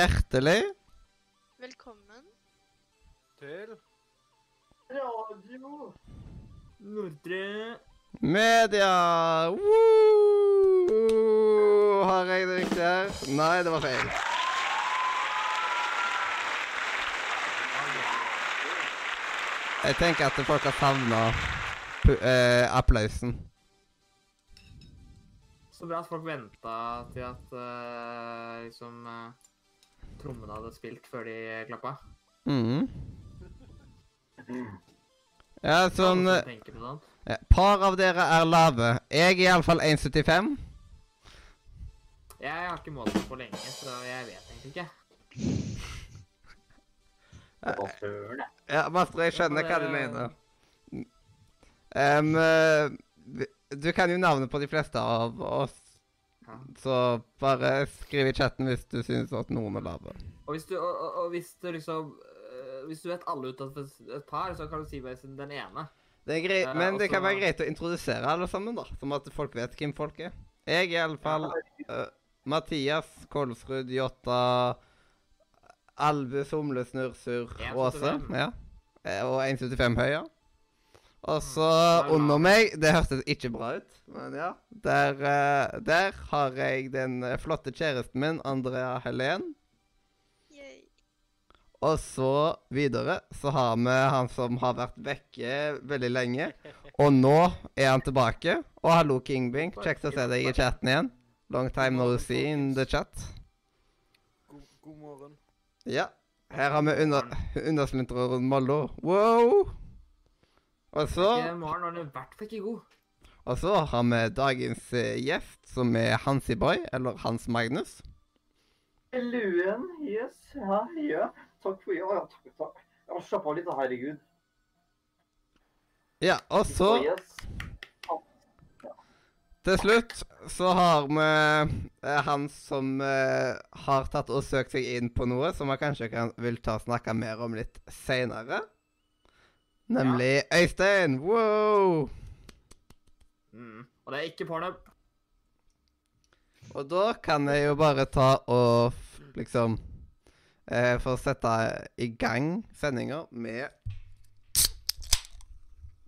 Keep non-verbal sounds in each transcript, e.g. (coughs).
hjertelig Velkommen. Til Radio Nordre media. Woo! Har jeg det riktig her? Nei, det var feil. Jeg tenker at folk har savna eh, applausen. Så bra at folk venta til at eh, liksom uh, trommene hadde spilt før de klappa. Mm. Ja, sånn eh, ja, Par av dere er lave. Jeg er iallfall 1,75. Jeg har ikke målt meg på lenge, så jeg vet egentlig ikke. Ja, Master, jeg skjønner hva du mener. Eh, du kan jo navnet på de fleste av oss. Så bare skriv i chatten hvis du synes at noen er lave. Og hvis du, og, og, og hvis du liksom eh, Hvis du vet alle utenfor et par, så kan du si bare den ene. Det er greit, men det kan være greit å introdusere alle sammen, da. Som at folk vet hvem folk er. Jeg er iallfall uh, Mathias Kolsrud Jotta Albus Humle Snurrsur Åse. Ja. Eh, Og 1,75 høy, ja. Og så er under meg Det hørtes ikke bra ut, men ja. Der, eh, der har jeg den eh, flotte kjæresten min, Andrea Helen. Og så videre så har vi han som har vært vekke veldig lenge. Og nå er han tilbake. Og hallo, Kingbing. Kjekt å se deg i chatten igjen. Long time no see in the chat. God, god morgen. Ja. Her har vi under, underslintreren Mollo. Wow! Og så, Maren var i hvert fall ikke god. og så har vi dagens eh, gjest, som er Hansiboy, eller Hans Magnus. Luen, yes. Ja, ja. Takk for ja, takk, takk. Ja, slapp av litt, da, herregud. Ja, og så Yes. Til slutt så har vi eh, han som eh, har tatt og søkt seg inn på noe som vi kanskje kan, vil ta og snakke mer om litt seinere. Nemlig Øystein. Wow! Mm. Og det er ikke pornhub. Og da kan jeg jo bare ta og liksom eh, Få sette i gang sendinga med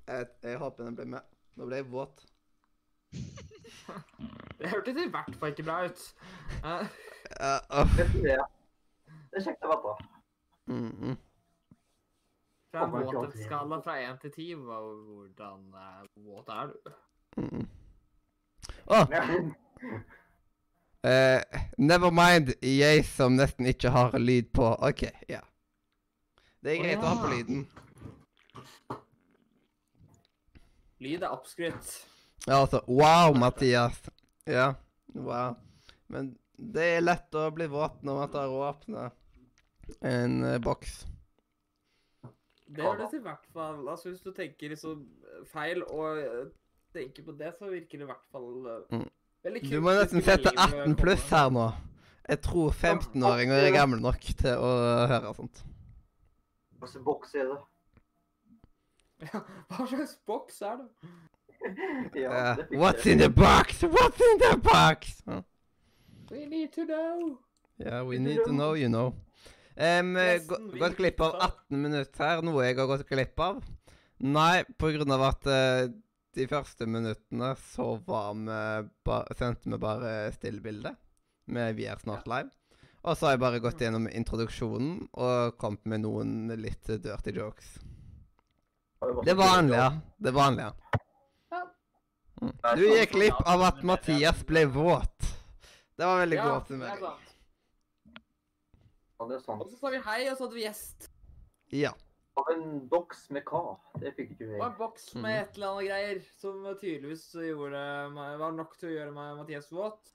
jeg, jeg håper den ble med. Nå ble jeg våt. (laughs) Det hørtes i hvert fall ikke bra ut. Uh, Ja, uh. Det? Det er kjekt å være på. Mm Mhm. Fra en Oh våthetsskala fra én til ti, hvordan eh, våt er du? Mm. Oh. Uh, never mind, jeg som nesten ikke har lyd på. OK, ja. Det er greit å ha på lyden. Lyd er oppskrytt. Ja, altså Wow, Mathias. Ja, wow. Men det er lett å bli våt når man tar og åpner en uh, boks. Det høres i hvert fall Altså, hvis du tenker liksom feil og eh, tenker på det, så virker det i hvert fall eh, Mm. veldig kult. Du må nesten sette 18 pluss her nå. Jeg tror 15-åringer er gamle nok til å høre sånt. Hva slags boks er det? Hva slags boks er det? (laughs) Eh, det what's in the box? What's in the box? Huh? We need to know. Yeah, we need to know, you know. Um, gått glipp av 18 minutter her, noe jeg har gått glipp av. Nei, på grunn av at uh, de første minuttene så var vi ba sendte vi bare stillbilde. med Vi er snart live. Og så har jeg bare gått gjennom introduksjonen og kommet med noen litt dirty jokes. Det vanlige. Det vanlige. ja. Du gikk glipp av at Mathias ble våt. Det var veldig god det er oppsummering. sant. Ja, det er sant. Og så sa vi hei, og så hadde vi gjest. Ja. Av en boks med hva? Det fikk ikke vi. Og en boks med et eller annet greier som tydeligvis gjorde meg, var nok til å gjøre meg Mathias våt.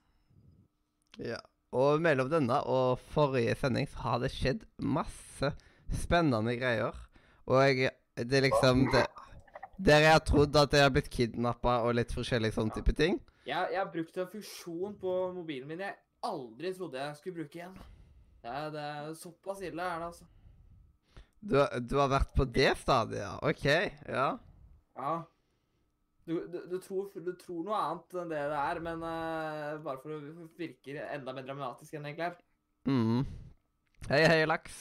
Ja. Og mellom denne og forrige sending så har det skjedd masse spennende greier. Og jeg, det er liksom det, Der jeg har trodd at jeg har blitt kidnappa og litt forskjellig sånn type ting. Jeg, jeg har brukt en funksjon på mobilen min jeg aldri trodde jeg skulle bruke igjen. Det er, det er såpass ille er det, altså. Du, du har vært på det stadiet, ja. OK. Ja. Ja. Du, du, du, tror, du tror noe annet enn det det er, men uh, bare for å virke enda mer dramatisk enn det egentlig er. Mm. Hei, hei, laks.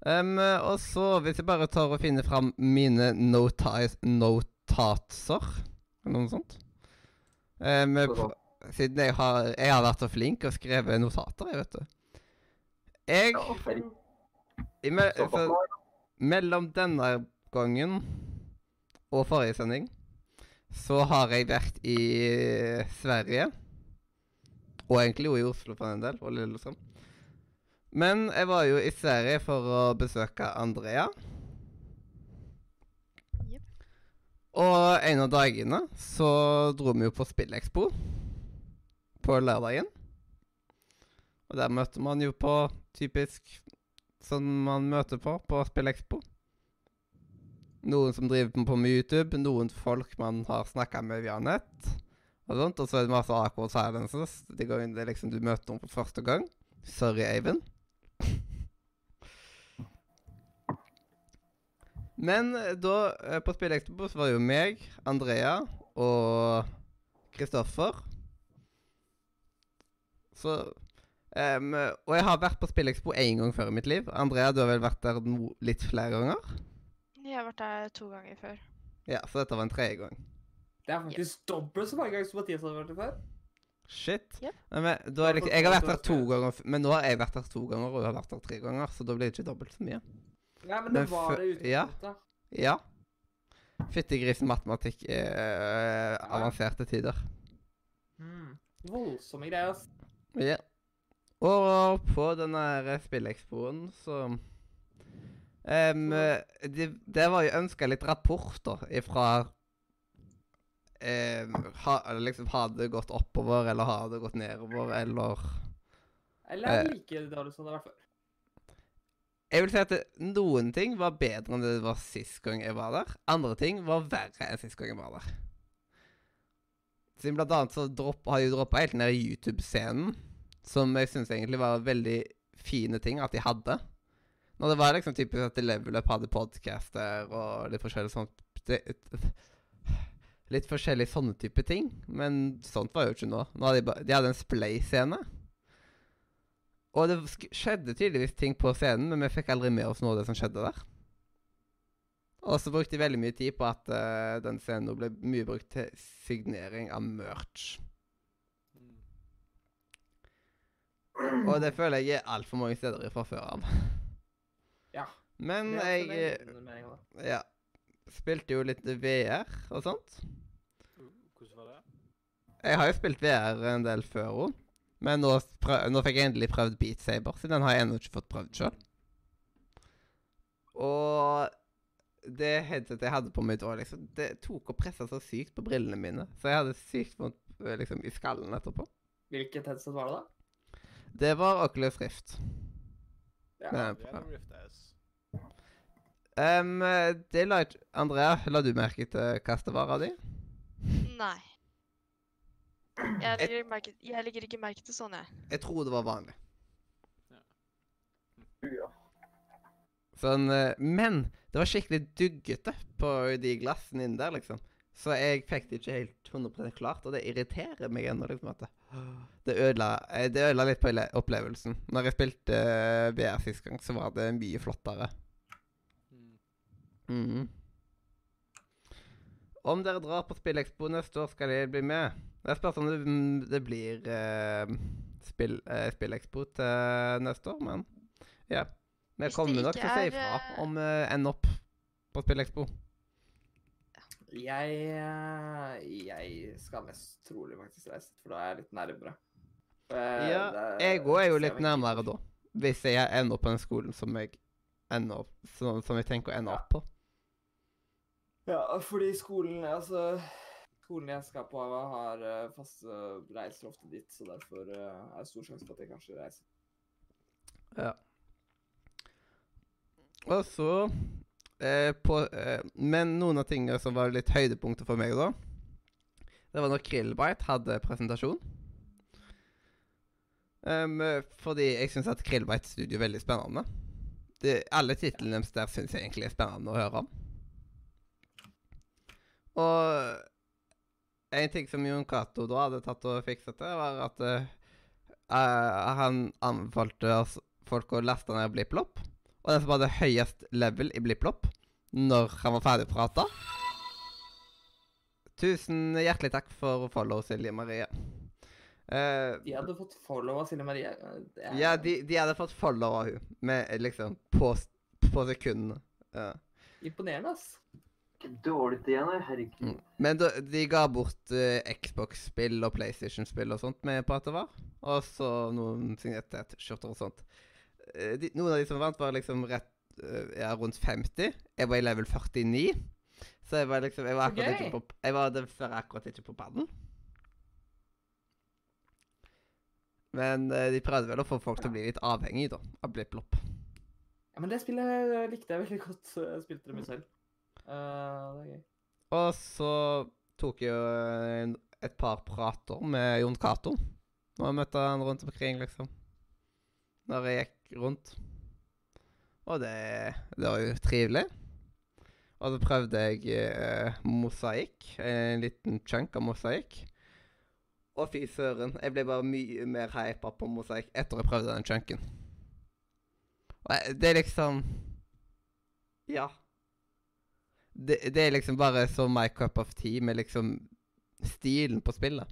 Um, og så, hvis jeg bare tar og finner fram mine notatser Eller noe sånt um, Siden jeg har, jeg har vært så flink og skrevet notater, jeg, vet du. Jeg i me, for. Mellom denne gangen og forrige sending så har jeg vært i Sverige. Og egentlig jo i Oslo for en del, og Lillestrøm. Men jeg var jo i Sverige for å besøke Andrea. Yep. Og en av dagene så dro vi jo på Spillekspo på lørdagen. Og der møtte man jo på typisk som man møter på på Spillekspo. Noen som driver på med YouTube, noen folk man har snakka med via nett. Og sånt, og så er det masse awkward silences de inn, det er liksom du møter noen for første gang. Sorry, Eivind. (laughs) Men eh, da, på på Expo, så var det jo meg, Andrea og Kristoffer. Så em, Og jeg har vært på Spillekspo én gang før i mitt liv. Andrea, du har vel vært der no, litt flere ganger? Jeg har vært der to ganger før. Ja, så dette var en tredje gang. Det er faktisk dobbelt så mange ganger som Mathias har vært der før. Shit. Yep. Nei, men, da er det, liksom- jeg har vært der to ganger, men nå har jeg vært der to ganger, og du har vært der tre ganger, så da blir det ikke dobbelt så mye. Nei, men Men det var det ja. utgangspunktet. Ja. Fyttegrisen matematikk er avanserte tider. Mm. Voldsomme greier, ass. Ja. Og på denne Spillekspoen, så um, det, de var jo ønska litt rapporter ifra um, ha, liksom Har det gått oppover, eller har det gått nedover, eller Eller Eh. er det like dårlig som det har vært før? Jeg vil si at det, noen ting var bedre enn det var sist gang jeg var der. Andre ting var verre enn sist gang jeg var der. Siden blant annet så dropp, har de droppa helt ned i YouTube-scenen, som jeg syns egentlig var veldig fine ting at de hadde. Når det var liksom typisk at Level Up hadde podcaster og litt forskjellig sånt Litt forskjellig sånne type ting, men sånt var jo ikke nå. nå hadde de, de hadde en splay-scene. Og det skjedde tydeligvis ting på scenen, men vi fikk aldri med oss noe av det som skjedde der. Og så brukte de veldig mye tid på at uh, den scenen ble mye brukt til signering av merch. Og det føler jeg er altfor mange steder fra før av. Ja. Men jeg ja, spilte jo litt VR og sånt. Hvordan var det? Jeg har jo spilt VR en del før òg. Men nå, nå fikk jeg endelig prøvd Beat Saber, så den har jeg ennå ikke fått prøvd sjøl. Og det headsetet jeg hadde på meg da, liksom, det tok og pressa så sykt på brillene mine. Så jeg hadde sykt vondt eh, liksom, i skallen etterpå. Hvilket headset var det, da? Det var Oculus Rift. Ja. Det er Rift S. Um, det la ikke Andrea, la du merke til hva di? Nei. Jeg legger, ikke merke, jeg legger ikke merke til sånn, jeg. Jeg tror det var vanlig. Ja. Sånn, eh, men det var skikkelig duggete på de glassene inni der, liksom. Så jeg fikk det ikke helt 100% klart, og det irriterer meg ennå. liksom at det, det ødela, eh, det ødela litt på opplevelsen. Når jeg spilte BR VR sist gang, så var det mye flottere. Mm. Mhm. Om dere drar på Spillekspo neste år, skal dere bli med. Det spørs om det, mm, det blir uh, spill, uh, Spillekspo til neste år, men ja. Vi kommer nok til å si ifra eh, om vi ender opp på Spillekspo. Jeg, eh, jeg skal mest trolig faktisk reise, for da er jeg litt nærmere. Eh, Ja, det- jeg òg er jo litt nærmere da. Hvis jeg ender opp på den skolen som jeg ender som, som jeg tenker å ende Ja. opp på. Ja, fordi skolen Altså, skolen jeg skal på, har uh, faste reiser ofte dit, så derfor eh, er det stor sjanse for at jeg kanskje reiser. Ja. Og så eh, på, eh, Men noen av tingene som var litt høydepunkter for meg da, det var når Krillbite hadde presentasjon. Eh, fordi jeg syns at Krillbite Studio er veldig spennende. Det, alle titlene deres der syns jeg egentlig er spennende å høre om. Og en ting som Jon Cato da hadde tatt og fikset til, var at eh, han anbefalte folk å laste ned BlippLopp. Og den som hadde høyest level i BlippLopp når han var ferdig prata Tusen hjertelig takk for follow, Silje Marie. Uh, De hadde fått follow av Silje Marie. Er- ja, de, de hadde fått follow av hun med liksom på, på sekundene. Uh. Imponerende, ass. Ikke dårlig igjen. Herregud. Mm. Men da, de ga bort uh, Xbox-spill og PlayStation-spill og sånt med på at det var. Og så noen signerte T-skjorter og sånt. Eh, de, noen av de som vant, var liksom rett eh, ja, rundt 50. Jeg var i level 49. Så jeg var liksom Jeg var akkurat okay. ikke på Jeg var dessverre akkurat ikke på padden. Men eh, de prøvde vel å få folk til å bli litt avhengig da, av BlippLopp. Ja, men det spillet likte jeg veldig godt. Jeg spilte det mye selv. Uh, det er gøy. Og så tok jeg jo et par prater med Jon Cato. Og jeg møtte han rundt omkring, liksom. Når jeg gikk rundt. Og det, det var jo trivelig. Og så prøvde jeg eh, mosaikk. En liten chunk av mosaikk. Og fy søren, jeg ble bare mye mer hypa på mosaikk etter jeg prøvde den chunken. Og det er liksom Ja. Det, det er liksom bare så my cup of tea med liksom stilen på spillet.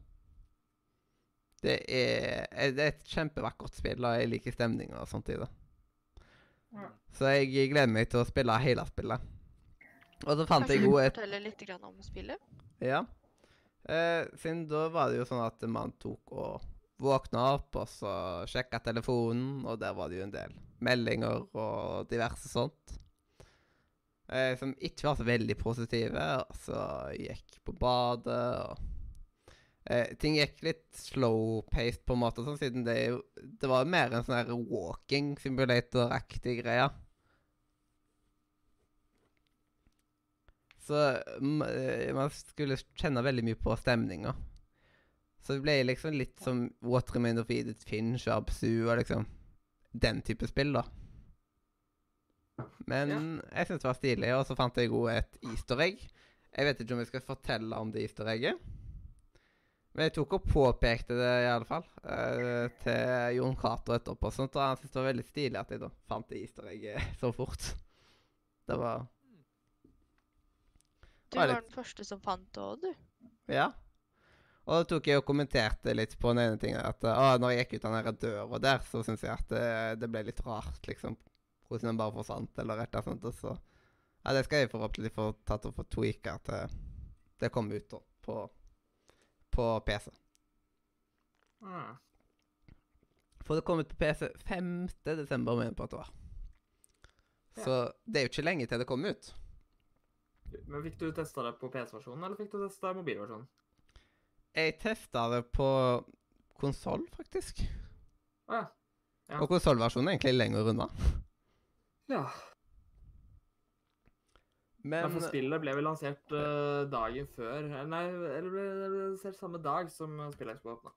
Det er, eh, det er et kjempevakkert spill, og jeg liker stemninga og sånt i det. Ja. Så jeg gleder meg til å spille hele spillet. Og så fant jeg Kanskje du jo kan du fortelle litt grann om spillet? Ja. Eh, siden da var det jo sånn at man tok og våkna opp, og så sjekka telefonen, og der var det jo en del meldinger og diverse sånt. Eh, som ikke var så veldig positive. Og så gikk på badet og eh, Ting gikk litt slow-paced på en måte, sånn, siden det, jo, det var mer en sånn walking simulator-aktig greie. Så eh, man skulle kjenne veldig mye på stemninga. Så det ble liksom litt som What Remains of Edith Finch og Absu og liksom den type spill, da. Men jeg syntes det var stilig, og så fant jeg òg et easter egg. Jeg vet ikke om jeg skal fortelle om det easter egget. Men jeg tok og påpekte det i alle fall eh, til Jon Cato etterpå. Sånt, og han syntes det var veldig stilig at jeg da fant det easter egget (laughs) så fort. Det var Du var litt- den første som fant det òg, du. Ja. Og da tok jeg og kommenterte litt på den ene tingen at å, når jeg gikk ut den der døra der, så syns jeg at det, det ble litt rart, liksom. Hvordan den bare forsvant, eller et eller annet. Og så Ja, det skal jeg forhåpentlig få tatt og få tweaka til det kommer ut da, på, på PC. Ah. For det kom ut på PC 5. desember, mener jeg på at det var. Så det er jo ikke lenge til det kom ut. Men fikk du testa det på PC-versjonen, eller fikk du testa mobilversjonen? Jeg testa det på konsoll, faktisk. Ja. Ja. Og konsollversjonen er egentlig lenger unna. ja. Men for spillet ble vel lansert uh, dagen før eh, Nei, eller ble lansert samme dag som uh, spillet skulle åpne.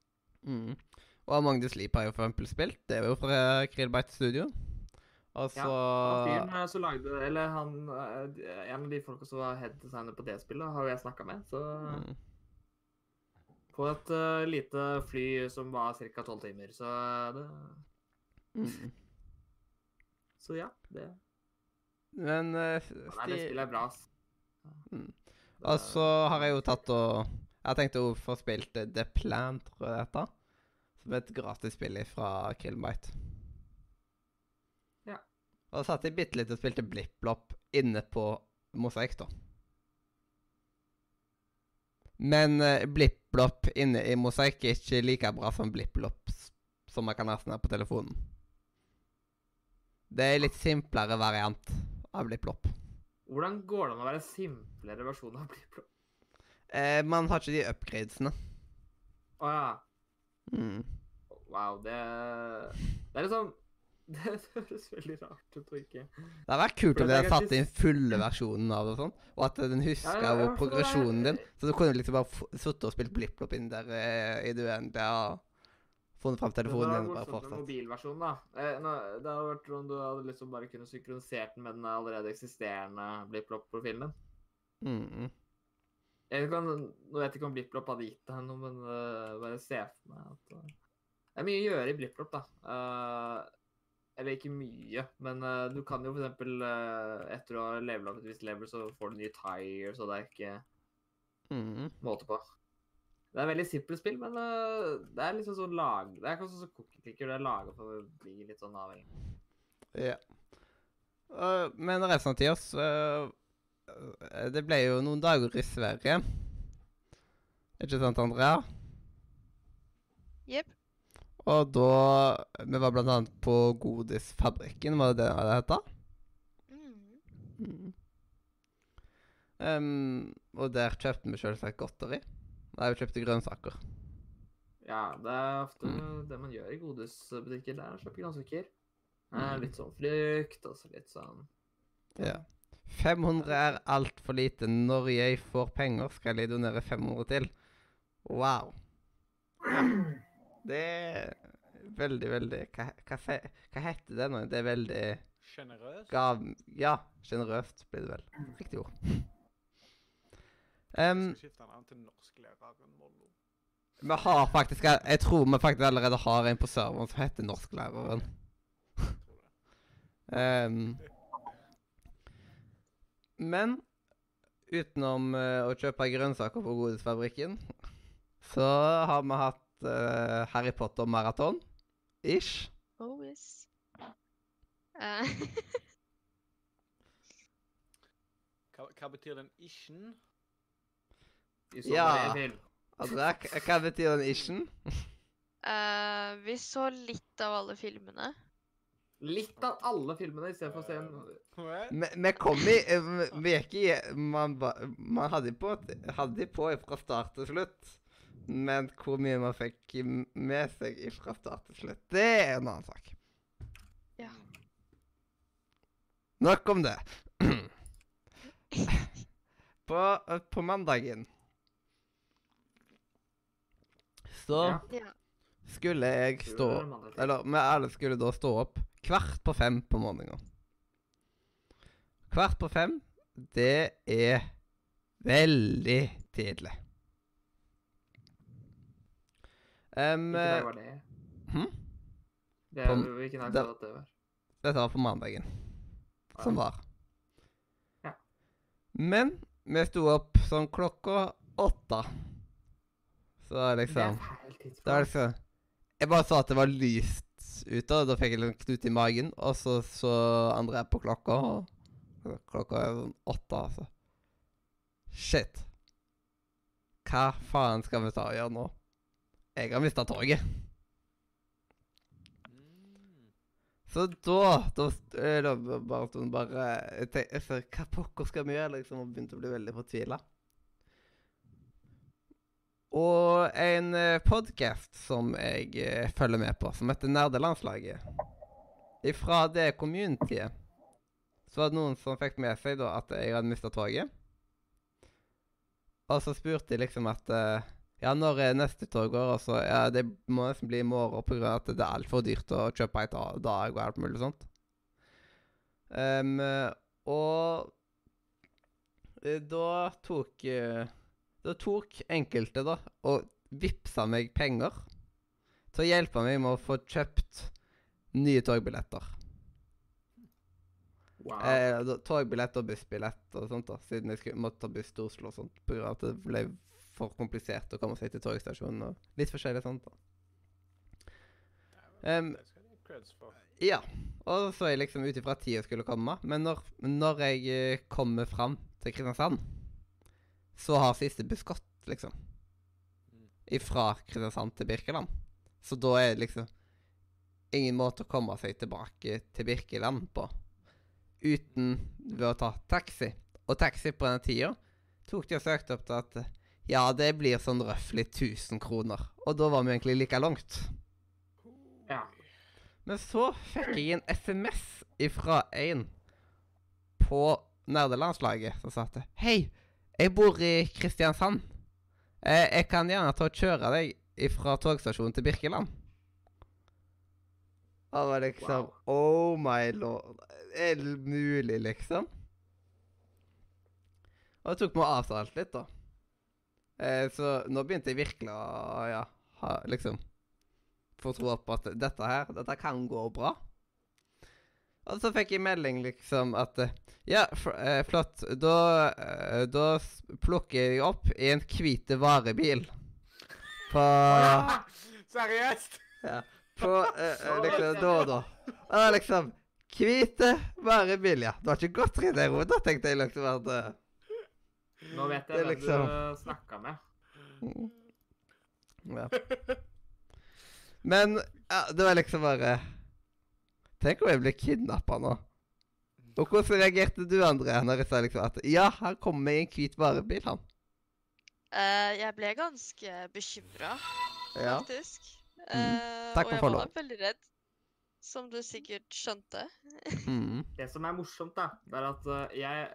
Mm. Og Magnus Sleep har jo for eksempel spilt. Det er jo fra Krillbite Studio. Og så Han fyren eh, som lagde Eller han eh, En av de folka som var head designer på det spillet, har jo jeg snakka med. Så mm. På et uh, lite fly som var ca. tolv timer. Så det Mm. (laughs) Så ja. Det, Men eh, nei, det spillet er bra, ass. Mm. Og så har jeg jo tatt og Jeg har tenkt å få spilt eh, The Plan, tror jeg det heter. Som er et gratisspill fra Krillbite. Ja. Og så satt jeg bitte litt og spilte BlippLopp inne på Mosaikk, da. Men uh, BlippLopp inne i Mosaikk er ikke like bra som BlippLopp som man kan ha på telefonen. Det er litt simplere variant av BlippLopp. Hvordan går det an å være en simplere versjon av BlippLopp? Eh, man har ikke de upgradesene. Å ja. Mm. Wow, det Det er liksom (laughs) Det høres veldig rart ut å ikke Det hadde vært kult om de hadde satt inn fulle versjonen av det og sånn, og at den huska Ja, progresjonen din. Så du kunne liksom bare sittet og spilt blipp-blopp inn der eh, i det uendelige funnet fram Det telefonen igjen. morsomt med fortsatt. mobilversjonen, da. Eh, nå- Det hadde vært om du hadde liksom bare kunnet synkronisert den med den allerede eksisterende BlippLopp-profilen din. Mm, mm. Jeg kan, nå vet jeg ikke om BlippLopp hadde gitt deg noe, men uh, bare se for meg at uh, Det er mye å gjøre i BlippLopp, da. Uh, Eller ikke mye, men uh, du kan jo eksempel eh, etter å ha levelet et visst level, så får du nye tires, og det er ikke Mhm. måte på. Det er et veldig simpelt spill, men eh, det er liksom sånn lag... Det er kanskje sånn cookie clicker, det er laget for å bli litt sånn avhengig. Ja. Uh, men resten av tida så uh, Det ble jo noen dager i Sverige. Ikke sant, Andrea? Jepp. Og da Vi var blant annet på Godisfabrikken, var det det det het? Mm. Mm. Um, og der kjøpte vi selvsagt godteri. Nei, vi kjøpte grønnsaker. Ja, det er ofte Mm. det man gjør i godisbutikker. Det er å kjøpe grønnsaker. Eh, Mm. Litt sånn frukt, og så litt sånn Ja. 500 er altfor lite. Når jeg får penger, skal jeg donere 500 til. Wow. Det er veldig, veldig Hva, hva, hva heter det nå? Det er veldig Sjenerøst? Ja, sjenerøst blir det vel. Riktig ord. Um, Skal skifte navn til norsklæreren Mollo. vi har faktisk Jeg tror vi faktisk allerede har en på serveren som heter Norsklæreren. Um, men utenom uh, å kjøpe grønnsaker på Godisfabrikken, så har vi hatt uh, Harry Potter-maraton. Ish. Oh, yes. Uh. Hva, hva betyr den isjen? I så Ja. til. K- hva betyr den ishen? Uh, (laughs) vi så litt av alle filmene. Litt av alle filmene istedenfor å se en Vi kom i eh, Vi vi gikk i Man, ba, man hadde på hadde på fra start til slutt. Men hvor mye man fikk med seg fra start til slutt, det er en annen sak. Ja. Nok om det. (clears throat) på, på mandagen så Ja. Skulle jeg stå. Eller vi alle skulle da stå opp kvart på fem på morgenen. Kvart på fem, det er veldig tidlig. Um, Hvilken dag var det? hm? det er, På- hvilken dag det- var det det var? Dette var på mandagen, som var. Ja. Men vi sto opp sånn klokka åtte. Så Det liksom Det var liksom Jeg bare så at det var lyst ute, og da fikk jeg litt knut i magen. Og så så André på klokka, og klokka er sånn åtte, altså. Shit. Hva faen skal vi ta og gjøre nå? Jeg har mista toget. Mm. Så da Da, da bare bare jeg tenkte, jeg sa, Hva pokker skal vi gjøre? liksom, Og begynte å bli veldig fortvila. Og en podkast som jeg eh, følger med på, som heter Nerdelandslaget Ifra det communityet så var det noen som fikk med seg da at jeg hadde mista toget. Og så spurte de liksom at eh, Ja, når er neste tog går? Og så Ja, det må nesten bli i morgen pga. at det er altfor dyrt å kjøpe et dag og alt mulig sånt. Um, og eh, da tok eh, Da tok enkelte, da, og vippsa meg penger til å hjelpe meg med å få kjøpt nye togbilletter. Wow. Eh, togbillett og bussbillett og sånt, da, siden jeg skulle, måtte ta buss til Oslo og sånt, av at det ble for komplisert å komme seg til togstasjonen og litt forskjellig sånt. da. For. Ja, og så er jeg liksom ut ifra tida skulle komme. Men når, når jeg eh, kommer fram til Kristiansand, så har siste buss gått, liksom. Fra Ifra Kristiansand til Birkeland. Så da er det liksom ingen måte å komme seg tilbake til Birkeland på uten ved å ta taxi. Og taxi på den tida tok de og søkte opp til at ja, det blir sånn røftlig 1000 kroner. Og da var vi egentlig like langt. Ja. Men så fikk jeg en SMS ifra en på nerdelandslaget som sa at Hei, jeg bor i Kristiansand. Jeg, jeg kan gjerne ta og kjøre deg fra togstasjonen til Birkeland. Det var liksom Wow. Oh my lord. Er det mulig, liksom? Og det tok meg avtalt litt, da. Eh, så nå begynte jeg virkelig å ja, ha, liksom få tro på at dette her, dette kan gå bra. Og så fikk jeg melding liksom at Ja, eh, flott. Da, eh, da plukker jeg opp i en hvite varebil. På (laughs) Seriøst? Ja. På eh, eh, (laughs) liksom da og da. Og da liksom Hvite varebil, ja. Du har ikke gått tre der, da tenkte jeg liksom at uh, Nå vet jeg hvem liksom- du snakka med. mm. Ja. Men ja, det var liksom bare Tenk om jeg blir kidnappa nå. Og hvordan reagerte du, André, når jeg sa liksom at ja, han kommer i en hvit varebil, han? Uh, jeg ble ganske bekymra, Ja. faktisk. Mhm. Eh, Takk og for jeg var veldig redd, som du sikkert skjønte. Mm. (laughs) Det som er morsomt, da, det er at eh, jeg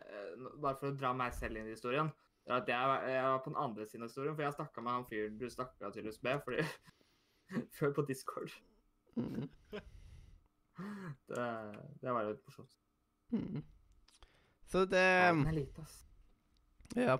Bare for å dra meg selv inn i historien. Det er at jeg, var- jeg var på den andre siden av historien, for jeg snakka med han fyren du snakka tydeligvis med fordi (laughs) Før på Discord. Mm. (laughs) Det, det var litt morsomt. Mm. Så det Verden er lite, ass. Ja.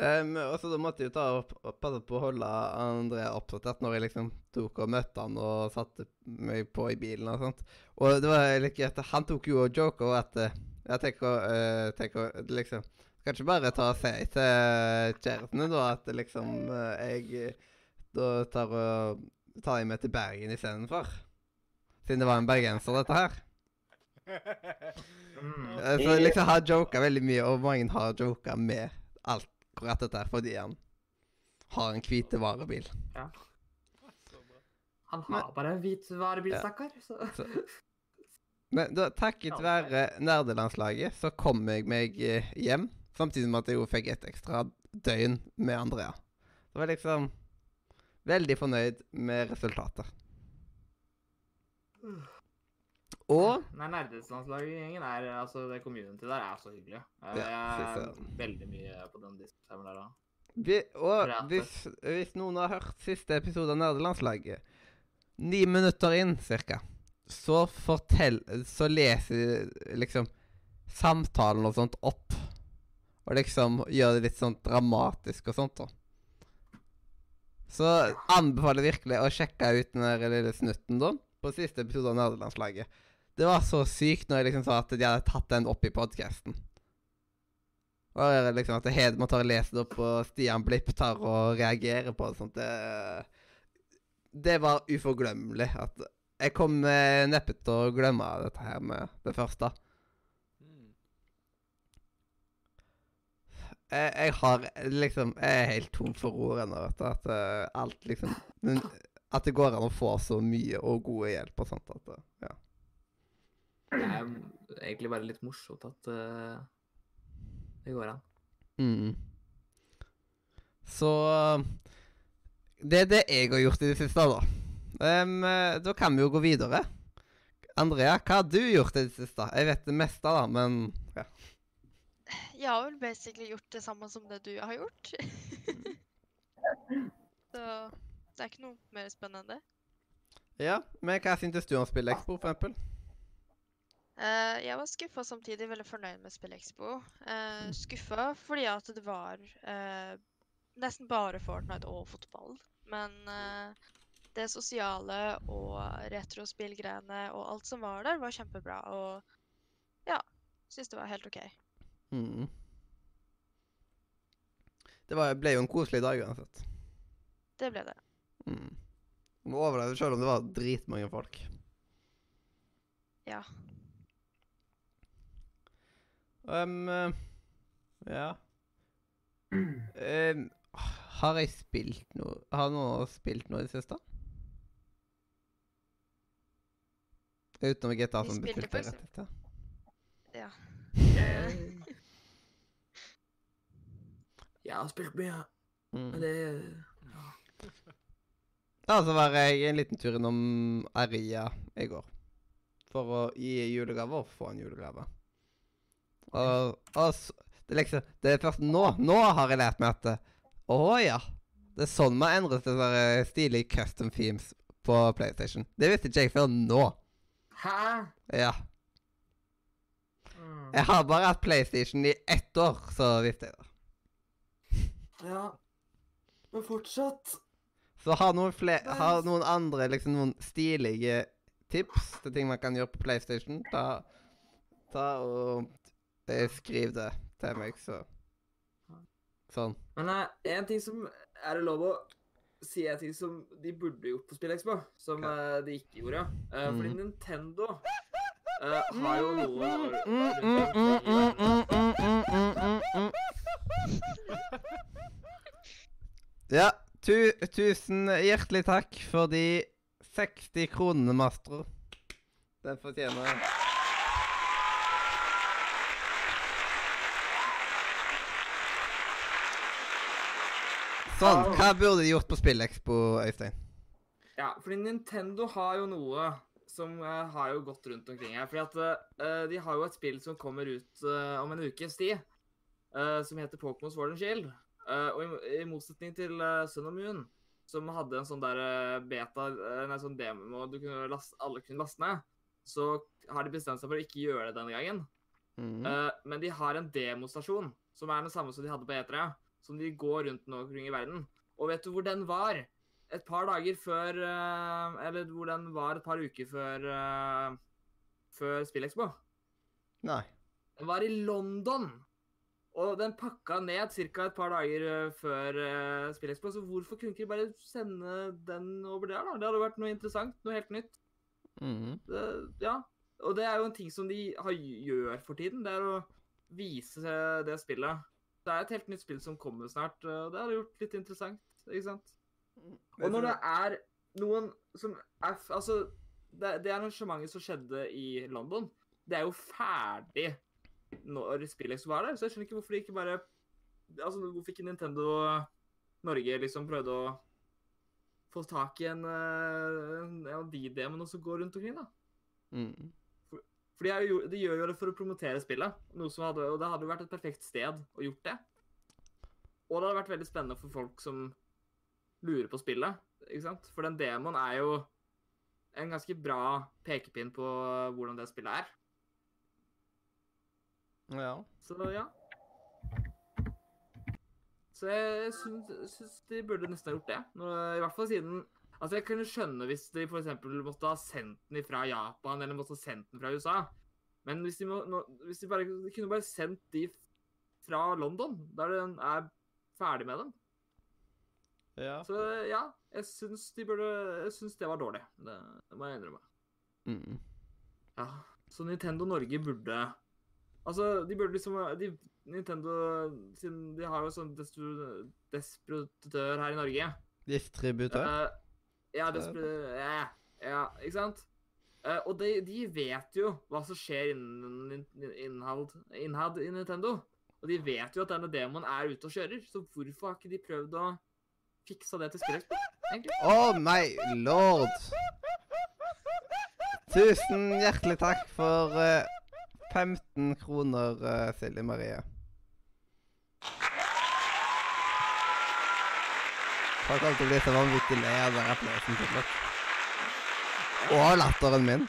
Um, og så da måtte jeg jo ta og passe på å holde André oppdatert når jeg liksom tok og møtte han og satte meg på i bilen og sånt. Og det var like at han tok jo og joka at eh, Jeg tenker, uh, tenker liksom Skal ikke bare ta og si til kjæresten din da at liksom uh, jeg da tar og tar jeg med til Bergen istedenfor? Siden det var en bergenser, dette her. (laughs) Mm. Eh, Så liksom har joka veldig mye, og mange har joka med alt akkurat dette her fordi han har en hvite varebil. Ja. Han har bare en hvit varebil, Ja. stakkar. Så. Så- Men da, takket være nerdelandslaget så kom jeg meg eh, hjem, samtidig med at jeg jo fikk et ekstra døgn med Andrea. Så var jeg liksom veldig fornøyd med resultatet. Og Nei, Nerdelandslaget-gjengen er Altså, det community der er så hyggelig. Ja, Jeg er søren. veldig mye på den diskusjonen der. Vi, og hvis, hvis noen har hørt siste episode av Nerdelandslaget, ni minutter inn cirka, så fortell Så leser liksom samtalen og sånt opp. Og liksom gjør det litt sånn dramatisk og sånt, da. Så anbefaler virkelig å sjekke ut den der lille snutten, da, på siste episode av Nederlandslaget. Det var så sykt når jeg liksom sa at de hadde tatt den opp i podkasten. Liksom at Hedman tar og leser det opp, og Stian Blipp tar og reagerer på det. sånt. Det, det var uforglemmelig. At jeg kommer neppe til å glemme dette her med det første. Jeg, jeg har liksom Jeg er helt tom for ord ennå, vet du. At eh, alt liksom At det går an å få så mye og gode hjelp og sånt. At, ja. Det er egentlig bare litt morsomt at uh, det går an. Mm. Så Det er det jeg har gjort i det siste, da. Eh, da kan vi jo gå videre. Andrea, hva har du gjort i det siste? Jeg vet det meste, da, men ja. Jeg har vel basically gjort det samme som det du har gjort. (laughs) Så det er ikke noe mer spennende. enn det. ja. Men hva syntes du om SpillExpo, for eksempel? Eh, jeg var skuffa samtidig veldig fornøyd med SpillExpo. Uh, skuffa fordi at det var uh, nesten bare Fortnite og fotball. Men uh, det sosiale og retrospillgreiene og alt som var der, var kjempebra. Og ja, syns det var helt OK. Mm. Det var, ble jo en koselig dag uansett. Det ble det. Mm. Må overleve selv om det var dritmange folk. Ja. Um, eh, ja. Um, har jeg spilt noe Har noen spilt noe i det siste? Utenom GTA, som bestilte faktisk- rett etter. ja. (laughs) Jeg har spilt mye, men Mm. det Ja, så var jeg en liten tur innom Aria i går. For å gi julegave og få en julegave. Og, og så, det er liksom Det er først nå Nå har jeg lært meg at Å ja. Det er sånn man endrer til stilige custom themes på PlayStation. Det visste ikke jeg før nå. Hæ? Ja. Mm. Jeg har bare hatt PlayStation i ett år, så visste jeg det. Ja. Men fortsatt så ha noen, ha noen andre liksom noen stilige tips til ting man kan gjøre på PlayStation. Ta, ta og eh, skriv det til meg, så Sånn. Men nei, en ting som Er det lov å si en ting som de burde gjort på SpillExpo, som uh, de ikke gjorde? Uh, mm. Fordi mhm. Nintendo har jo noe Ja tu, tusen hjertelig takk for de 60 kronene, Mastro. Den fortjener jeg. Sånn. Hva burde de gjort på SpillExpo, Øystein? Ja, fordi Nintendo har jo noe som uh, har jo gått rundt omkring her. Fordi at uh, de har jo et spill som kommer ut uh, om en ukes tid, som heter Pokémon Sword and Shield. Eh, og i, i motsetning til uh, Sun og Moon, som hadde en sånn der eh, beta, uh, nei, sånn demo du kunne last, alle kunne laste ned, så har de bestemt seg for å ikke gjøre det denne gangen. Eh, men de har en demostasjon, som er den samme som de hadde på E3, som de går rundt nå omkring i verden. Og vet du hvor den var? Et par dager før Eller hvor den var et par uker før uh, Før SpillExpo. Nei. Den var i London! Og den pakka ned ca. et par dager eh, før uh, SpillExpo, så hvorfor kunne ikke de bare sende den over der, da? Det hadde vært noe interessant, noe helt nytt. Mhm. Det, ja. Og det er jo en ting som de har, gjør for tiden. Det er å vise det spillet. Det er et helt nytt spill som kommer snart, og det har gjort litt interessant. ikke sant? Og når det er noen som er Altså, det, det arrangementet som skjedde i London, det er jo ferdig når spillet var der. Så jeg skjønner ikke hvorfor de ikke bare Altså, hvorfor ikke Nintendo Norge liksom prøvde å få tak i en, eh, en, en av de demoene som går rundt omkring, da. Mm. For de, er jo, de gjør jo det for å promotere spillet, noe som hadde, og det hadde jo vært et perfekt sted å gjort det. Og det hadde vært veldig spennende for folk som lurer på spillet, ikke sant? For den demoen er jo en ganske bra pekepinn på hvordan det spillet er. Ja. Så ja. Så jeg syns, de burde nesten ha gjort det. Nå, I hvert fall siden Altså, jeg kunne skjønne hvis de f.eks. måtte ha sendt den fra Japan eller måtte ha sendt den fra USA. Men hvis de, må, nå, hvis de bare de kunne bare sendt de fra London, der den er ferdig med dem. Ja. Så ja, jeg syns de burde Jeg syns det var dårlig. Det, det må jeg innrømme. Mm. Ja, så Nintendo Norge burde Altså, de burde liksom de, Nintendo siden De har jo sånn distributør her i Norge. Distributør? Uh, ja, despru... Ja, ja, ikke sant? Uh, og de, de vet jo hva som skjer innen in- innhold, innhold i Nintendo. Og de vet jo at denne demoen er ute og kjører, så hvorfor har ikke de prøvd å fiksa det til spillexpo, Å Oh nei, lord! Tusen hjertelig takk for eh, 15 kroner, uh, Silje Marie. Folk kommer til å bli så vanvittig lei av den applausen til slutt. Og latteren min.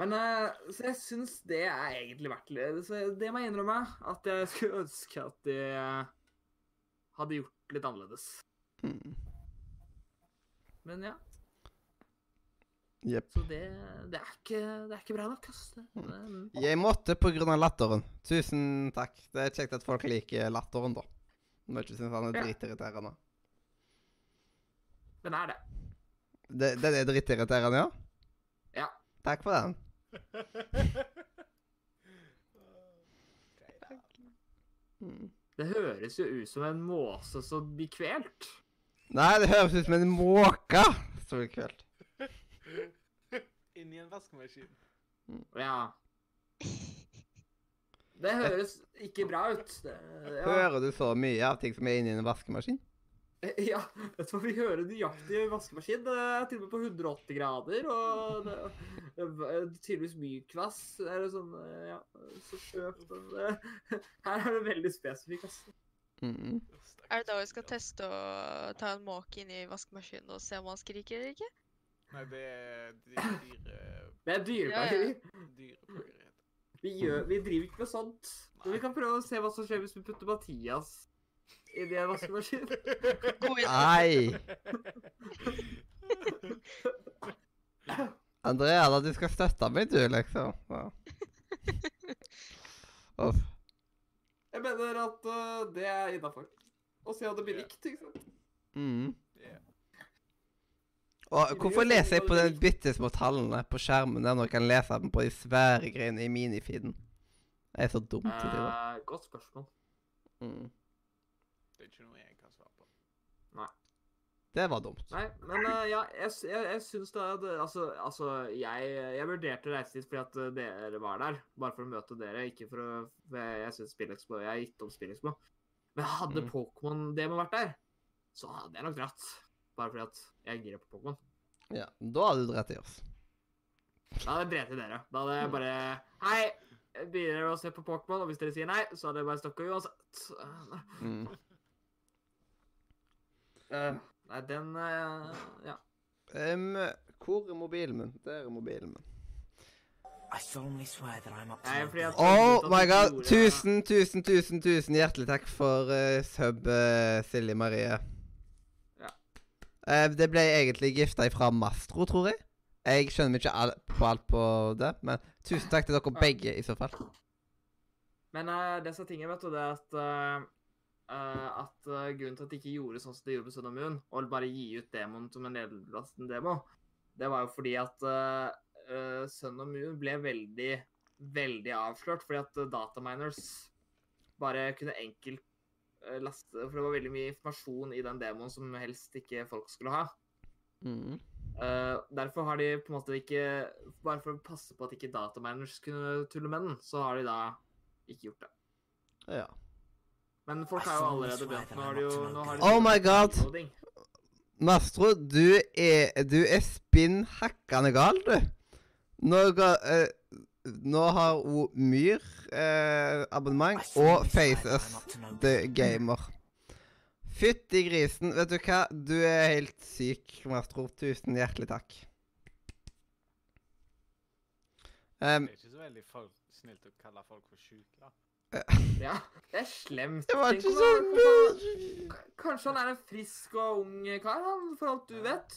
Men eh, så jeg syns det er egentlig verdt. Så det må jeg innrømme. At jeg skulle (laughs) ønske at de eh, hadde gjort litt annerledes. Hmm. Men ja. Jepp. Så det, det, er, ikke, det er ikke bra nok, Altså. Det, det, Jeg måtte av latteren. Tusen takk. Det er kjekt at folk liker latteren, da. Må ikke synes han er dritirriterende. den er det. Det, den er dritirriterende, ja? Ja. Takk for den. Det høres jo ut som en måse som blir kvelt. Nei, det høres ut som en måke som blir kvelt. Inni en vaskemaskin. Ja. Det høres ikke bra ut. Det, ja. Hører du så mye av ting som er inni en vaskemaskin? ja, vet du hva vi hører nøyaktig vaskemaskin? Det er til og med på 180 grader, og det, er tydeligvis mykvass. Er det sånn, ja, så skjøpt. Her er det veldig spesifikt, ass. Mm. Er det da vi skal teste å ta en måke inn i vaskemaskinen og se om han skriker eller ikke? Nei, det er dyr... dyre... Det er dyreplageri. dyreplageri. Vi, gjør, vi driver ikke med sånt. Men vi kan prøve å se hva som skjer hvis vi putter Mathias i det vaskemaskinen. Nei! Andrea, du skal støtte meg, du, liksom. Ja. Uff. Jeg mener at uh, det er innafor. Å se at det blir likt, ikke sant. Mm. Og hvorfor leser jeg på de bitte små tallene på skjermen der når jeg kan lese dem på de svære greiene i minifeeden? Det er så dumt til det. Eh, godt spørsmål. Mm. Det er ikke noe jeg kan svare på. Nei. Det var dumt. Nei, men uh, ja, jeg, jeg, jeg syns da at Altså, altså jeg, jeg vurderte å reise dit fordi at eh, dere var der. Bare for å møte dere, ikke for å for Jeg, syns Spillekspo Jeg har gitt om Spillekspo. Men hadde Mm. Pokémon-demo vært der, så hadde jeg nok dratt. Bare fordi at jeg girer på Pokémon. Ja, Da hadde du drept i oss. Da hadde jeg drept i dere. Da hadde jeg bare Hei, blir dere å se på Pokémon? Og hvis dere sier nei, så hadde jeg bare stukket uansett. Mm. Eh, nei, den eh, Ja. Um, hvor er mobilen min? Der er mobilen min. I solemnly swear that I'm up to Nei, fordi at- Oh my god! Tusen, tusen, tusen tusen hjertelig takk for uh, sub, Silje Marie. Eh, det ble egentlig gifta ifra Mastro, tror jeg. Jeg skjønner ikke all, på alt på det, men tusen takk til dere begge, i så fall. Men uh, det som er tingen, vet du, det er at eh, at uh, grunnen til at de ikke gjorde sånn som de gjorde på Sun og Moon, og bare gi ut demoen som en nedlastende demo, det var jo fordi at uh, Sun og Moon ble veldig, veldig avslørt, fordi at uh, dataminers bare kunne enkelt laste For det var veldig mye informasjon i den demoen som helst ikke folk skulle ha. Mm. Uh, derfor har de på en måte ikke Bare for å passe på at ikke dataminers kunne tulle med den, så har de da ikke gjort det. Ja. Men folk har jo allerede begynt. Nå har de jo nå har de Oh my god. Mastro, du er Du er spinn hakkande gal, du. Nå, ga, eh, nå har hun Myr eh, abonnement I og FaceUs the Gamer. Fytti grisen. Vet du hva? Du er helt syk, Mastro. Tusen hjertelig takk. Um, Det er ikke så veldig folk, snilt å kalle folk for syke, da. (laughs) Ja, det er slemt. det var ikke så sånn Kanskje han er en frisk og ung kar, han, for alt du vet.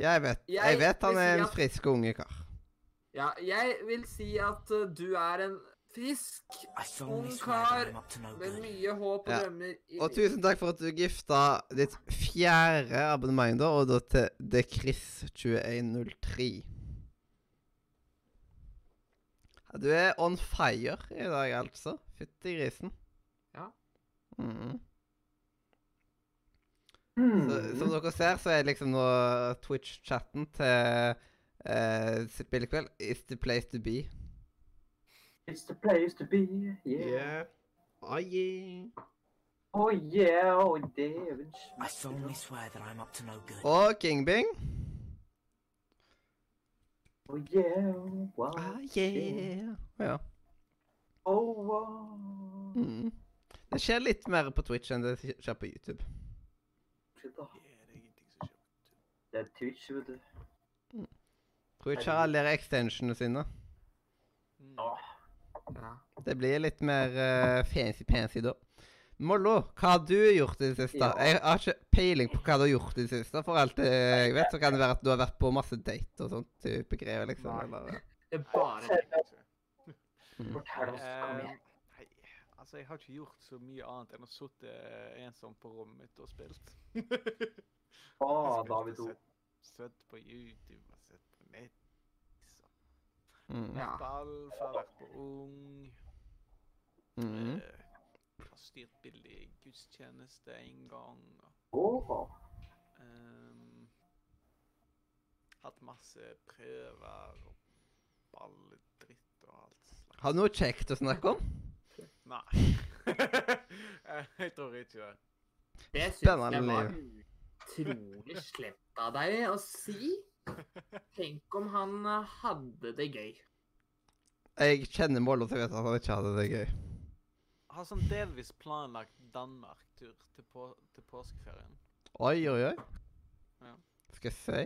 Jeg vet, jeg vet han er en frisk og unge kar. Ja, jeg vil si at uh, du er en frisk, ung kar med mye håp og Ja. drømmer. Og tusen takk for at du gifta ditt fjerde abonnement, da, og da til The Chris 2103. Ja, Du er on fire i dag, altså. Fytti grisen. Ja. Mm. Hmm. Så, som dere ser, så er liksom nå Twitch-chatten til uh, spillekveld is the place to be. It's the place to be, yeah. Oh, yeah. Oh yeah, oh David I solemnly swear that I'm up to no good. Og Kingbing. Oh yeah, wow. Ah, yeah. Ja. Oh wow. Mm. Det skjer litt mer på Twitch enn det skjer på YouTube. Det er Twitch, vet du. Twitch har alle de extensionene sine. Nå. Ja. Det blir litt mer uh, fancy-pansy da. Mollo, hva har du gjort i det siste? Ja. Jeg har ikke peiling på hva du har gjort i det siste. For alt jeg vet, så kan det være at du har vært på masse date og sånt type greier, liksom. Nei. Eller, Det er bare det. Fortell oss, kom Eh, igjen. Nei, altså jeg har ikke gjort så mye annet enn å sitte ensom på rommet mitt og spilt. Å, (laughs) Spilt David og O. sett, sett på YouTube og sett på nett. Så. Mm. Ja. Ball, fra vært på ung. Mm. Uh, har styrt billig gudstjeneste en gang. og, Åh. ehm, hatt masse prøver og balledritt og alt slags. Har du noe kjekt å snakke om? Nei. (laughs) jeg tror ikke det. Det syns jeg var utrolig slemt av deg å si. Tenk om han eh, hadde det gøy. Jeg kjenner Mollo, til å vite at han ikke hadde det gøy. Har sånn delvis planlagt Danmark-tur til, på, til påskeferien. Oi, oi, oi. Ja. Skal jeg si.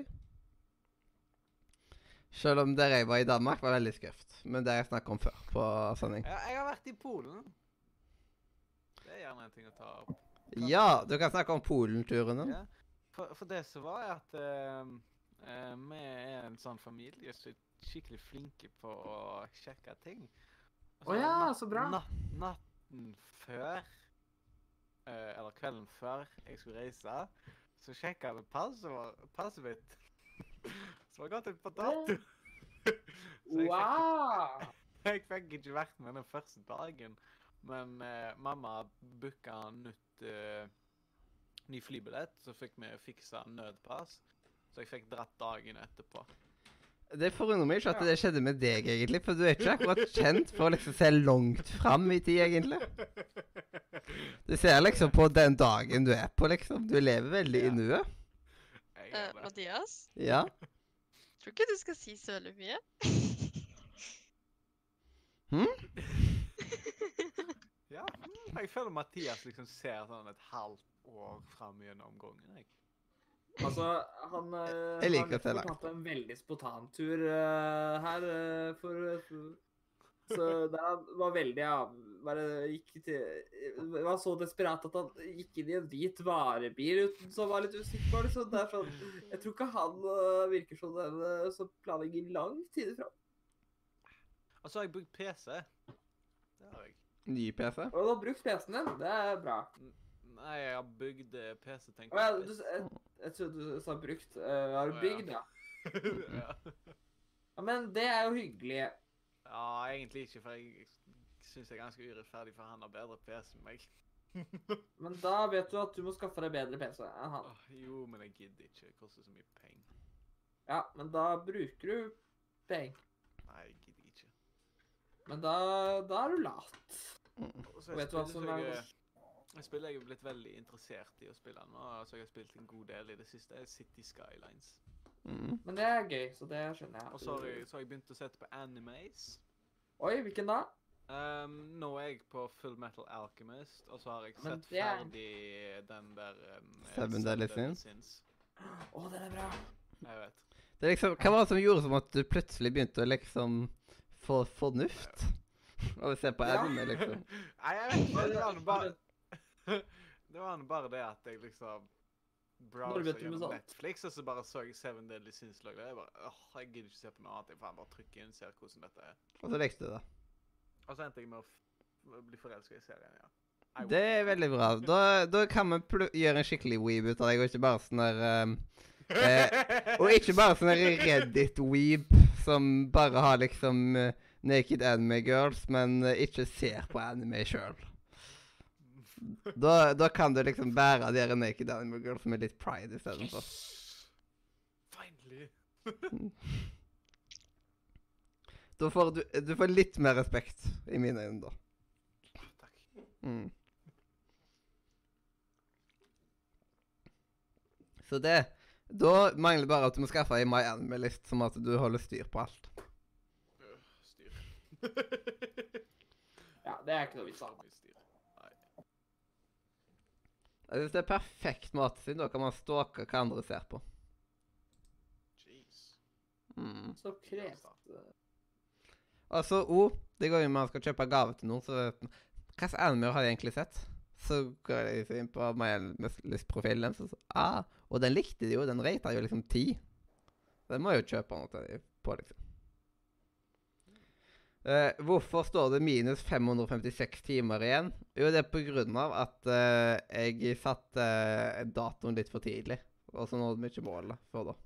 Selv om der jeg var i Danmark, var veldig skøft. Men det har jeg snakket om før på sending. Ja, jeg har vært i Polen. Det er gjerne en ting å ta opp. Ja, du kan snakke om Polen-turene. Ja. For, for det som var, er at eh, Eh, vi er en sånn familie som er skikkelig flinke på å sjekke ting. Å ja, så bra. Natt, natten før, eh, eller kvelden før jeg skulle reise, så sjekka vi passet passet mitt. (laughs) Som var gått ut på dato. (laughs) Så jeg fikk, Wow! (laughs) jeg fikk ikke vært med den første dagen. Men eh, mamma booka nytt eh, ny flybillett, så fikk vi fiksa nødpass. Så jeg fikk dratt dagen etterpå. Det forundrer meg ikke at det skjedde med deg, egentlig. For du er ikke akkurat kjent for å liksom se langt fram i tid, egentlig. Du ser liksom på den dagen du er på, liksom. Du lever veldig i nuet. Eh, det. Mathias, Ja. tror ikke du skal si så veldig mye. Ja, mm, jeg føler Mathias liksom ser sånn et halvt år fram gjennom gangen. jeg. Altså, han uh, Jeg liker se har langt. tatt en veldig spontantur uh, her uh, for, uh, Så det var veldig ja, bare gikk til Var så desperat at han gikk inn i en hvit varebil uten som var litt usikker. Så det er sånn Jeg tror ikke han uh, virker som den uh, som planlegger lang tid fram. Og så har jeg bygd PC. Det har jeg. Ny PC. Og du har brukt PC-en din. Det er bra. Nei, jeg har bygd eh, PC, tenker ja, du, jeg, trodde du sa brukt. Uh, har du bygd, (laughs) ja? ja. Men det er jo hyggelig. ja, egentlig ikke, for jeg syns jeg er ganske urettferdig, for han har bedre PC enn meg. (laughs) Men da vet du at du må skaffe deg bedre PC enn han. Oh, jo, men jeg gidder ikke. Det koster så mye penger. Ja, men da bruker du penger. Nei, jeg gidder ikke. Men da, da er du lat. Og så Og vet du hva som er Jeg spiller jeg er blitt veldig interessert i å spille nå, så jeg har spilt en god del i det siste. er City Skylines. Mm. Men det er gøy, så det skjønner jeg. Og så har jeg, så har jeg begynt å sette på animes. Oi, hvilken da? Um, nå er jeg på Full Metal Alchemist, og så har jeg sett er- ferdig den der um, Seven Deadly Sins? Å, den er bra. Jeg vet. Det er liksom, hva var det som gjorde som at du plutselig begynte å liksom få fornuft? Å se på Ja. anime, liksom. (laughs) Nei, jeg vet ikke. Det var bare (laughs) Det var bare det at jeg liksom browsa med gjennom? Netflix, og så bare så jeg Seven Deadly Sins lagd. Jeg bare åh, jeg gidder ikke se på noe annet. Jeg bare trykker inn og ser hvordan dette er. Og så likte du det. Og så endte jeg med å f bli forelska i serien, ja. Det er veldig bra. Da, da kan vi pl gjøre en skikkelig weeb ut av deg, og ikke bare sånn der um, eh, Og ikke bare sånn der Reddit-weeb som bare har liksom uh, naked anime girls, men uh, ikke ser på anime sjøl. Da, da kan du liksom bære de her naked Animal girls med litt pride istedenfor. Finally. (laughs) Da får du, du får litt mer respekt, i mine øyne, da. Takk. Mm. Så det Da mangler det bare at du må skaffe ei My Anime-list, som at du holder styr på alt. Øh, styr. (laughs) Ja, det er ikke noe vits. Så da. mye styr. Nei. Jeg synes det er perfekt måte, siden da kan man stalke hva andre ser på. Jeez. Mm. Så Og Altså, O, det går jo man skal kjøpe gave til noen, så Hva slags anime har de egentlig sett? Så går de inn på My Anime-list-profilen, så så, ah, og den likte de jo, den rata jo liksom ti. Den må jo kjøpe noe til de på, liksom. Eh, hvorfor står det minus 556 timer igjen? Jo, det er på grunn av at uh, jeg satte uh, datoen litt for tidlig. Og så nådde vi ikke målet før da.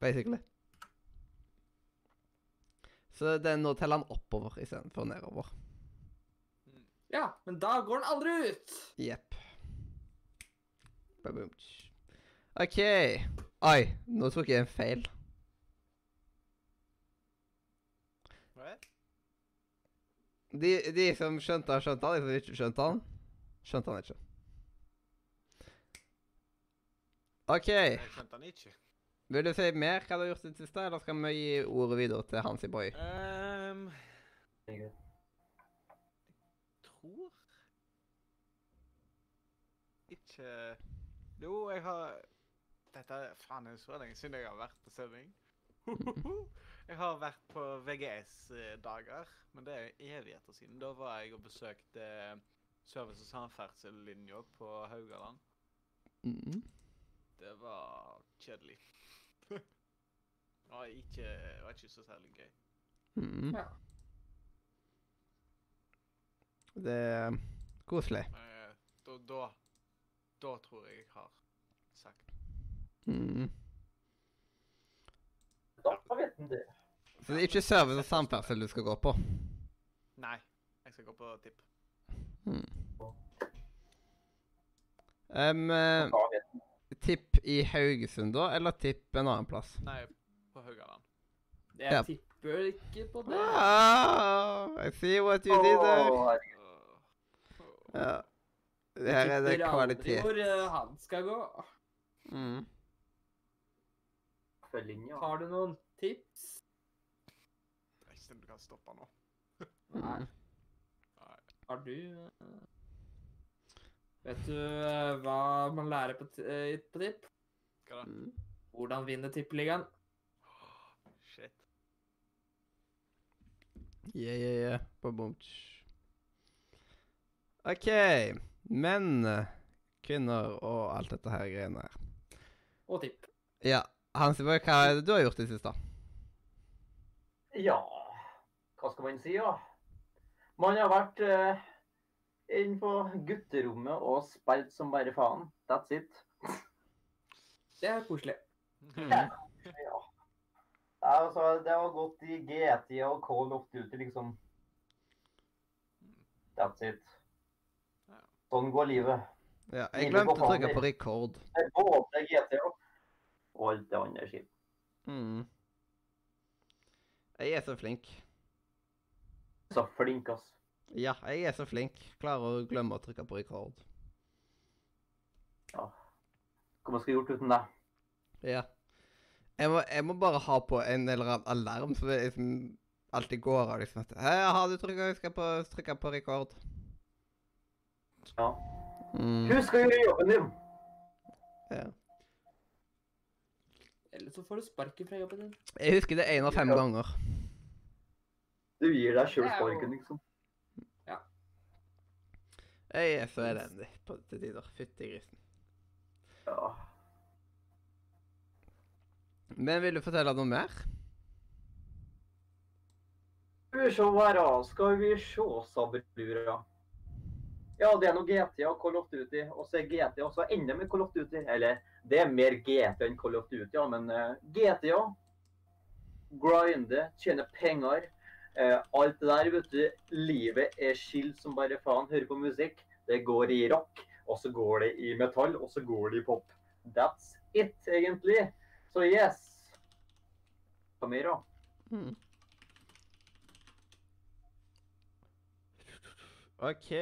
Basically. Så den nå teller han oppover istedenfor nedover. Ja, men da går den aldri ut. Jepp. OK. Oi, nå tok jeg en feil. Hva? De, de som skjønte han, skjønte han. De som ikke skjønte han, skjønte han ikke. OK. Jeg skjønte han ikke. Vil du si mer hva du har gjort i det siste, eller skal vi gi ordet videre til Hansi Boy? Um, jeg tror ikke Jo, jeg har Dette er faen er så lenge siden jeg har vært på sending. (laughs) Jeg har vært på VGS-dager, men det er evigheter siden. Da var jeg og besøkte Service- og samferdselslinja på Haugaland. Mm. Det var kjedelig. (laughs) Det var ikke, var ikke så særlig gøy. Mm. Ja. Det er koselig. Eh, da, da, da tror jeg jeg har sagt Mm. Da vet en det. Så det er ikke service og samferdsel du skal gå på? Nei, jeg skal gå på tipp. Hmm. En. tipp i Haugesund, da, eller tipp en annen plass? Nei, på Haugaland. Jeg Ja. tipper ikke på det. Ah, I see what you did there. Ja. Her er det kvalitet. Tipper aldri hvor eh, han skal gå. Mm. Følgelinja. Har du noen tips? Det er ikke sånn du kan stoppe nå. (laughs) Nei. Nei. Har du uh, Vet du uh, hva man lærer på, eh, på tipp? Hva da? Mm. Hvordan vinne tippeligaen? (gasps) Shit. Yeah, yeah, yeah. Ba-bum. OK. Menn, kvinner og alt dette her greiene her. Og tipp. Ja. Hansiborg, hva er det du har gjort i det siste? Ja, hva skal man si, da? Man har vært eh, inne på gutterommet og spilt som bare faen. That's it. Det er koselig. Mm. Ja. Altså, det har gått i GT og Call of Duty, liksom. That's it. Sånn går livet. Ja, jeg glemte å trykke på record. Det er både GT og og alt det andre skipet. Mm. Jeg er så flink. Så flink, ass. Ja, jeg er så flink. Klarer å glemme å trykke på record. Hva man skulle gjort uten deg? Ja. Jeg må, jeg må bare ha på en eller annen alarm som det liksom alltid går av. liksom. at, Hei, har du trykka Husk på, trykke på record. Ja. Mm. Husk å gjøre jobben din! Ja. Eller så får du sparken fra jobben din. Jeg husker det én av fem ganger. Du gir deg sjøl sparken, liksom. Ja. Jeg er så elendig på til tider. Fytti grisen. Ja. Men vil du fortelle noe mer? Skal vi se her, da. Skal vi se, Sabrura. Ja, det er noe GTA og Call of Duty. Og så er GT også enda mer Call of Duty. Eller, det er mer GT enn Call of Duty, ja, men eh, GTA Grinde, tjene penger. Uh, alt det der, vet du. Livet er skilt som bare faen. Hører på musikk. Det går i rock, og så går det i metall, og så går det i pop. That's it, egentlig. Så yes. Hva mer, da? Mm. OK.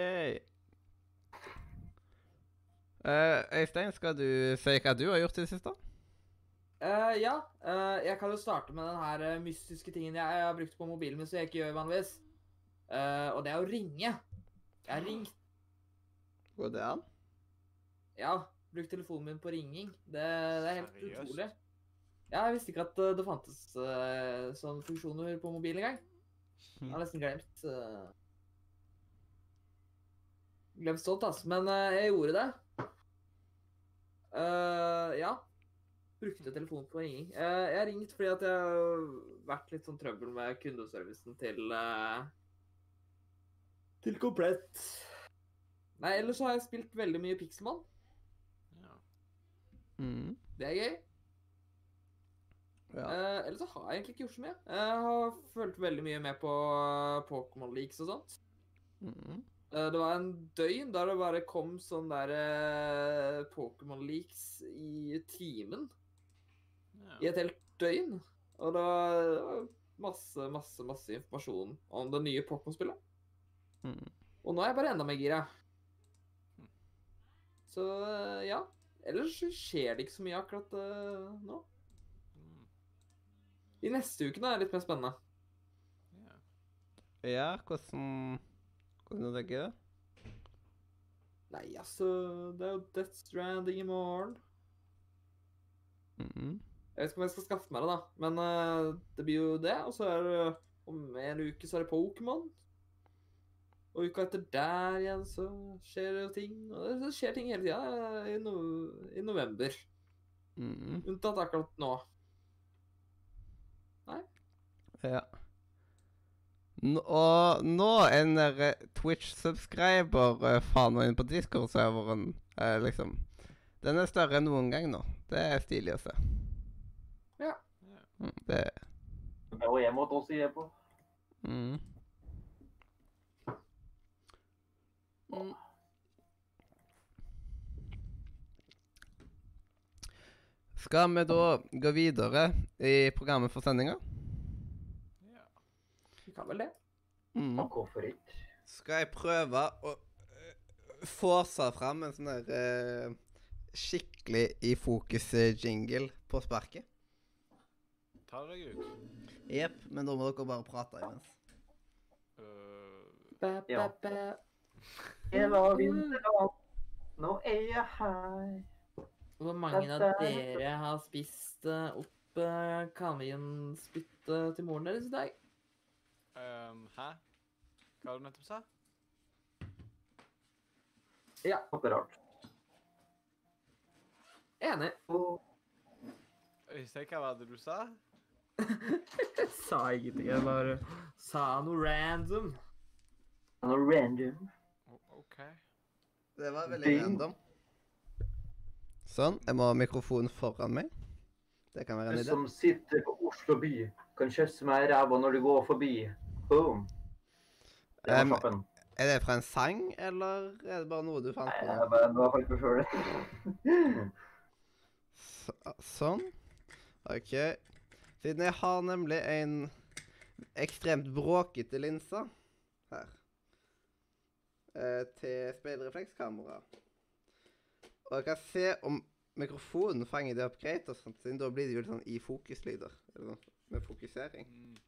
Eh, Øystein, skal du si hva du har gjort i det siste? Uh, ja, Uh, jeg kan jo starte med den her mystiske tingen jeg, jeg har brukt på mobilen min som jeg ikke gjør vanligvis. Eh, og det er å ringe. Jeg har ringt. Går det an? Ja, brukt telefonen min på ringing. Det, det er helt Seriøst? utrolig. Ja, jeg visste ikke at det fantes sånne funksjoner på mobilen engang. Jeg har nesten glemt uh, Glemt sånt, altså. Men jeg gjorde det. Eh, ja. Brukte telefonen på ringing. Uh, jeg har ringt fordi at jeg har vært litt sånn trøbbel med kundeservicen til uh, Til Komplett. Nei, ellers så har jeg spilt veldig mye Pixelmon. Ja. Mm. Det er gøy. Ja. Uh, ellers så har jeg egentlig ikke gjort så mye. Jeg har fulgt veldig mye med på Pokémon Leaks og sånt. Mm. Eh, det var en døgn der det bare kom sånn der eh, Pokémon Leaks i timen. Ja. I et helt døgn. Og det var, det var masse, masse, masse informasjon om det nye Pokémon-spillet. Mm. Og nå er jeg bare enda mer gira. Mm. Så eh, ja. Ellers skjer det ikke så mye akkurat uh, nå. Mm. I neste uke nå er det litt mer spennende. Ja. Ja, hvordan Hvordan tenke det? Nei, altså Det er jo Death Stranding i morgen. Mm. Jeg vet ikke om jeg skal skaffe meg det, da. Men uh, det blir jo det. Og så er det om en uke så er det Pokémon. Og uka etter der igjen så skjer det jo ting. Og det skjer ting hele tida i, no i november. Mm. Unntatt akkurat nå. Nei. Ja. N og nå ender eh, Twitch-subscriber uh, faen meg inn på Discord-serveren, eh, liksom Den er større enn noen gang nå. Det er stilig å se. Ja. Mm, det Det var en måte å si det på. mm. Mm. Skal vi da gå videre i programmet for sendinga? Ja. Vi kan vel det. Mm. Og hvorfor ikke? Skal jeg prøve å forse fåse fram en sånn der uh, skikkelig i fokus-jingle på sparket? Ta deg ut. Jepp, men da må dere bare prate imens. Uh, ba, ba, Ja. bæ. Det var vinterland, nå er jeg her. Hvor mange av dere har spist eh, opp uh, kaninspyttet til moren deres i dag? Um, hæ? Hva var det du nettopp sa? Ja, Akkurat. enig. Øystein, hva var det du sa? (laughs) Jeg sa ingenting, jeg bare sa noe random. Noe random. O- OK. Det var veldig Ding. random. Sånn. Jeg må ha mikrofonen foran meg. Det kan være en Du idé. som sitter på Oslo by, kan kysse meg i ræva når du går forbi. Boom. Det var kjappen. Er det fra en sang, eller er det bare noe du fant Nei, det var, bare noe jeg fant på sjøl. Så, sånn. OK. Siden jeg har nemlig en ekstremt bråkete linse her eh, til speilreflekskamera. Og jeg kan se om mikrofonen fanger det opp greit, og sånt, siden da blir det jo litt sånn i fokuslyder. Eller noe med fokusering. Mm.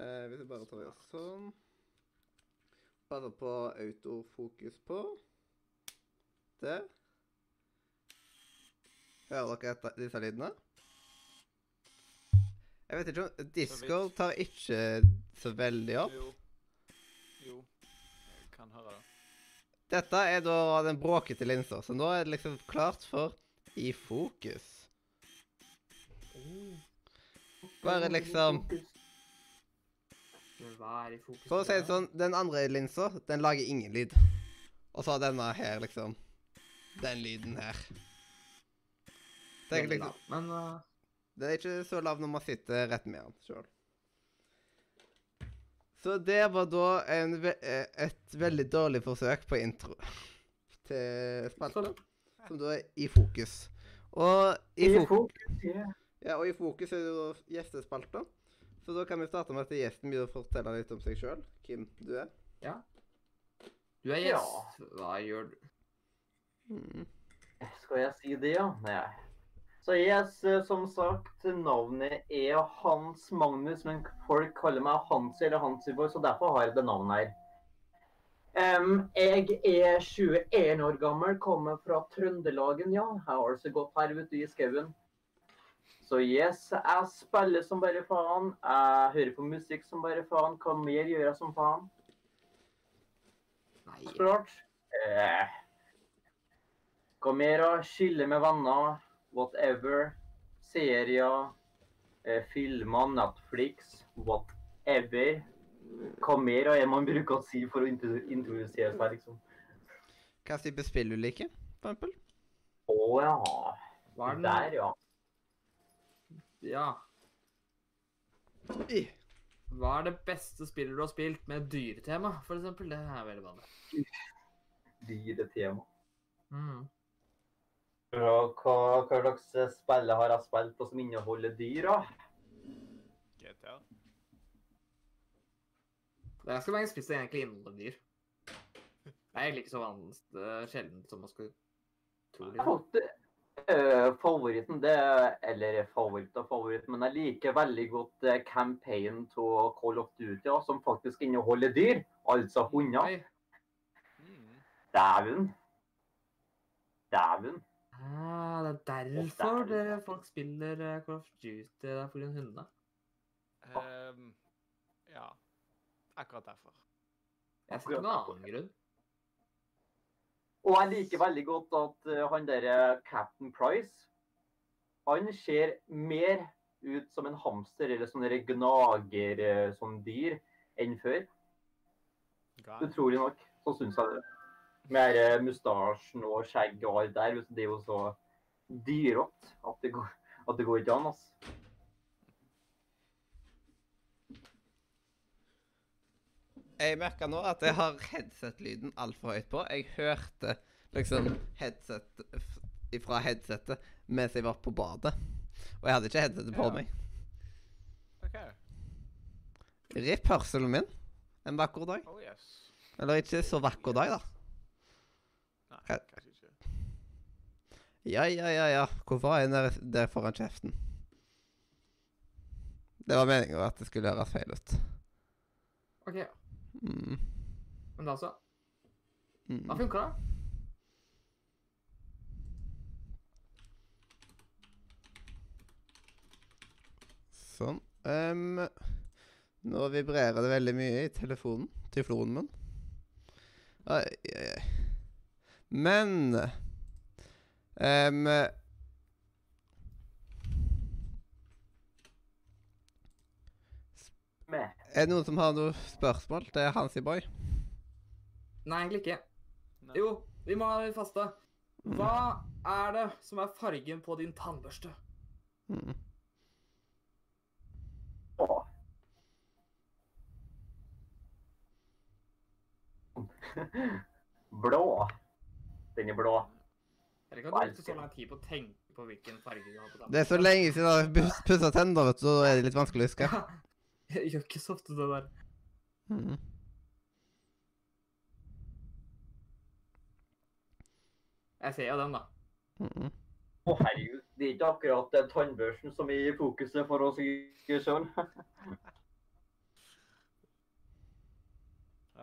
Eh, hvis jeg bare tar gjør sånn Bare på autofokus på. Der. Hører dere etter disse lydene? Jeg vet ikke om Discord tar ikke så veldig opp. Jo. Jo. Jeg kan høre det. Dette er da den bråkete linsa, så nå er det liksom klart for i fokus. Bare liksom Er i fokus? For å si det sånn, den andre linsa, den lager ingen lyd. Og så har denne her liksom den lyden her. Det er, liksom. Men uh, det er ikke så lav når man sitter rett med den sjøl. Så det var da en, ve eh, et veldig dårlig forsøk på intro (laughs) til spalten, som da er i fokus. Og i, I fokus fokus, ja. Ja, og i fokus er det jo gjestespalter. Så da kan vi starte med at gjesten begynner å fortelle litt om seg sjøl. Hvem du er. Ja. du er gjest. Hva gjør du? Mm. Skal jeg si det, ja? Nei. Så yes, eh, som sagt, navnet er Hans Magnus, men folk kaller meg Hansi eller Hansiborg, så derfor har jeg det navnet her. Um, jeg er 21 år gammel, kommer fra Trøndelagen, ja. Jeg har altså gått her ute i skauen. Så yes, jeg spiller som bare faen. Jeg hører på musikk som bare faen. Hva mer gjør jeg som faen? Nei. Klart. Eh, hva mer å Skille med venner, whatever. Serier, eh, filmer, Netflix, whatever. Hva mer er man bruker å si for å intro- introdusere seg, liksom? Hva type spill du liker, for eksempel? Å ja. Hva er den? Der, ja. Ja. Hva er det beste spillet du har spilt med dyretema, for eksempel? Det er veldig vanlig. Dyretema. Mm. Hva, hva slags spill har jeg spilt på som inneholder dyr, da? GTA. Det er ganske mange spill som egentlig inneholder dyr. Det er egentlig ikke så vanlig, uh, sjelden som man skulle tro. Fått eh, favoritten, det er, eller favoritt og favoritt, men jeg liker veldig godt uh, campaign av Call of Duty, ja, som faktisk inneholder dyr, altså hunder. Mm. Dæven. Dæven. Ah, det er derfor dere folk spiller eh, Call of Duty. Det er pga. hundene. Um, ja. Akkurat derfor. Jeg ser ikke noen annen grunn. Og jeg liker veldig godt at eh, han derre Captain Price, han ser mer ut som en hamster eller sånn der gnager som sånn dyr enn før. God. Utrolig nok. Så syns jeg det. Med eh, mustasjen og skjegg og alt der. Det er jo så dyrått at det går, at det går ikke an, altså. Jeg merka nå at jeg har headset-lyden altfor høyt på. Jeg hørte liksom headset fra headsetet mens jeg var på badet. Og jeg hadde ikke headsetet på Ja. meg. OK. Ripp hørselen min en vakker dag. Oh yes. Eller ikke så vakker dag, da. Nei, kanskje ikke. Ja, ja, ja, ja. Hvorfor er jeg der, foran kjeften? Det var meningen at det skulle høres feil ut. OK. Mm. Men da så. Mm. Da funka det. Sånn. Um, nå vibrerer det veldig mye i telefonen. Tyflonen min. Ai, ai, ai. Men ehm, Med. Er det noen som har noen spørsmål til Hansi Boy? Nei, egentlig ikke. Nei. Jo, vi må ha det faste. Hva er det som er fargen på din tannbørste? Mm. Åh. (laughs) Blå. Den er blå. Vet ikke at så lang tid på å tenke på hvilken farge du har på Det er så lenge siden jeg har pussa tenner, vet du, så da er det litt vanskelig å huske. (laughs) Jeg gjør ikke så ofte det der. Mm. Jeg ser jo den, da. Mm. Å, herregud. Det er ikke akkurat den tannbørsten som er i fokuset for oss (laughs) sjøl.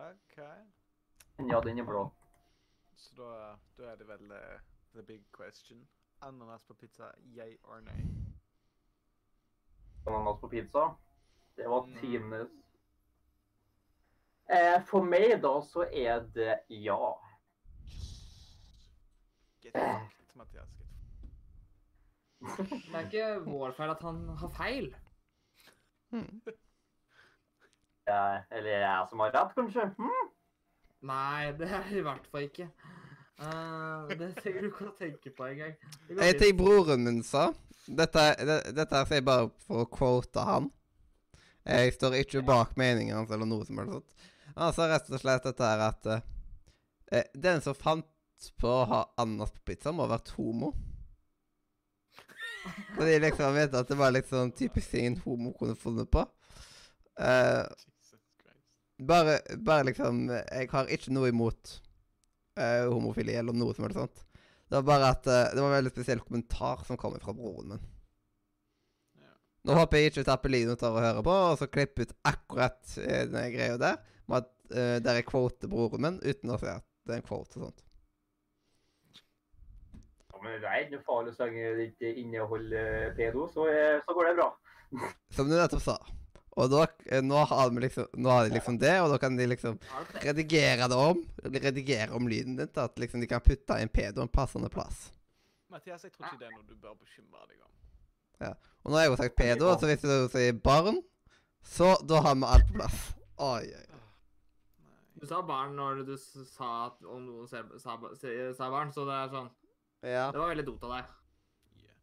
OK. Ja, den er blå. Så da, da er det vel uh, the big question. Ananas på pizza, yay or nay? Ananas på pizza. Det var Mm. tidenes eh, For meg, da, så er det ja. Get fucked, Mathias. Get fucked. Det er ikke vår feil at han har feil. Hmm. Ja, eller er jeg som har rett, kanskje? Hmm? Nei, det er i hvert fall ikke. Uh, det trenger du ikke å tenke på engang. En ting broren min sa Dette, det, dette er jeg bare for å quote han. Jeg står ikke bak meningen hans eller noe som helst sånt. Han sa rett og slett dette her at eh, eh, Den som fant på å ha ananas på pizza, må ha vært homo. Fordi liksom vet at det var litt sånn typisk ting en homo kunne funnet på. Eh, bare, bare liksom Jeg har ikke noe imot eh, homofili eller noe som helst sånt. Det var bare at eh, det var en veldig spesiell kommentar som kom fra broren min. Nå håper jeg ikke Tappelino tar og hører på, og så klipper ut akkurat eh, den greia der. Med at, uh, der jeg quoter broren min, uten å si at det er en quote og sånt. Ja, men det er ikke noe farlig så lenge det ikke inneholder pedo, så, eh, så går det bra. (laughs) Som du nettopp sa. Og da, eh, nå har de liksom, nå har de liksom det, og da kan de liksom redigere det om. Redigere om lyden din til at liksom de kan putte en pedo en passende plass. Mathias, jeg tror ikke det er noe du bør bekymre deg om. Og nå har jeg jo sagt pedo, så hvis du sier barn, så da har vi alt på plass. Oi, oi. Du sa barn når du sa at om noen ser, sa, sa barn, så det er sånn Ja. Det var veldig dumt av deg. Yeah.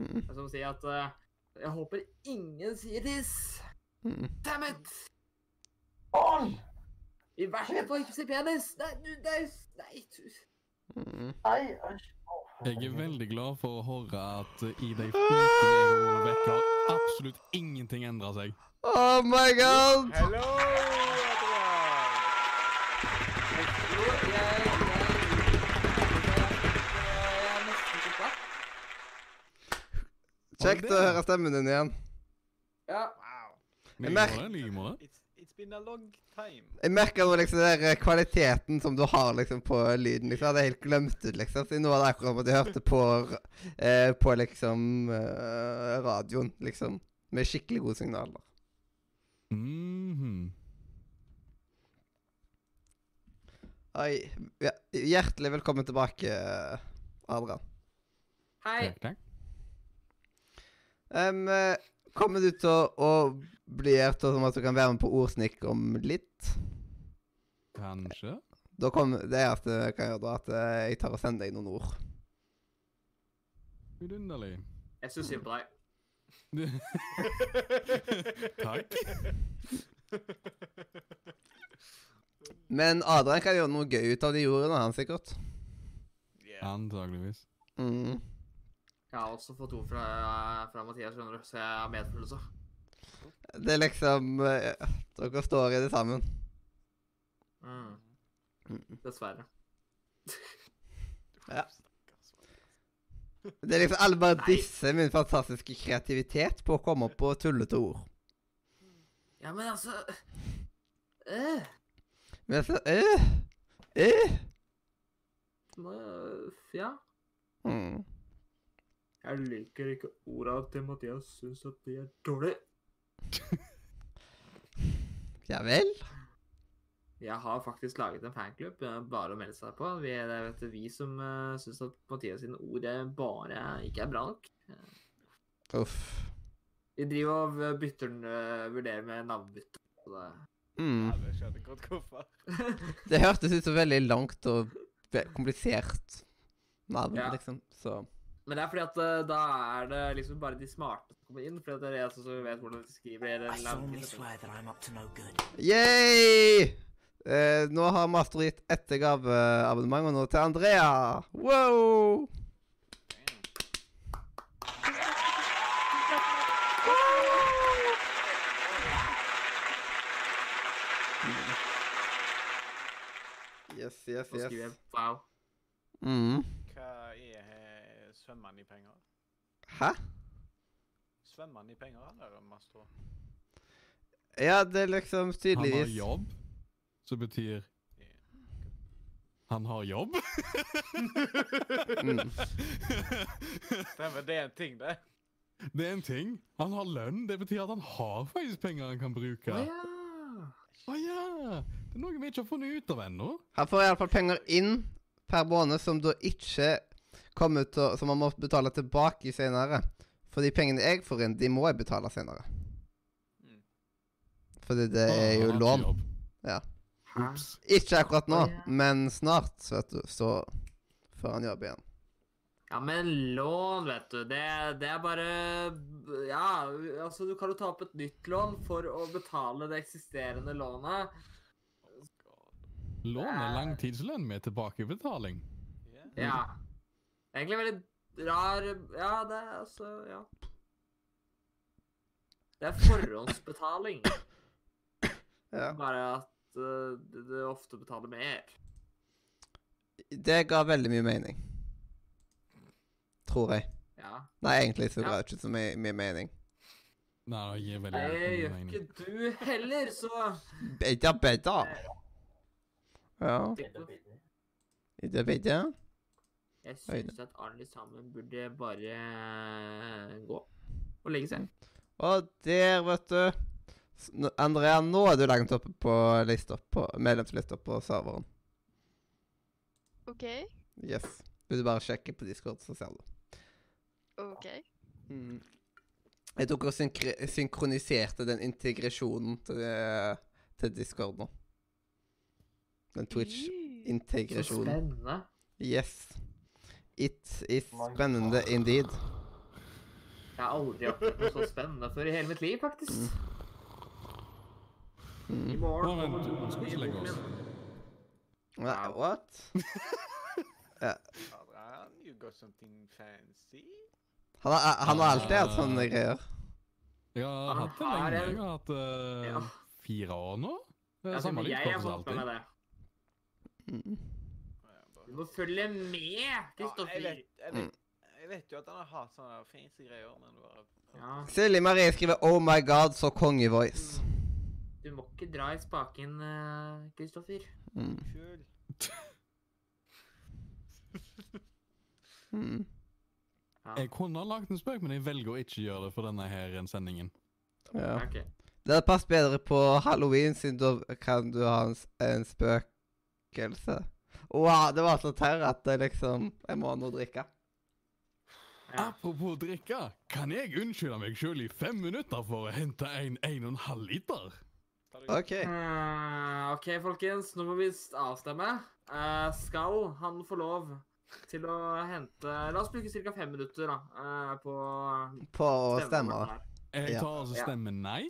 Mm, Det er som å si at uh, Jeg håper ingen sier tiss. mm. Damn it! Barn! I hvert fall ikke si penis. Nei, du, nei, nei. du- Mm. Nei, æsj. Jeg er veldig glad for å høre at i de fire ukene har absolutt ingenting endra seg. Oh my god! Hello. Kjekt å høre stemmen din igjen. Ja. Wow. Jeg merker- Like måte, been a long time. Jeg merker nå liksom den der kvaliteten som du har liksom på lyden. liksom. Jeg hadde helt glemt ut, liksom. Så nå var det akkurat som at jeg hørte på, eh, på liksom eh, radioen, liksom. Med skikkelig gode signaler. Mhm. Oi. Ja, hjertelig velkommen tilbake, Adrian. Hei. Takk, takk. Em, eh, kommer du til å, å bli her til som at du kan være med på ordsnikk om litt? Kanskje? Da kom, det eneste jeg kan gjøre, da, at jeg tar og sender deg noen ord. Vidunderlig. Jeg syns synd på deg. Takk. Men Adrian kan gjøre noe gøy ut av de ordene, han sikkert. Yeah. Antageligvis. Mm. Jeg har også fått ord fra, fra Mathias, skjønner du, så jeg har medfølelse. Det er liksom eh, Dere står i det sammen. Mm. Mm. Dessverre. Ja. Det er liksom alle bare disse disser min fantastiske kreativitet på å komme opp på tullete ord. Ja, men altså øh, Men altså øh, øh. nå- Ja. Mm. Jeg liker ikke orda til Mathias, syns at de er dårlige. (laughs) Ja vel? Jeg har faktisk laget en fanklubb, eh, bare å melde seg på. Vi, det er vet du, vi som uh, syns at Mathias sine ord eh, bare ikke er bra nok. Uff. Vi driver og bytter eh, vurderer med navnbytte. det- Mm. Ja, det. (laughs) Det hørtes ut som veldig langt og komplisert navn, Ja. liksom. Så Men det er fordi at eh, da er det liksom bare de smarte som kommer inn, fordi at det er jeg som vet hvordan de skriver I no. Yay! Eh, nå har Master gitt ett gaveabonnement, og nå til Andrea. Wow! Yes, yes, Så skriver jeg yes. wow. Mm. Hva han svømmer i penger? Hæ? Svømmer i penger, eller Mastro? Ja, det er liksom Han har jobb, som betyr Han har jobb? Mm. (laughs) Stemmer, det er en ting, det. Det er en ting. Han har lønn. Det betyr at han har faktisk penger han kan bruke. Å Å ja. ja. Det er noe vi ikke har funnet ut av ennå. Han får iallfall penger inn per måned som da ikke kommer ut og, Som man må betale tilbake senere. For de pengene jeg får inn, de må jeg betale senere. Mm. Fordi det er jo lån. Ops. Ikke akkurat nå, men snart, vet du, så får han jobb igjen. Ja, men lån, vet du, det, det er bare Ja, altså, du kan jo ta opp et nytt lån for å betale det eksisterende lånet. Lån er lang tidslønn med tilbakebetaling. Ja. Egentlig veldig rar Ja, det er altså Ja. Det er forhåndsbetaling. (coughs) Ja. Bare at uh, du, du ofte betaler mer. Det ga veldig mye mening. Tror jeg. Ja. Nei, egentlig så ga det ikke så mye, mye mening. Nei, det gir veldig mye mening. Det gjør ikke du heller, så Bedda, bedda. Ja. Bedre, bedre. Bedda, bedda. Jeg syns at alle sammen burde bare eh, gå og legge seg. Og der, vet du Andrea, nå er du langt oppe på lista på medlemslista på serveren. OK. Yes. Vil du bare sjekke på Discord, så ser du. OK. Mm. Jeg tok og synkre synkroniserte den integrasjonen til, til Discord nå. Den Twitch-integrasjonen. Så spennende. Yes. It is spennende indeed. Jeg har aldri hatt noe så spennende før i hele mitt liv, faktisk. I Mm. morgen Nå, vent, kommer vi skal ikke legge oss. What? (laughs) Adrian, you got something fancy? Han har, han har alltid hatt sånne greier. Jeg har hatt det lenge. en- Jeg har hatt eh, Ja. fire år nå. Det er samme jeg har fått med meg det. Mm. Du må følge med, Ja, jeg, Kristoffer. jeg, vet, jeg vet jo at han har hatt sånne fancy greier, men bare Ja, Silje Marie skriver 'Oh my God', så kongevoice. du må ikke dra i spaken, eh, Kristoffer. Mm. (laughs) Mm. Ja. Jeg kunne ha lagt en spøk, men jeg velger å ikke gjøre det for denne her sendingen. Ja. Okay. Det hadde passet bedre på halloween, siden da kan du ha en, en spøkelse. Wow, det var så tørr at det liksom Jeg må ha noe å drikke. Ja. Apropos drikke, kan jeg unnskylde meg sjøl i fem minutter for å hente en 1,5 liter? OK. Uh, OK, folkens. Nå må vi avstemme. Uh, skal han få lov til å hente La oss bruke ca. fem minutter da, uh, på På å stemme. Jeg tar altså stemme stemmen nei.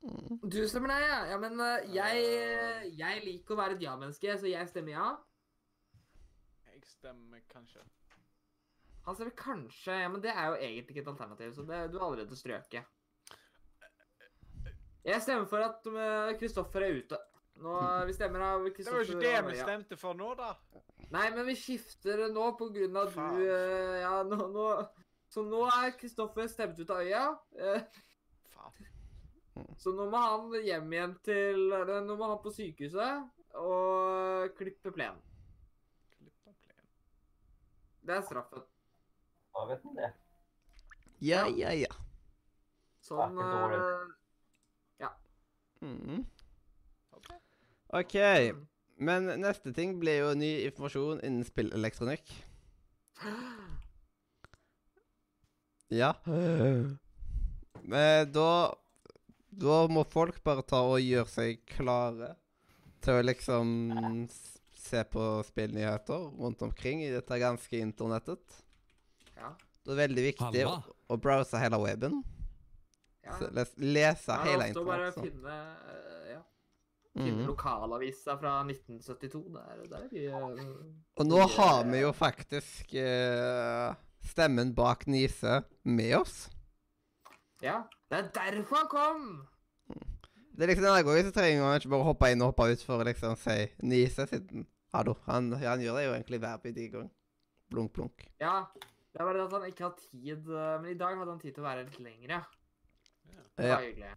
Du stemmer nei, ja. ja men eh, jeg, jeg liker å være et ja-menneske, så jeg stemmer ja. Jeg stemmer kanskje. Han stemmer kanskje, ja, men det er jo egentlig ikke et alternativ, så det, du har allerede strøket. Jeg stemmer for at eh, Kristoffer er ute. Nå, vi stemmer av Det var jo ikke det vi stemte for nå, da. Nei, men vi skifter nå på grunn av Faen. du eh, Ja, nå, nå Så nå er Kristoffer stemt ut av øya. Eh. Så nå må han hjem igjen til Nå må han på sykehuset og klippe plenen. Klippe plenen plen. Det er straffen. Da vet han det. Ja, ja, ja. Sånn Det er ikke dårlig. eh, Mm. Ok. OK. Men neste ting blir jo ny informasjon innen spillelektronikk. (gasps) Ja. Men (gasps) da Da må folk bare ta og gjøre seg klare til å liksom se på spillnyheter rundt omkring i dette ganske internettet. Ja. Det er veldig viktig å, Halla. å browse hele weben. ja. Les, lese Ja, hele internettet. bare finne eh, ja. Finne Mhm. lokalavisa fra 1972. Der, der er vi Og nå har vi jo faktisk eh, stemmen bak Nise med oss. Ja. Det er derfor han kom! Det er liksom den gangen så trenger man ikke bare hoppe inn og hoppe ut for å liksom si Nise, siden Hallo. Han, han gjør det jo egentlig hver bidige gang. Blunk, blunk. Ja. Det er bare det at han ikke har tid eh, Men i dag hadde han tid til å være litt lengre. Det Ja. var hyggelig.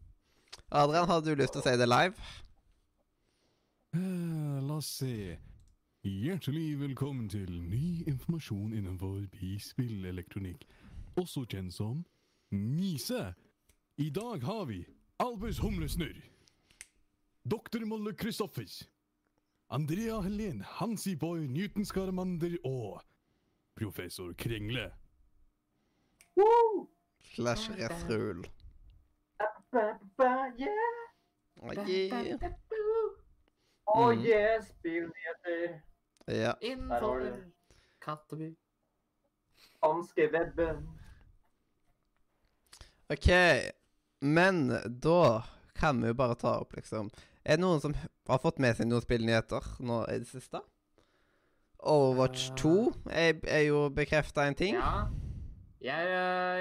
Adrian, hadde du lyst til å si det live? Uh, la oss se. Hjertelig velkommen til ny informasjon innenfor spillelektronikk, også kjent som Nise. I dag har vi Albus Humlesnurr, Doktor Molle Christoffers, Andrea Helen Hansi Boy Newton Skaramander og Professor Kringle. Woo! Slash refrul. Ba, yeah! Yeah. Oh Mm. yeah, spillnyheter. Ja. Innenfor. Katteby. Hanskewebben. OK. Men da kan vi jo bare ta opp, liksom Er det noen som har fått med seg noen spillnyheter nå i det siste? Overwatch Eh. 2 er, er jo bekrefta en ting. Ja. Jeg,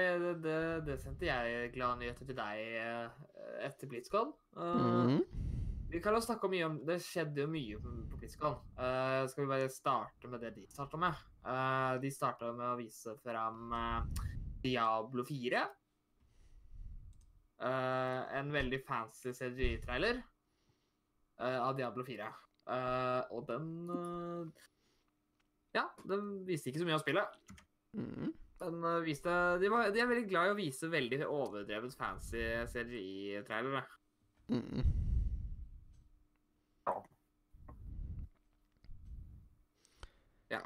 jeg, det, det, sendte jeg glade nyheter til deg eh, etter BlitzCon. Eh, Mhm. Vi kan jo snakke mye om Det skjedde jo mye på, BlitzCon. Uh, skal vi bare starte med det de starta med? Uh, de starta med å vise fram eh, Diablo 4. Eh, en veldig fancy CGI-trailer uh, av Diablo 4. Uh, og den eh, Ja, den viste ikke så mye av spillet. Mm. Den viste de, var, de er veldig glad i å vise veldig overdrevet fancy CGI-trailere. Mm. Ja.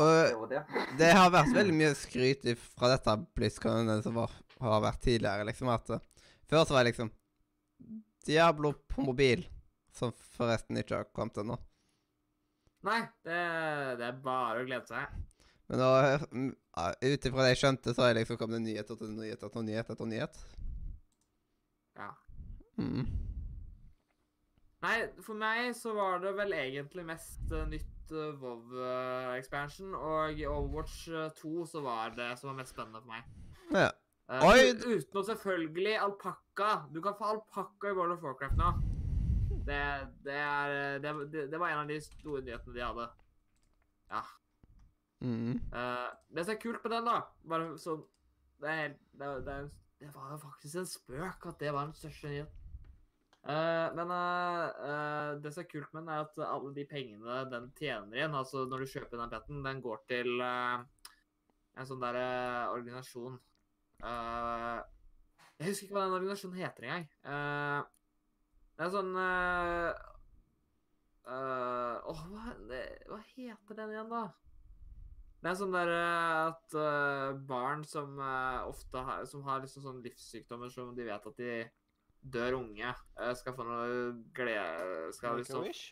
Og det har vært veldig mye skryt fra dette BlizzCon som var, har vært tidligere. liksom at eh, Før så var det liksom Diablo på mobil, som forresten ikke har kommet ennå. Nei, det, det er bare å glede seg. Men da, mm, ut ifra det jeg skjønte, så har det liksom kommet nyhet etter nyhet etter nyhet etter nyhet. Ja. Mm. Nei, for meg så var det vel egentlig mest øh, nytt uh, WoW-expansion, og i Overwatch øh, 2 så var det som var mest spennende for meg. Ja. Eh, Oi! Utenom selvfølgelig alpakka. Du kan få alpakka i World of Warcraft nå. Det, det, er, det, det, det var en av de store nyhetene de hadde. Ja. Mm. Uh, det som er kult med den, da bare sånn, det, er, helt- det, det, er, en- det var jo faktisk en spøk at det var den største nyheten. Uh, men uh, det som er kult med den, er at alle de pengene den tjener igjen, altså når du kjøper den petten, den går til en sånn der eh, organisasjon Jeg husker ikke hva den organisasjonen heter engang. Uh, det er sånn eh, eh, Åh, hva, det, hva heter den igjen, da? Det er sånn der eh, at uh, barn som uh, ofte har, som har liksom sånne livssykdommer som de vet at de dør unge, uh, skal få noe glede Skal Make a liksom wish?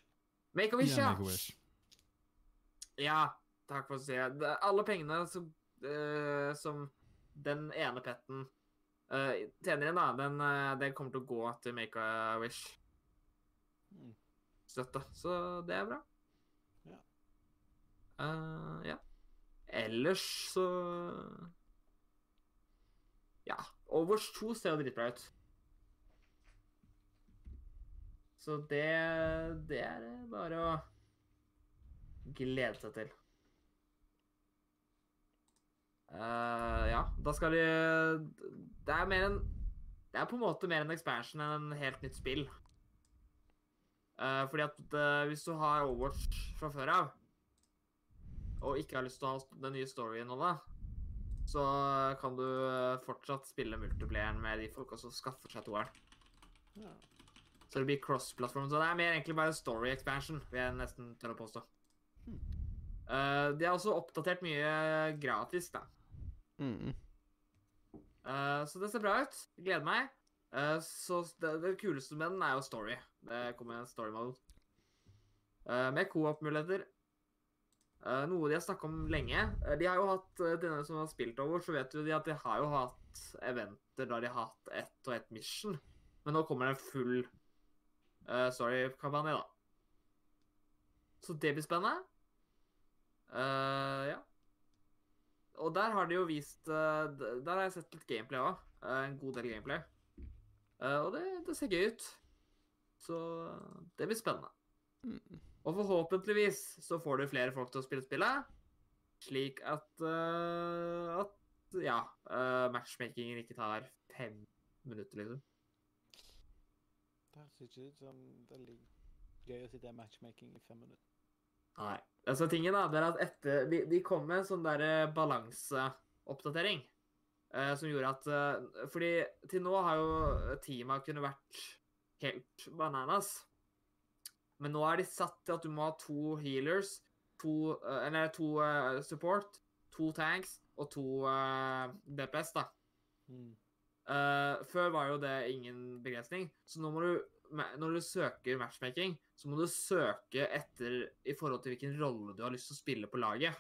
Make a wish, Ja, ja. make a wish. Ja, takk for å si det. Alle pengene som, eh, som den ene petten uh, tjener inn, da, den, uh, den kommer til å gå til Make a Wish. Mm. Støtte. Så det er bra. Ja. Uh, ja. Ellers så Ja. Overwatch 2 ser jo dritbra ut. Så det, det er bare å glede seg til. Eh, ja, da skal de Det er mer en Det er på en måte mer en expansion enn en helt nytt spill. Uh, fordi at uh, hvis du har Overwatch fra før av, og ikke har lyst til å ha den nye storyen og det, så kan du fortsatt spille multiplayeren med de folka som skaffer seg toeren. Ja. Så det blir cross-plattform. Så det er mer egentlig bare story expansion, vil jeg nesten tørre å påstå. Eh, de har også oppdatert mye gratis, da. Mm. Uh, så det ser bra ut. Gleder meg. Uh, så det, det kuleste med den er jo story. Det kommer en story mode. Uh, med co-op-muligheter. Eh, noe de har snakka om lenge. De har jo hatt Denne som har spilt over, så vet jo de at de har jo hatt eventer der de har hatt ett og ett mission. Men nå kommer det en full story-kampanje, da. Så det blir spennende. Ja. Og der har de jo vist eh, Der har jeg sett litt gameplay òg. en god del gameplay. Eh, og det, det ser gøy ut. Så det blir spennende. Mm. Og forhåpentligvis så får du flere folk til å spille spillet. Slik at uh, At ja, uh, matchmakingen ikke tar fem minutter, liksom. Det høres ikke ut som veldig gøy å sitte i matchmaking i fem minutter. Nei. Altså, tingen da, det er at etter De, de kom med en sånn der eh, balanseoppdatering. eh, som gjorde at eh, Fordi til nå har jo teama kunnet vært helt bananas. Men nå er de satt til at du må ha to healers, to eh, Eller to eh, support, to tanks og to eh, DPS, da. Mm. Eh, før var jo det ingen begrensning, så nå må du når du søker matchmaking, så må du søke etter i forhold til hvilken rolle du har lyst til å spille på laget.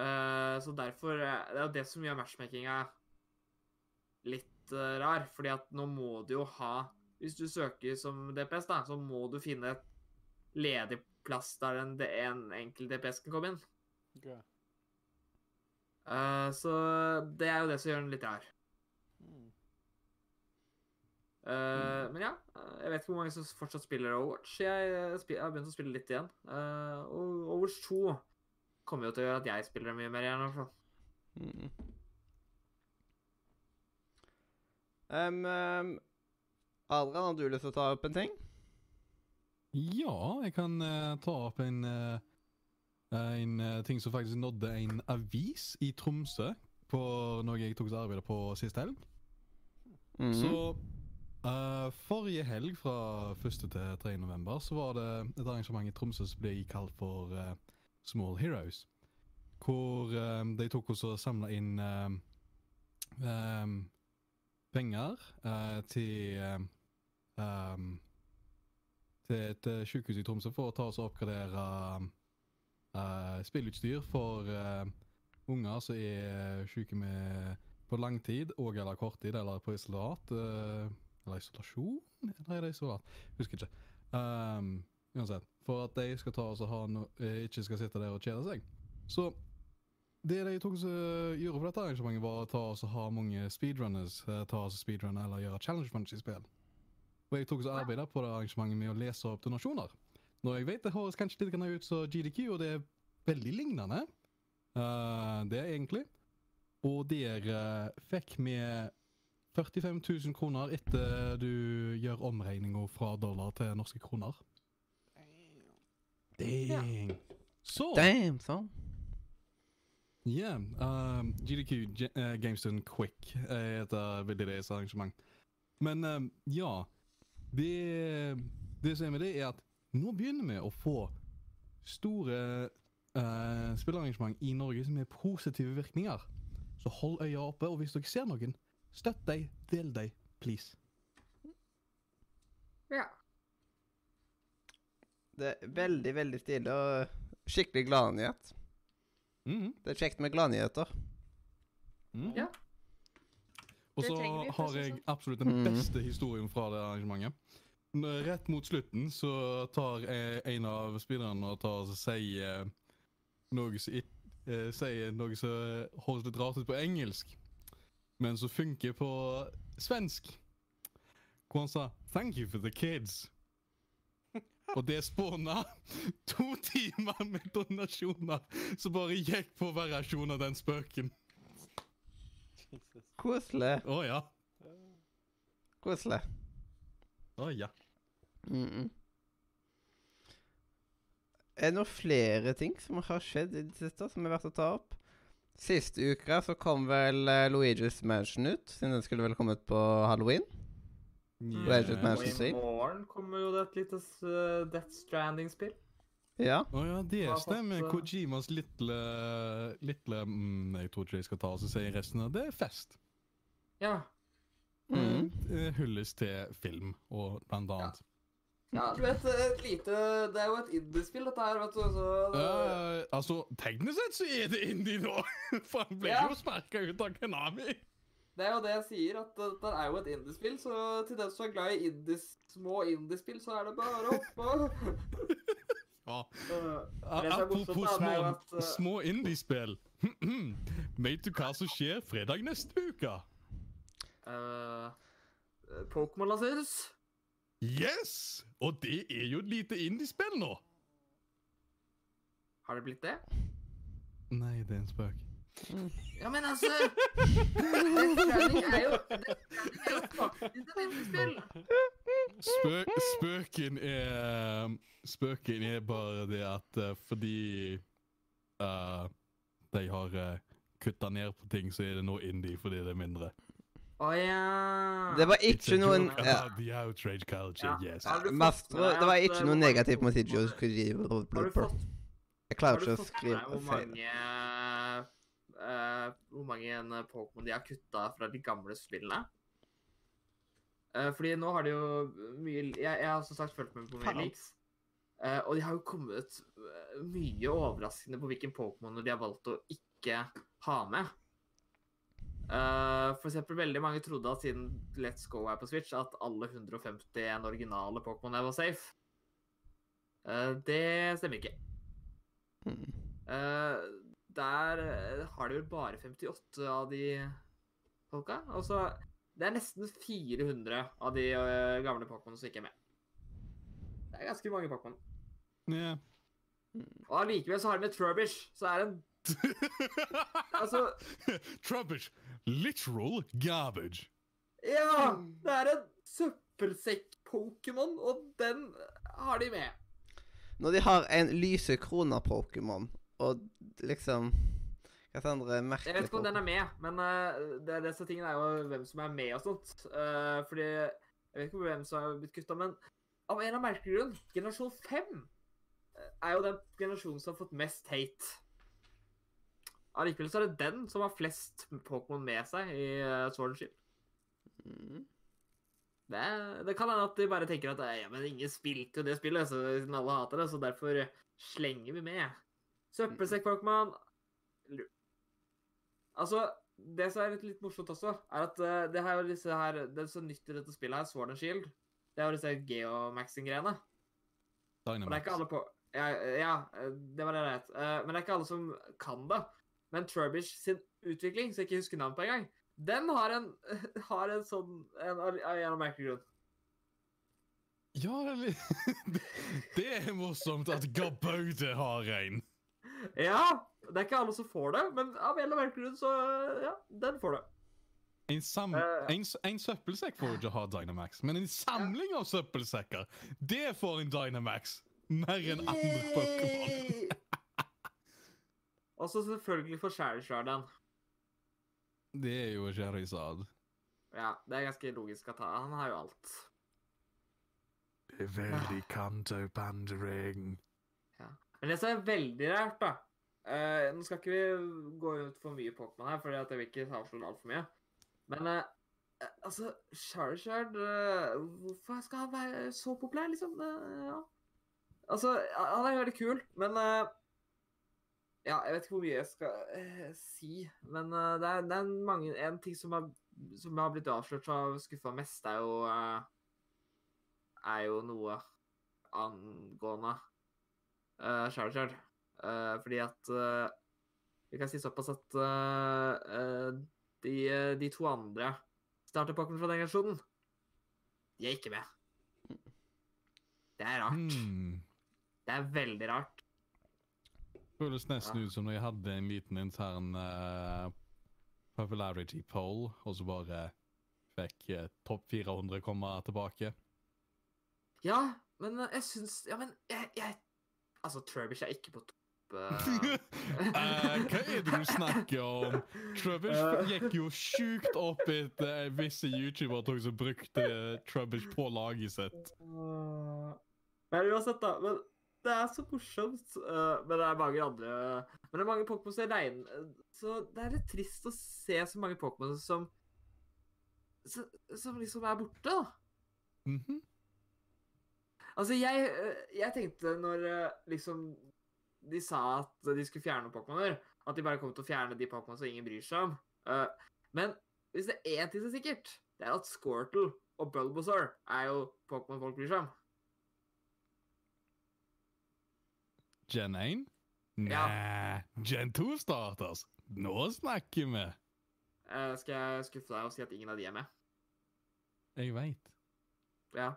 Uh, så derfor eh, Det er det som gjør matchmakinga litt uh, rar. fordi at nå må du jo ha Hvis du søker som DPS, da, så må du finne et ledig plass der en, en enkel DPS kan komme inn. Okay. Uh, så det er jo det som gjør den litt rar. Mm. Eh, men ja, eh, jeg vet ikke hvor mange som fortsatt spiller Overwatch. Jeg, eh, jeg har begynt å spille litt igjen. Eh, og Overwatch 2 kommer jo til å gjøre at jeg spiller mye mer igjen. i hvert fall. Mm. Um, um, Adrian, har du lyst til å ta opp en ting? Ja, jeg kan uh, ta opp en, uh, en uh, ting som faktisk nådde en avis i Tromsø på noe jeg tok arbeidet på sist helg. Mhm. Så eh, forrige helg, fra 1. til 3. november, så var det et arrangement i Tromsø som ble kalt for uh, Small Heroes. Hvor uh, de tok oss og samla inn em, penger til em, til et uh, sykehus i Tromsø for å ta oss og oppgradere spillutstyr for unger som er syke med på langtid og eller korttid eller på isolat. eh, eller isolasjon? Eller er det isolat? Husker ikke. Um, uansett. For at de skal ta oss og ha no, eh, ikke skal sitte der og kjede seg. Så det de tok og gjorde på dette arrangementet, var å ta oss og ha mange speedrunners. eh, ta oss og speedrunne eller gjøre challenge punch i spill. Og jeg tok så arbeidet på det arrangementet med å lese opp donasjoner. Når jeg vet det høres kanskje litt ut som GDQ, og det er veldig lignende. Uh, det er egentlig. Og der uh, fikk vi 45 000 kroner etter du gjør omregninga fra dollar til norske kroner. Dang. Så Damn, sånn. Yeah, um, GDQ, uh, Gamestone Quick, er et uh, veldig deres arrangement. Men um, ja, det, det som er med det er at nå begynner vi å få store uh, spillearrangement i Norge som har positive virkninger. Så hold øya oppe, og hvis dere ser noen, støtt dem, del dem, please. Ja. Det er veldig, veldig stilig og skikkelig gladnyhet. Mm. Det er kjekt med gladnyheter. Mm. Ja. Og så har jeg sånn. absolutt den Mhm. beste historien fra det arrangementet. Rett mot slutten så tar eh, en av spillerne og tar og sier noe som it- eh, sier noe som høres litt rart ut på engelsk, men som funker på svensk. Hvor han sa 'Thank you for the kids'. (laughs) Og det spåna to timer med donasjoner som bare gikk på variasjon av den spøken. Koselig. Å ja. Koselig. Å ja. Mm -mm. Er det noen flere ting som har skjedd i det siste som er verdt å ta opp? Sist uka så kom vel uh, Luigi's Mansion ut, siden den skulle vel kommet på halloween. Luigi's Og i morgen kommer jo det et lite uh, Death Stranding-spill. Ja. Å ja, det fått, stemmer. eh, Kojimas lille, lille mm, Jeg tror ikke jeg skal ta og si resten av det. er fest. Ja. Mm. Det hylles til film, og blant annet. ja. Du vet, et lite Det er jo et indiespill, dette her, vet du. Så det, uh, altså, teknisk sett så er det indie nå! (laughs) For han ble Ja. jo sparka ut av Kenami. det er jo det jeg sier, at dette er jo et indiespill. Så til den som er glad i indies, små indiespill, så er det bare å hoppe. (laughs) Ja. Uh, morsomt, Apropos små, at, eh, små indiespill. (clears throat) Vet du hva som skjer fredag neste uke? uh, Pokémon Lasers. Yes! Og det er jo et lite indiespill nå. Har det blitt det? Nei, det er en spøk. Ja, men altså Death Stranding er jo Death er jo faktisk et indiespill. Spø spøken er Spøken er bare det at eh, fordi uh, de har uh, kutta ned på ting, så er det nå indie fordi det er mindre. Å ja. Det var ikke noen ja. culture, Ja. yes. Har du fått Mastro, det var ikke eh, noe negativt mot Kojiro fått, Jeg klarer ikke å skrive deg hvor feil. mange uh, Hvor mange en, eh, Pokémon de har kutta fra de gamle spillene? Uh, fordi nå har de jo mye Jeg, jeg har som sagt fulgt med på mye leaks. Uh, og de har jo kommet eh, mye overraskende på hvilken Pokémon de har valgt å ikke ha med. Eh, for eksempel, veldig mange trodde at siden Let's Go er på Switch, at alle 151 originale Pokémon var safe. Uh, det stemmer ikke. Mm. Eh, der har de vel bare 58 av de folka. Og så Det er nesten 400 av de gamle Pokémon som ikke er med. Det er ganske mange Pokémon. Ja. Og allikevel så har de med Trubbish, så er det en (laughs) Altså Trubbish. Literal garbage. Ja! Det er en søppelsekk-Pokémon, og den har de med. Når de har en lyse krona-Pokémon, og liksom Hva andre merker Jeg vet ikke om den er med, men uh, det, disse tingene er jo hvem som er med og sånt. Uh, fordi Jeg vet ikke hvem som har blitt kutta, men av en av merkelig grunn, generasjon 5 eh, er jo den generasjonen som har fått mest hate. Allikevel så er det den som har flest Pokémon med seg i uh, Sword and Shield. Mm. Det, det kan hende at de bare tenker at ja, men ingen spilte jo det spillet, så siden alle hater det, så derfor slenger vi med. Søppelsekk-Pokémon Altså, det som er litt, litt morsomt også, er at eh, det her, disse her, det som nytt i dette spillet her, Sword and Shield, det er jo disse Geomaxing-greiene. Og det er ikke alle på ja, ja, eh, det var det jeg. Eh, Men det er ikke alle som kan det. Men Trubbish sin utvikling, som jeg ikke husker navnet på engang, den har en, (laughs) har en sånn En av en merkelig grunn. Ja, (laughs) Det er morsomt at Gabaude har en. Ja! Det er ikke alle som får det, men av en eller annen grunn, så ja, den får det. En, sam Eh. en, en søppelsekk får ikke ha Dynamax, men en samling av søppelsekker, det får en Dynamax. Mer enn andre Pokémon. (laughs) Og så selvfølgelig for Charizarden. Det er jo Charizard. Ja, det er ganske logisk å ta. han har jo alt. Det veldig kanto pandering. Men det som er veldig rart, da uh, Nå skal ikke vi gå ut for mye Pokémon her, for jeg vil ikke avsløre altfor mye. Men eh, altså, Charizard uh, Hvorfor skal han være så populær, liksom? Ja. Altså, han er veldig kul, men Ja, jeg vet ikke hvor mye jeg skal eh, si, men eh, det, er, det er mange En ting som har, som har blitt avslørt som har skuffa mest, er jo eh, Er jo noe angående uh, Charizard. Eh, fordi at eh, Vi kan si såpass at eh, eh, de, eh, de to andre starter-Pokémon fra den generasjonen, de er ikke med. Det er rart. Mm. Det er veldig rart. Føles nesten ut som når jeg hadde en liten intern uh, popularity poll, og så bare fikk uh, topp 400 komme tilbake. Ja, men eh, jeg syns Ja, men jeg, jeg Altså, Trubbish er ikke på topp Uh... (laughs) Hva er det du snakker om? Trubbish gikk jo sjukt opp etter visse youtubere som brukte Trubbish på laget sitt. Men uansett, da. Men det er så morsomt. Uh, men det er mange andre Men det er mange Pokémon som er rein... Så det er litt trist å se så mange Pokémon som som, som liksom er borte, da. Mhm. Altså, jeg, jeg tenkte når eh, liksom de sa at de skulle fjerne Pokémoner, at de bare kom til å fjerne de Pokémon som ingen bryr seg om. Uh, men hvis det er én ting som er sikkert, det er at Squirtle og Bulbasaur er jo Pokémon folk bryr seg om. Gen 1? Ja. Gen 2 starters. Nå snakker vi. Uh, skal jeg skuffe deg og si at ingen av de er med? Jeg veit. Ja.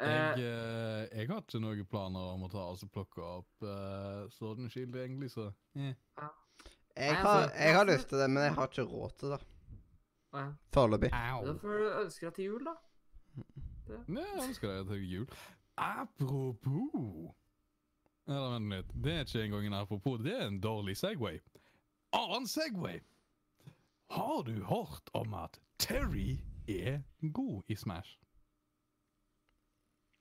Eh, Jeg, uh, jeg har ikke noen planer om å ta og plukke opp uh, Sword and Shield, egentlig, så eh. Jeg har, altså- jeg har lyst til det, men jeg har ikke råd til det. ja. Foreløpig. Da får du ønske deg til jul, da. Nei, jeg ønsker deg til jul. Apropos Eller vent litt. Det er ikke engang en apropos, det er en dårlig Segway. Annen Segway! Har du hørt om at Terry er god i Smash?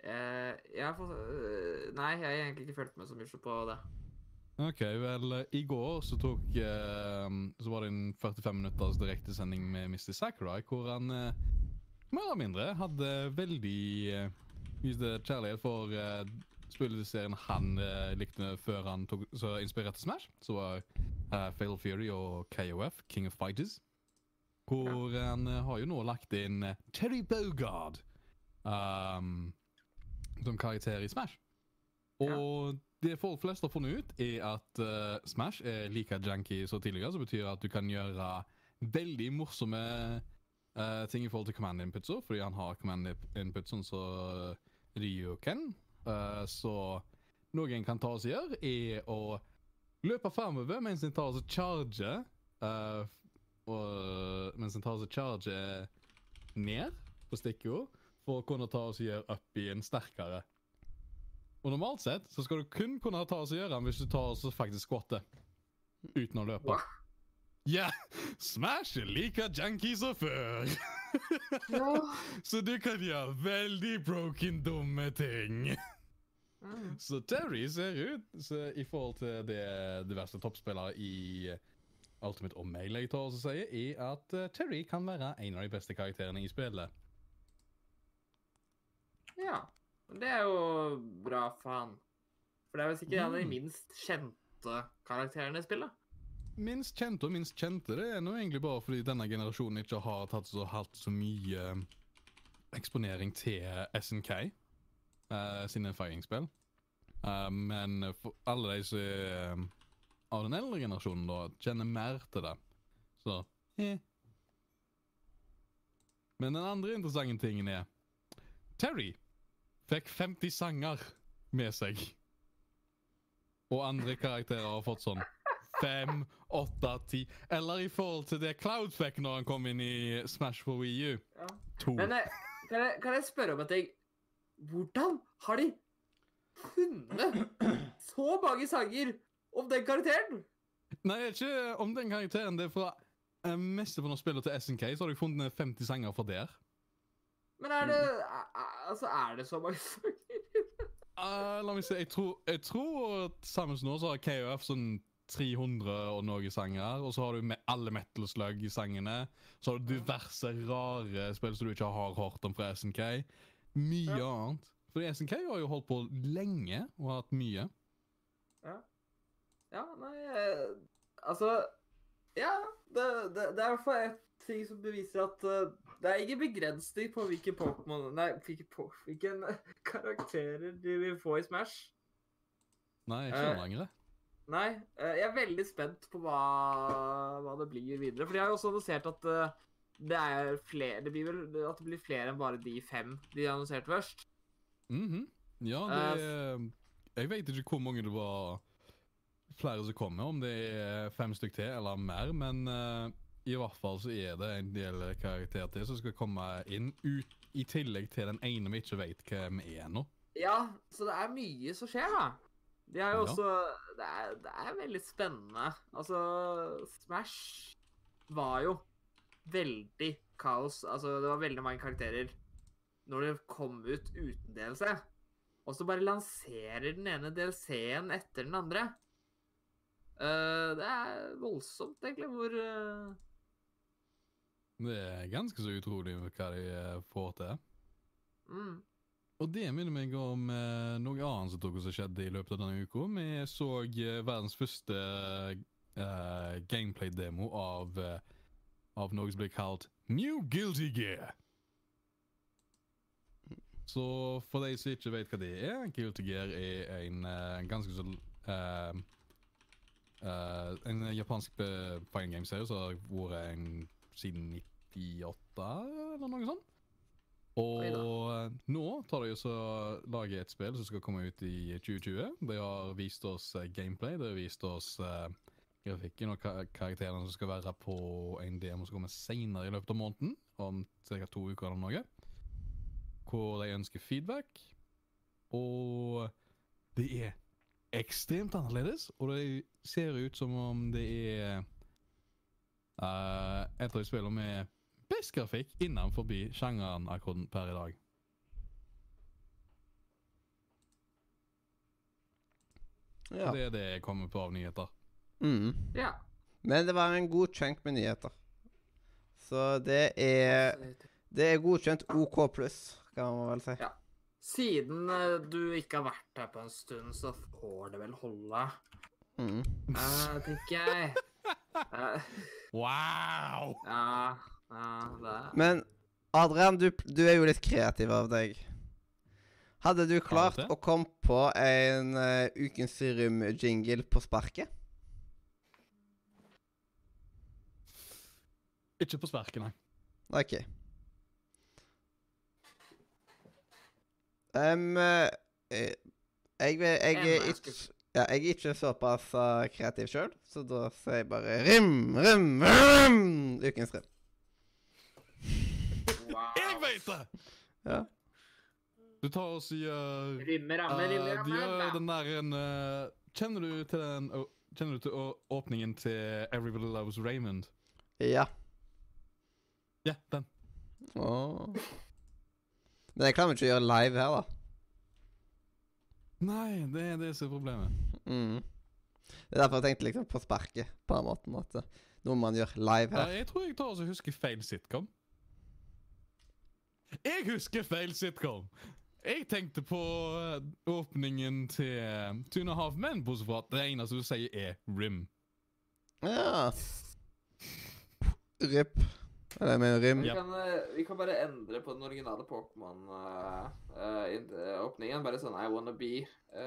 Eh, jeg har fått eh, Nei, jeg har egentlig ikke fulgt med så mye på det. Ok, vel, eh, i går så tok eh, Så var det en 45 minutters direktesending med Mr. Sakurai, hvor han eh, mer eller mindre hadde veldig eh, Viste kjærlighet for uh, spillserien han eh, likte før han tok, så inspirerte Smash. Så var uh, Fatal Fury og KOF, King of Fighters. Hvor han eh, har jo nå lagt inn eh, Terry Bogard um, som karakter i Smash. Og det folk flest har funnet ut, er at uh, Smash er like janky som tidligere, som betyr at du kan gjøre veldig morsomme uh, ting i forhold til command inputs, fordi han har command inputs sånn som Ryu kan. Eh, så noe en kan ta og gjøre, er å løpe framover mens en tar og charger eh, og, Mens en tar og charger ned på stikkord, for å kunne ta og gjøre up i en sterkere. Og normalt sett så skal du kun kunne ta oss og gjøre den hvis du tar oss og faktisk squatter. Uten å løpe. Ja! Yeah. Smash like junkie som før. (laughs) så du kan gjøre veldig broken, dumme ting. Mm. Så Terry ser ut så i forhold til det diverse toppspillere i Ultimate og tar oss sier, er at eh, Terry kan være en av de beste karakterene i spillet. Ja. Det er jo bra for han. For det er vel sikkert en av de Mm. minst kjente karakterene i spillet. Minst kjente og minst kjente, det er nå egentlig bare fordi denne generasjonen ikke har tatt så, hatt så mye eh, eksponering til SNK uh, sine fighting-spill. Eh, men for alle de som er um, av den eldre generasjonen, da, kjenner mer til det. Så eh. Men den andre interessante tingen er Terry fikk 50 sanger med seg. Og andre karakterer har fått sånn fem, åtte, ti Eller i forhold til det Cloud fikk når han kom inn i Smash for Wii U. Ja. To. Men eh, kan jeg, kan jeg spørre om at ting? Hvordan har de funnet så mange sanger om den karakteren? Nei, ikke om den karakteren. Det er fra uh, mesteparten av spillet til SNK, så har de funnet 50 sanger fra der. Men er det Altså, er det så mange sanger? uh, la meg se. Jeg tror, jeg tror sammen sammen nå så har KOF sånn 300 og noe sanger. Og så har du med alle Metal Slug-sangene. Så har du diverse rare spill som du ikke har hørt om fra SNK. Mye annet. For SNK har jo holdt på lenge og hatt mye. Ja, nei eh, Altså Ja, det, det, det er i hvert fall et ting som beviser at uh, det er ingen begrensning på hvilke Pokémon Nei, hvilke, på, hvilken (laughs) karakterer de vil få i Smash. Nei, ikke uh, lenger. Nei, Uh, jeg er veldig spent på hva, hva det blir videre. For de har jo også annonsert at eh, det er flere Det blir vel at det blir flere enn bare de fem de annonserte først. Mhm. Ja, det Jeg vet ikke hvor mange det var flere som kommer, om det er fem stykk til eller mer, men uh, i hvert fall så er det en del karakterer til som skal komme inn, ut, i tillegg til den ene vi ikke vet hvem er nå. Ja, så det er mye som skjer, da. De har jo Ja. også det er, det er veldig spennende. Altså, Smash var jo veldig kaos. Altså, det var veldig mange karakterer når det kom ut uten DLC. Og så bare lanserer den ene DLC-en etter den andre. Uh, det er voldsomt, egentlig, hvor uh... Det er ganske så utrolig hva de eh, får til. mm. Og det minner meg om eh, noe annet som tok oss skjedde i løpet av denne uka. Vi så verdens første gameplay-demo av, av noe som blir kalt New Guilty Gear. Så for de som ikke vet hva det er, Guilty Gear er en eh, ganske så uh, uh, En japansk fine game-serie som har vært en, siden 98, eller noe sånt. Og nå tar de også lager et spill som skal komme ut i 2020. De har vist oss gameplay, de har vist oss eh, grafikken og ka karakterene som skal være på en demo som kommer senere i løpet av måneden, om ca. to uker eller noe. Hvor de ønsker feedback. Og det er ekstremt annerledes, og det ser ut som om det er uh, et av de spillene med best grafikk innenfor sjangeren akkurat per i dag. Ja. Det er det jeg kommer på av nyheter. Mm. Ja. Men det var en god chunk med nyheter. Så det er Det er godkjent OK pluss, kan man vel si. Ja. Siden eh, du ikke har vært her på en stund, så får det vel holde, Mm. Uh, tenker jeg. Uh, Wow! ja, ja, det Men Adrian, du, du er jo litt kreativ av deg. Hadde du klart å komme på en uh, Ukens rom-jingle på sparket? Ikke på sparket, nei. OK. Um, jeg, jeg, jeg, ikke ja, jeg er ikke såpass eh, kreativ sjøl, så da sier jeg bare rim, rim, rim! Ukens rim. Wow. Jeg vet det! Ja. Du tar oss i uh, Rimme, ramme, rimmer, ramme. gjør den der en uh, Kjenner du til den Kjenner du til åpningen til Everybody Loves Raymond? ja. Ja, den. Åh. Men jeg klarer ikke å gjøre live her, da. Nei, det er det som er problemet. Mm. Det er derfor jeg tenkte liksom på sparket, på den måten. At det, noe man gjør live Ja, Nei, jeg tror jeg tar og husker feil sitcom. Jeg husker feil sitcom! Jeg tenkte på eh, åpningen til uh, Two and a Half Men, bortsett fra at det eneste du sier, er Rim. Ja. Rip. Eller er med rim. Vi Ja. kan, eh, vi kan bare endre på den originale Pokémon-åpningen. bare sånn I wanna be Uh,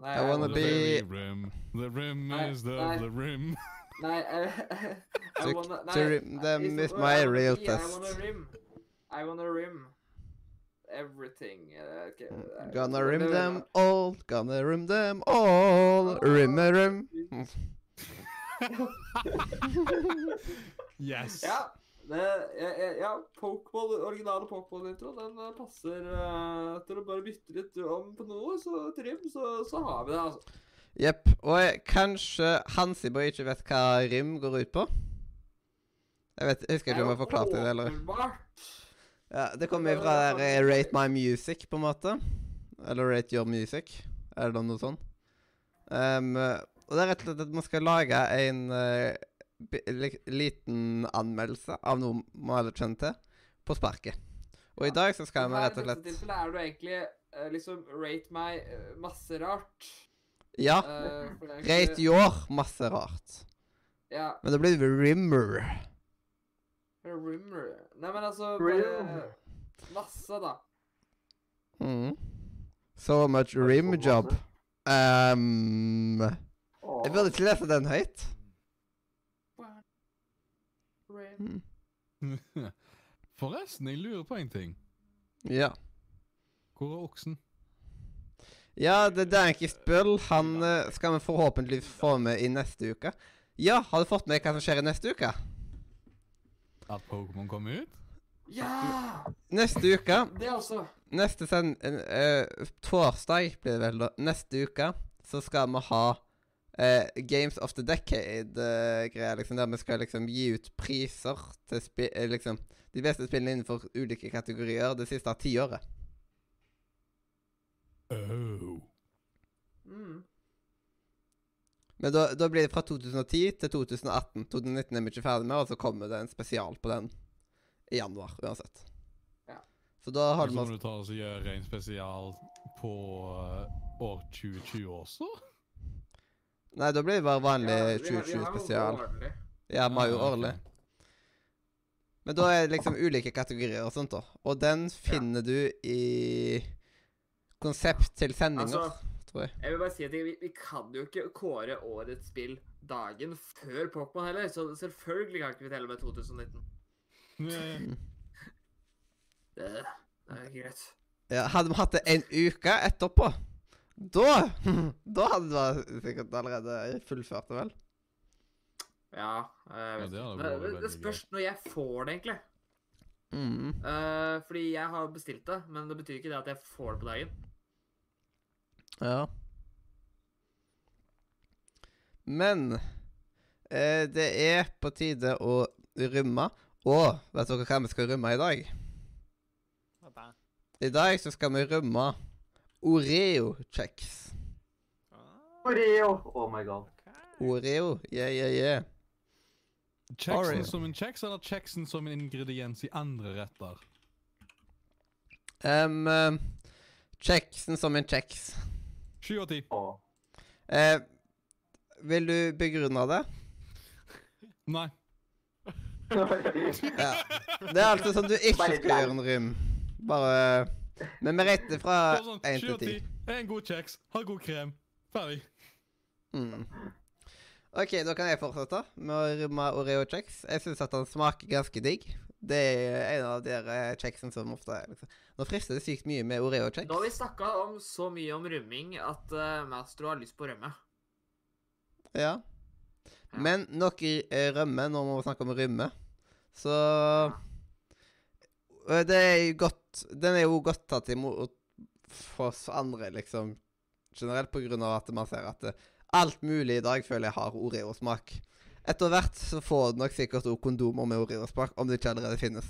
Nei, I wanna be- Rim. The Rim Nei, is the, nei. the Rim. (laughs) Nei, eh, (laughs) I To- Nei, to rim them is with my real be, I test. wanna rim. I wanna rim. Everything. eh, okay, eh, Gonna det- rim them all, gonna rim them all. Rim a rim. (laughs) Yes. Ja. Det, ja, Pokémon, originale Pokémon-intro, den eh, passer uh, til å bare bytte litt om på noe, så trim, rim, så, så har vi det, altså. Jepp. Og jeg- kanskje Hansiboy ikke vet hva rim går ut på? Jeg vet, jeg husker ikke om jeg forklarte det, eller? Ja, Det kommer fra der eh, Rate My Music, på en måte. Eller Rate Your Music, eller noe sånt. Um, og det er rett og slett at man skal lage en li liten anmeldelse av noe man alle kjent til, på sparket. Og i dag så skal vi rett og I dette slett tilfellet er du egentlig eh, liksom rate meg eh, masse rart. Ja. Uh, Rate your masse rart. Ja. Men det blir Rimmer. Rimmer. Nei, men altså bare Masse, da. Mm. So much rim job. Um, jeg burde ikke lese den høyt. Mm. (laughs) Forresten, jeg lurer på en ting. Ja. Hvor er oksen? Ja, det er ikke Spill. Han eh, skal vi forhåpentligvis få med i neste uke. Ja, har du fått med hva som skjer i neste uke? At Pokémon kommer ut? Ja! Neste uke Det også. Neste send... Uh, torsdag blir det vel da. Neste uke så skal vi ha eh, Games of the Decade-greier, liksom, der vi skal liksom gi ut priser til spi eh, liksom, de beste spillene innenfor ulike kategorier det siste tiåret. Oh. Mm. Men da, da blir det fra 2010 til 2018. 2019 er vi ikke ferdig med, og så kommer det en spesial på den i januar uansett. Ja. Så da har du så må du ta og gjøre en spesial på eh, år 2020 også? Nei, da blir det bare vanlig Ja, vi har- vi har 2020 jo spesial. Ja, vi har jo Ah, årlig. Men da er det liksom ulike kategorier og sånt, da. Og den finner du i konsept til sendinger, Altså, tror jeg. Jeg vil bare si at vi, vi kan jo ikke kåre årets spill dagen før Pokémon heller, så selvfølgelig kan ikke vi telle med 2019. Eh, (laughs) Det, det er greit. Ja, hadde vi hatt det en uke etterpå, da (laughs) Da hadde du sikkert allerede fullført det, vel? Ja, jeg vet det hadde det, det, det spørs når jeg får det, egentlig. Mm. Uh, fordi jeg har bestilt det, men det betyr ikke det at jeg får det på dagen. Ja. Men eh, det er på tide å rømme. Og vet dere hva vi skal rømme i dag? Hva da? I dag så skal vi rømme Oreo-kjeks. Oreo. Oh my god. Oreo, yeah, yeah, yeah. Kjeksen Oreo. som en kjeks, eller kjeksen som en ingrediens i andre retter? Um, eh, kjeksen som en kjeks. Sju av ti. Åh. Eh, vil du begrunne det? Nei. (laughs) Ja. Det er alltid sånn du ikke Bare skal gjøre en rym. Bare Men vi retter fra sånn, 1 til av ti. 10. Er en god kjeks. ha god krem. Ferdig. Mm. OK, da kan jeg fortsette med å rømme Oreo-kjeks. Jeg syns at den smaker ganske digg. Det er en av de kjeksene som ofte er liksom Nå frister det sykt mye med Oreo-kjeks. Nå har vi snakka om så mye om rømming at uh, Mastro har lyst på rømme. Ja. Men nok eh, rømme når vi snakker om rømme. Så eh, Det er jo godt Den er jo godt tatt imot for oss andre, liksom, generelt, på grunn av at man ser at eh, alt mulig i dag føler jeg har Oreo-smak. Etter hvert så får du nok sikkert også kondomer med Oreo-smak, om det ikke allerede finnes.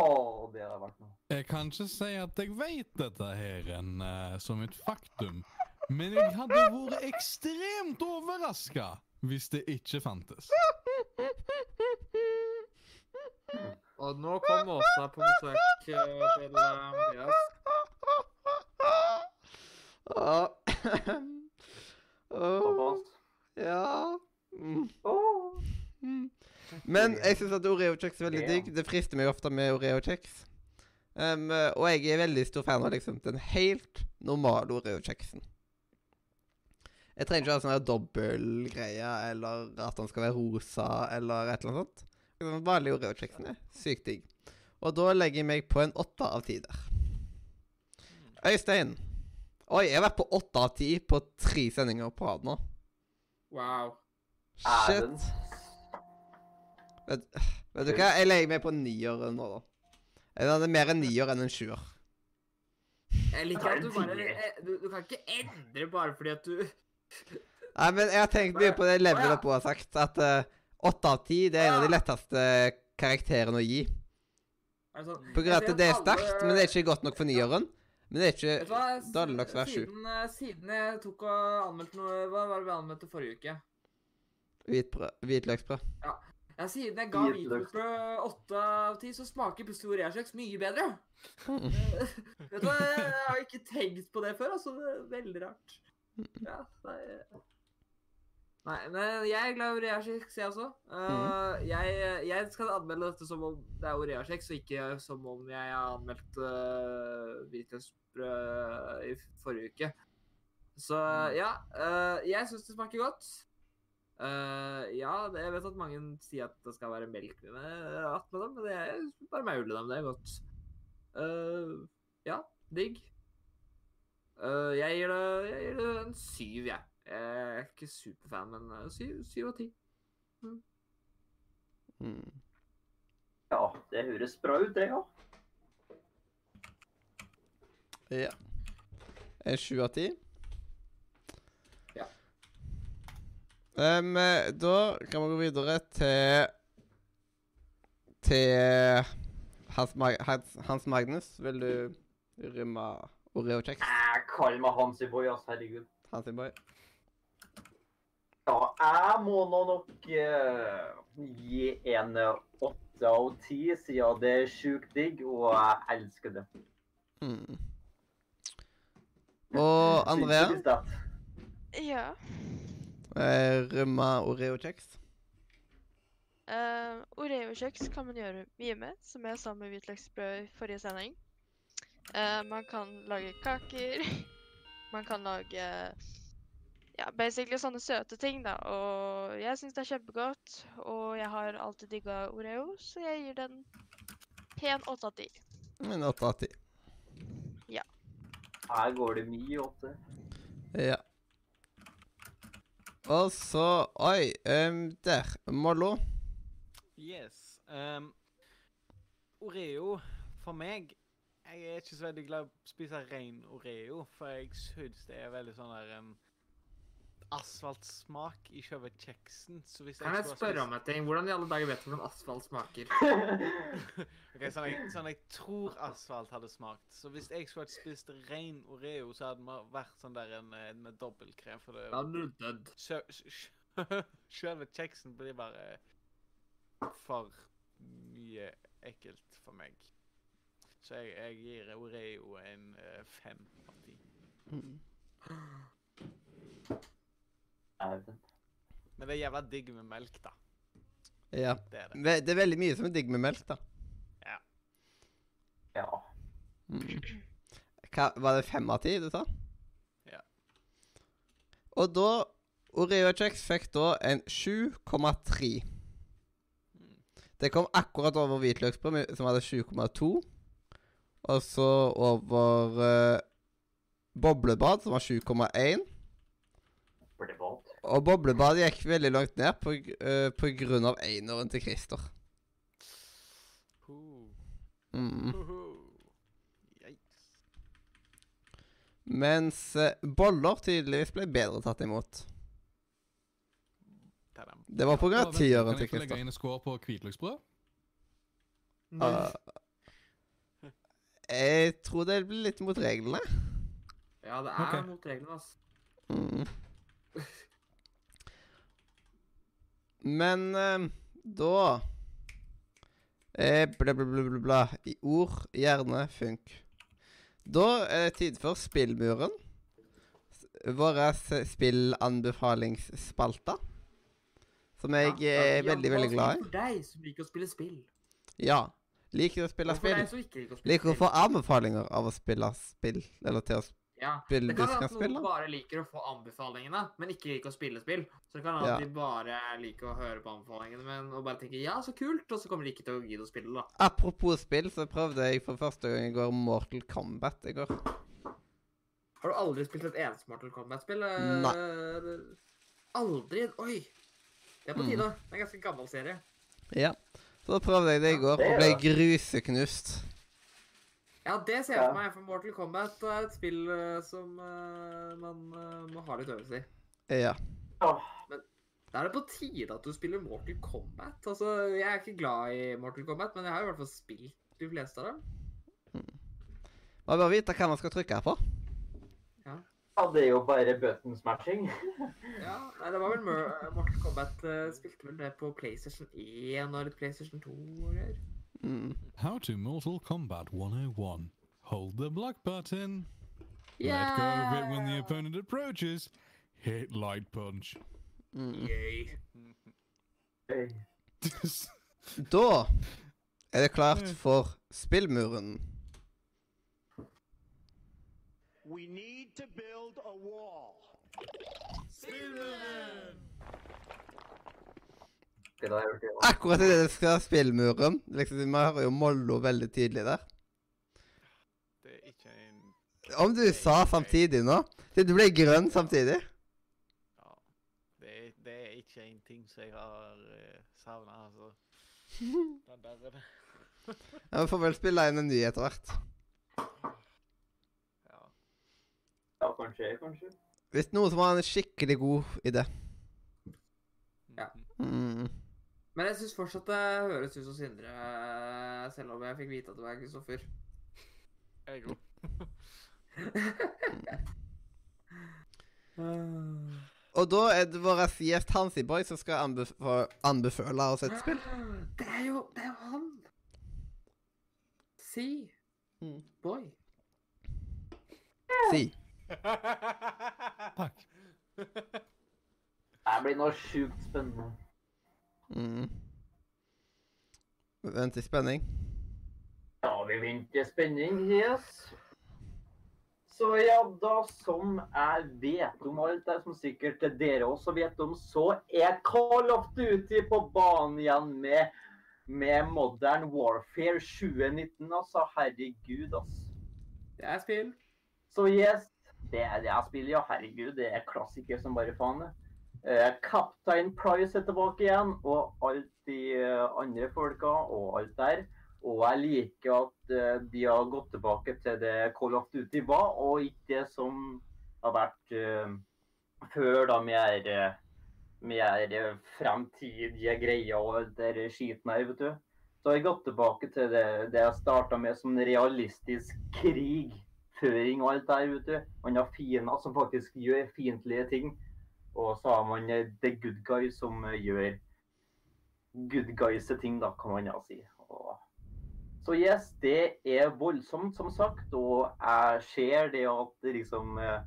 Åh, det har vært noe. Jeg kan ikke si at jeg vet dette her en, uh, som et faktum. Men jeg hadde vært ekstremt overraska hvis det ikke fantes. (laughs) Og nå kom Åsa på besøk eh, til eh, Mathias. Åh. Åh, ja mm. Men jeg syns at Oreo-kjeks er veldig digg. Det frister meg ofte med Oreo-kjeks. Um, og jeg er veldig stor fan av liksom den helt normale Oreo-kjeksen. Jeg trenger ikke ha sånn dobbeltgreie, eller at den skal være rosa, eller et eller annet sånt. Vanlige Oreo-kjeksen er sykt digg. Og da legger jeg meg på en åtte av ti der. Øystein. Oi, jeg har vært på åtte av ti på tre sendinger på rad nå. Wow. Shit. Vet, vet du hva? Jeg legger meg på nier nå, da. Jeg hadde mer en nier enn en sjuer. Jeg liker at du bare eh, du, du kan ikke endre bare fordi at du Nei, men jeg har tenkt mye på det levelet på har sagt, at eh, åtte av ti det er en av de letteste karakterene å gi. Altså, sånn, På grunn av at det er alle- sterkt, men det er ikke godt nok for nieren. Men det er ikke dårlig nok til å det vært sju. Siden, eh, jeg tok og anmeldte noe Hva var det vi anmeldte forrige uke? hvitløksbrød. Ja, Siden jeg ga Hvitløks. hvitløksbrød åtte av ti, så smaker plutselig Orea-kjeks mye bedre. Eh, (laughs) Vet du hva, jeg har ikke tenkt på det før, altså. Det er veldig rart. Ja, nei Nei, men jeg er glad i Orea-kjeks, jeg også. Eh, jeg, jeg skal anmelde dette som om det er Orea-kjeks, og ikke som om jeg har anmeldt uh, hvitløksbrød i forrige uke. Så ja, uh, jeg syns det smaker godt. Uh, ja, det, jeg vet at mange sier at det skal være melk med attmed dem, men det er bare maule dem. Det er godt. Eh, ja, digg. Eh, jeg, gir det, jeg gir det en syv, jeg. Jeg er ikke superfan, men eh, syv, av ti. Mm. Ja, det høres bra ut, det, ja. Ja. En sju av ti. Ja. Um, da kan vi gå videre til Til Hans, Mag Hans, Hans Magnus. Vil du rømme Oreo-kjeks? Eh, Kall meg Hansi Boy, ass. Herregud. Hansi boy. Ja, jeg må nå nok uh, gi en eh, åtte av ti, siden det er sjukt digg, og jeg elsker det. Mm. Og Andrea? Ja. eh, rømme Oreo-kjeks. Uh, Oreo-kjeks kan man gjøre mye med, som jeg sa med hvitløksbrød i forrige sending. Uh, man kan lage kaker. (laughs) Man kan lage ja, basically sånne søte ting, da. Og jeg syns det er kjempegodt. Og jeg har alltid digga Oreo, så jeg gir den pen åtte av ti. En åtte av ti. Her går det mye åtte. Ja. Og så Oi, um, der. Mollo. Yes. Um, Oreo, for meg Jeg er ikke så veldig glad i å spise ren Oreo, for jeg syns det er veldig sånn der um, asfaltsmak i selve kjeksen. Så hvis Kan jeg spørre spist- om en ting? Hvordan i alle dager vet du hvordan asfalt smaker? (laughs) Ok, sånn, jeg, sånn jeg tror asfalt hadde smakt. Så hvis jeg skulle ha spist ren Oreo, så hadde det vært sånn der en, en med dobbeltkrem. For det Da hadde du dødd. (laughs) Selve kjeksen blir bare for mye ekkelt for meg. Så jeg, jeg gir Oreo en uh, fem av ti. (gasps) (gasps) Men det er jævla digg med melk, da. Ja. Det er det. Det er veldig mye som er digg med melk, da. Ja. Mm. Hva, var det fem av ti du sa? Ja. Og da Oreo-kjeks fikk da en 7,3. Mm. Det kom akkurat over hvitløksbrød, som hadde 7,2. Og så over uh, boblebad, som var 7,1. For det var Og boblebad gikk veldig langt ned på, eh, på grunn av eineren til Christer. Mm. Mens uh, boller tydeligvis ble bedre tatt imot. Det var på grunn av Kan tiøren jeg til få legge Christer. inn en score på hvitløksbrød? Uh, jeg tror det blir litt mot reglene. Ja, det er okay. mot reglene, altså. Mm. (laughs) Men eh, da eh, Bla, bla, bla, bla, bla. I ord, hjerne, funk. Da er det tid for Spillmuren. Vår Våre spillanbefalingsspalte. Som jeg er veldig, veldig glad i. For deg som liker å spille spill. Ja. Liker å spille spill. liker å spille få anbefalinger av å spille spill. Eller til å sp- Ja, spill Det kan være at noen bare liker å få anbefalingene, men ikke liker å spille spill. Så det kan være Ja. at de bare liker å høre på anbefalingene, men og bare tenker 'ja, så kult', og så kommer de ikke til å gidde å spille, da. Apropos spill, så prøvde jeg for første gang i går Mortal Kombat i går. Har du aldri spilt et eneste Mortal Kombat-spill? Nei. Aldri? Oi! Det er på Mm. tide. Det er en ganske gammel serie. Ja. Så da prøvde jeg det i går, det og ble det. gruseknust. Ja, det ser jeg Ja. for meg, for Mortal Kombat er et spill eh, som uh, man uh, må ha litt øvelse i. Ja. Åh, Da er det på tide at du spiller Mortal Kombat. Altså, Jeg er ikke glad i Mortal Kombat, men jeg har i hvert fall spilt de fleste av dem. Man bør vite hva man skal trykke på. Ja, det er jo bare button smashing. (laughs) Ja, nei, det var vel Mortal Kombat uh, spilte vel det på PlayStation 1 og litt PlayStation 2 og greier. Mm. How to Mortal Kombat 101. Hold the block button. Let go of it when the opponent approaches. Hit light punch. Mm. Yay. (laughs) Da er det klart for spillmuren. We need to build a wall. Det Akkurat idet det skal ha spillmuren liksom, Vi hører jo Mollo veldig tydelig der. Det er ikke en Om du sa samtidig nå Det Du ble grønn samtidig. Ja. Det er, det er ikke en ting som jeg har uh, savna, altså. (laughs) Den der er det. Ja, Vi får vel spille inn en ny etter hvert. Ja. Ja, kanskje, kanskje. Hvis noen som har en skikkelig god idé. Ja. Mm. Men jeg syns fortsatt det høres ut som Sindre, eh, selv om jeg fikk vite at det var Kristoffer. Jeg òg. (laughs) Og da er det vår gjest Hansiboy som skal anbef anbefale oss et spill. (gasps) Det er jo, det er jo han! Si. Mm. Boy. Si. (laughs) Takk. Det blir nå sjukt spennende. Mm. Venter i spenning. Ja, vi venter spenning, yes. Så ja, da som jeg vet om alt det som sikkert dere også vet om, så er Call of Duty på banen igjen med, med Modern Warfare 2019. Altså, herregud, ass. Det er spill. Så yes, det er det jeg spiller, ja. Herregud, det er klassiker som bare faen. Eh, Captain Price er tilbake igjen, og alt de eh, andre folka og alt der. Og jeg liker at eh, de har gått tilbake til det Call of Duty var, og ikke det som har vært før, da, med eh, fremtidige greier og alt skiten her, vet du. Så har jeg gått tilbake til det, det jeg starta med som realistisk krigføring og alt der, vet du. Man har fiender som faktisk gjør fiendtlige ting. Og så har man eh, the good guy som eh, gjør good guys ting, da, kan man ja si. Og så yes, det er voldsomt, som sagt. Og jeg ser det at liksom, eh,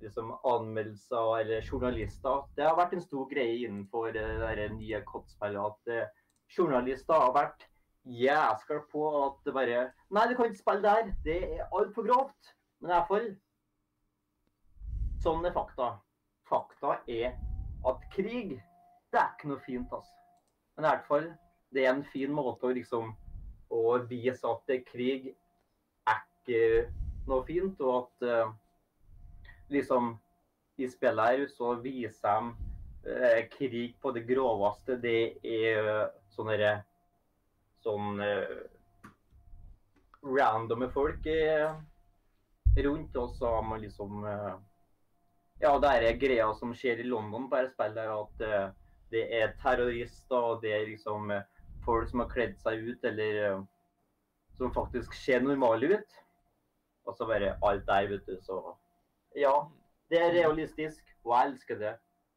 liksom anmeldelser eller journalister Det har vært en stor greie innenfor det nye kottspillet at journalister har vært jæskla på at det bare Nei, du kan ikke spille der. Det er altfor grovt. Men i hvert fall Sånn er fakta. Fakta er at krig, det er ikke noe fint, altså. Men i hvert fall, det er en fin måte å liksom å vise at krig er ikke noe fint, og at uh, liksom i spillet her så viser de uh, krig på det groveste. Det er uh, sånne der- sånn eh, randomme folk eh, rundt, og så har man liksom eh, Ja, det er greia som skjer i London på dette spillet, er at eh, det er terrorister, og det er liksom eh, folk som har kledd seg ut, eller eh, som faktisk ser normale ut. Og så bare alt der, vet du. Så ja, det er realistisk, og jeg elsker det.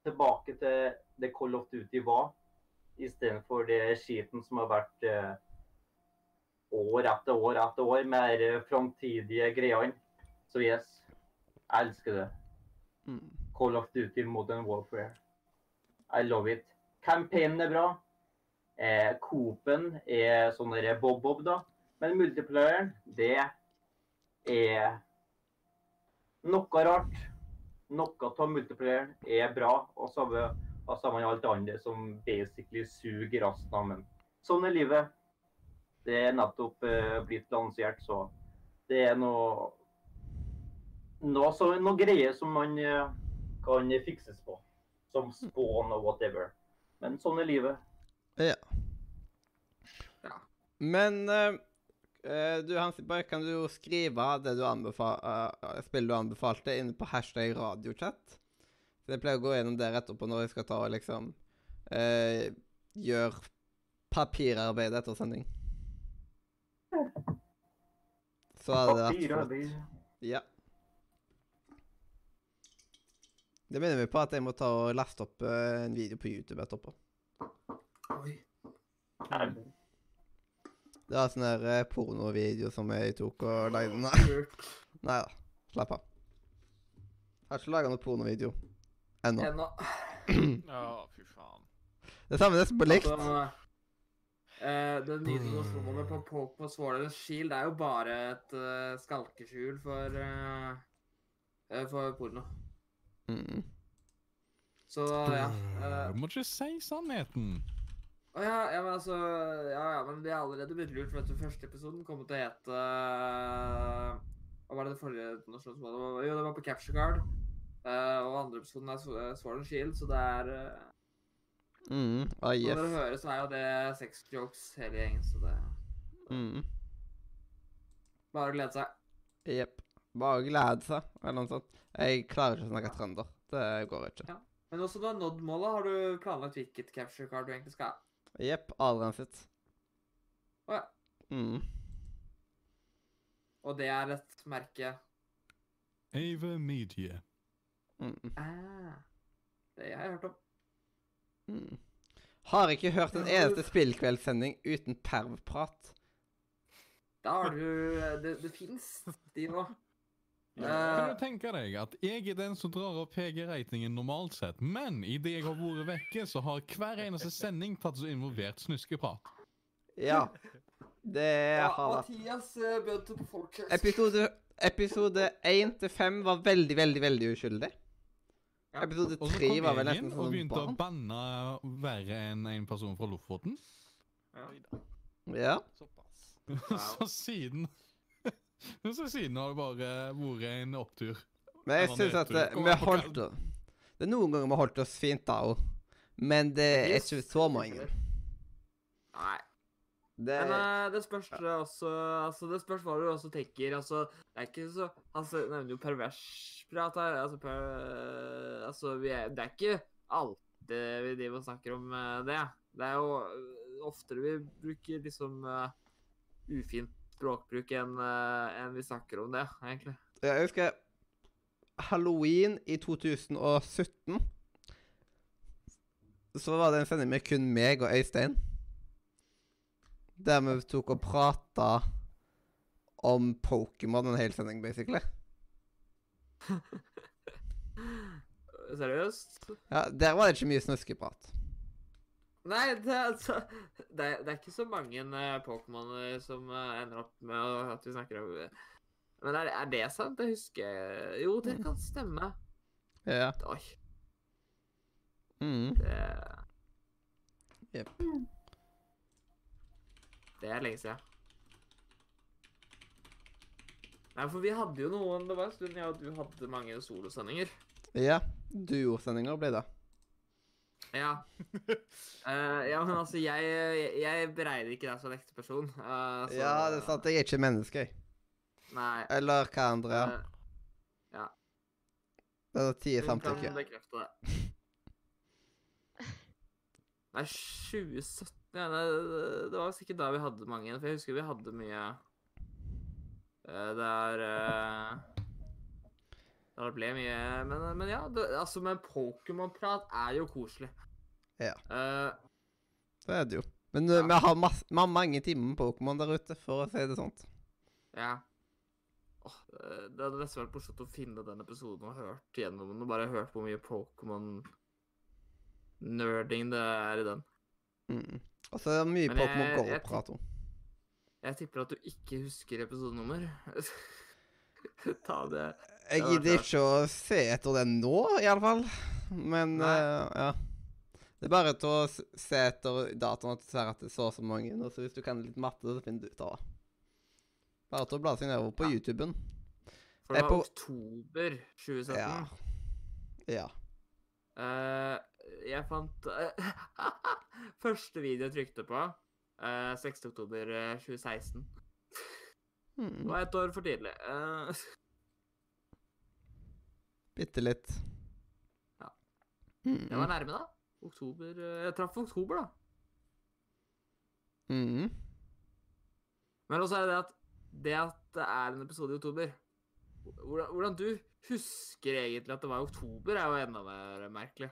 Tilbake til det Call of Duty var, istedenfor det skiten som har vært eh, år etter år etter år med de framtidige greiene. Så yes, jeg elsker det. Mm. Call of Duty Modern Warfare. I love it. Campaignen er bra. Eh, Coop-en er sånn bob-bob, da. Men multiplayeren, det er noe rart. Noe av multiplayeren er bra, og så har man alt det andre som basically suger resten av. Men sånn er livet. Det er nettopp eh, blitt lansert, så det er noe noe, så, noe greier som man eh, kan fikses på. Som spawn og whatever. Men sånn er livet. Ja. Ja. Men eh, eh, du, Hansi Boy, kan du jo skrive det du anbefal uh, spillet du anbefalte, inne på hashtag radiochat? Så jeg pleier å gå gjennom der etterpå når jeg skal ta og liksom uh, Gjøre papirarbeid etter sending. (laughs) så hadde det vært flott. Ja. Det minner meg på at jeg må ta og laste opp eh, en video på YouTube etterpå. Oi. Herregud. Det var sånn der eh, pornovideo som jeg tok og lagde. Nei. Nei da, slapp av. Jeg Har ikke laga noen pornovideo ennå. Ennå. Ja, fy faen. Det samme nesten på likt. Eh, den nye som slo meg på Pokémon Det Shield, er jo bare et uh, skalkeskjul for eh, eh, for porno. Mm. Så ja. Uh, Du må ikke si sannheten. Å ja, ja, men altså Ja, ja, men det er allerede blitt lurt. Vet du, første episoden kommer til å hete eh, Hva var det det forrige nasjonen som var? Jo, det var på Capture Card. Uh, og andre episoden er Sw- eh, Sword and Shield, så det er uh, Mm. Ah, Når dere hører, så er jo det sex jokes hele gjengen, så det Mm. Bare å glede seg. Jepp. Bare glede seg, eller noe sånt. Jeg klarer ikke å snakke trønder. Det går ikke. Men også du har nådd målet, har du planlagt hvilket capture card du egentlig skal ha? Jepp. Adrian sitt. Å ja. Mm. Og det er et merke Ava Media. Mm. ah, Det har jeg hørt om. Mm. Har ikke hørt en eneste spillkveldssending uten pervprat. Da har du Det, det fins, de nå. Kan Eh, du tenke deg at jeg er den som drar opp PG-ratingen normalt sett, men idet jeg har vært vekke, så har hver eneste sending tatt så involvert snuskeprat. Ja. Det har vært Mathias uh, begynte på Folkehøyskolen. Episode Episode 1 til 5 var veldig, veldig veldig uskyldig. Ja. Episode Og 3 var vel nesten nesten barn. og sånn begynte å banne verre enn en person fra Lofoten. Ja. Ja. Såpass. (laughs) så siden (laughs) Så siden har det bare vært en opptur. Men jeg syns at eh, vi har holdt oss Det er noen ganger vi har holdt oss fint da òg. Men det er ikke så mange. Nei. Det Men eh, det spørs det også Altså, det spørs hva du også tenker. Altså, det er ikke så Han altså, nevner jo perversprat her. Altså, per, altså vi er, det er ikke alltid vi driver og snakker om eh, det. Det er jo oftere vi bruker liksom uh, ufint språkbruk enn en vi snakker om det, egentlig. Jeg husker halloween i 2017. Så var det en sending med kun meg og Øystein. Der vi tok og prata om Pokémon en hel sending, basically. (laughs) Seriøst? Ja, Der var det ikke mye snuskeprat. Nei, det, altså, det, det er ikke så mange uh, Pokémoner som uh, ender opp med at vi snakker om Men er, er det sant? Det husker jeg Jo, det kan stemme. Ja. Oi, Mm. det Jep. Det er lenge siden. Nei, for vi hadde jo noen Det var en stund jeg og du hadde mange solosendinger. Ja. Duosendinger ble det. Ja. Uh, (laughs) ja, men altså, jeg, jeg, beregner ikke deg som en ekte person. Uh, så- Ja, det er sant. Jeg er ikke menneske, jeg. Nei. Eller hva andre er. eh, Det er tier samtykke. Du kan bekrefte det. (laughs) Nei, 2017 ja, det, det var sikkert da vi hadde mange. For jeg husker vi hadde mye eh, Der eh, det ble mye Men, men ja, det, altså, men Pokémon-prat er jo koselig. Ja. Uh, Det er det jo. Men Ja. vi, har masse, vi har mange timer med Pokémon der ute, for å si det sånt. ja. Oh, det hadde nesten vært morsomt å finne den episoden og hørt gjennom den. Og bare hørt hvor mye Pokémon-nerding det er i den. Mm. Og så er det mye Pokémon Go-prat om. Jeg tipper at du ikke husker episodenummer. (laughs) Ta det Jeg gidder ikke å se etter det nå, iallfall. Men uh, ja. Det er bare til å se etter datoen at du ser at det er så mange. Og så hvis du kan litt matte, så finner du ut av det. Bare til å bla seg nedover på Ja. YouTuben. For det var på- oktober 2017. Ja. Ja. Uh, jeg fant uh, (laughs) Første video jeg trykte på, uh, 6. oktober eh, 2016. Det Mm. var et år for tidlig. Eh, (laughs) Bitte litt. Ja. Jeg det var nærme, da. Oktober eh, Jeg traff oktober, da. Mm. Men også er det at det at det er en episode i oktober Hvordan, hvordan du husker egentlig at det var i oktober, er jo enda mer merkelig.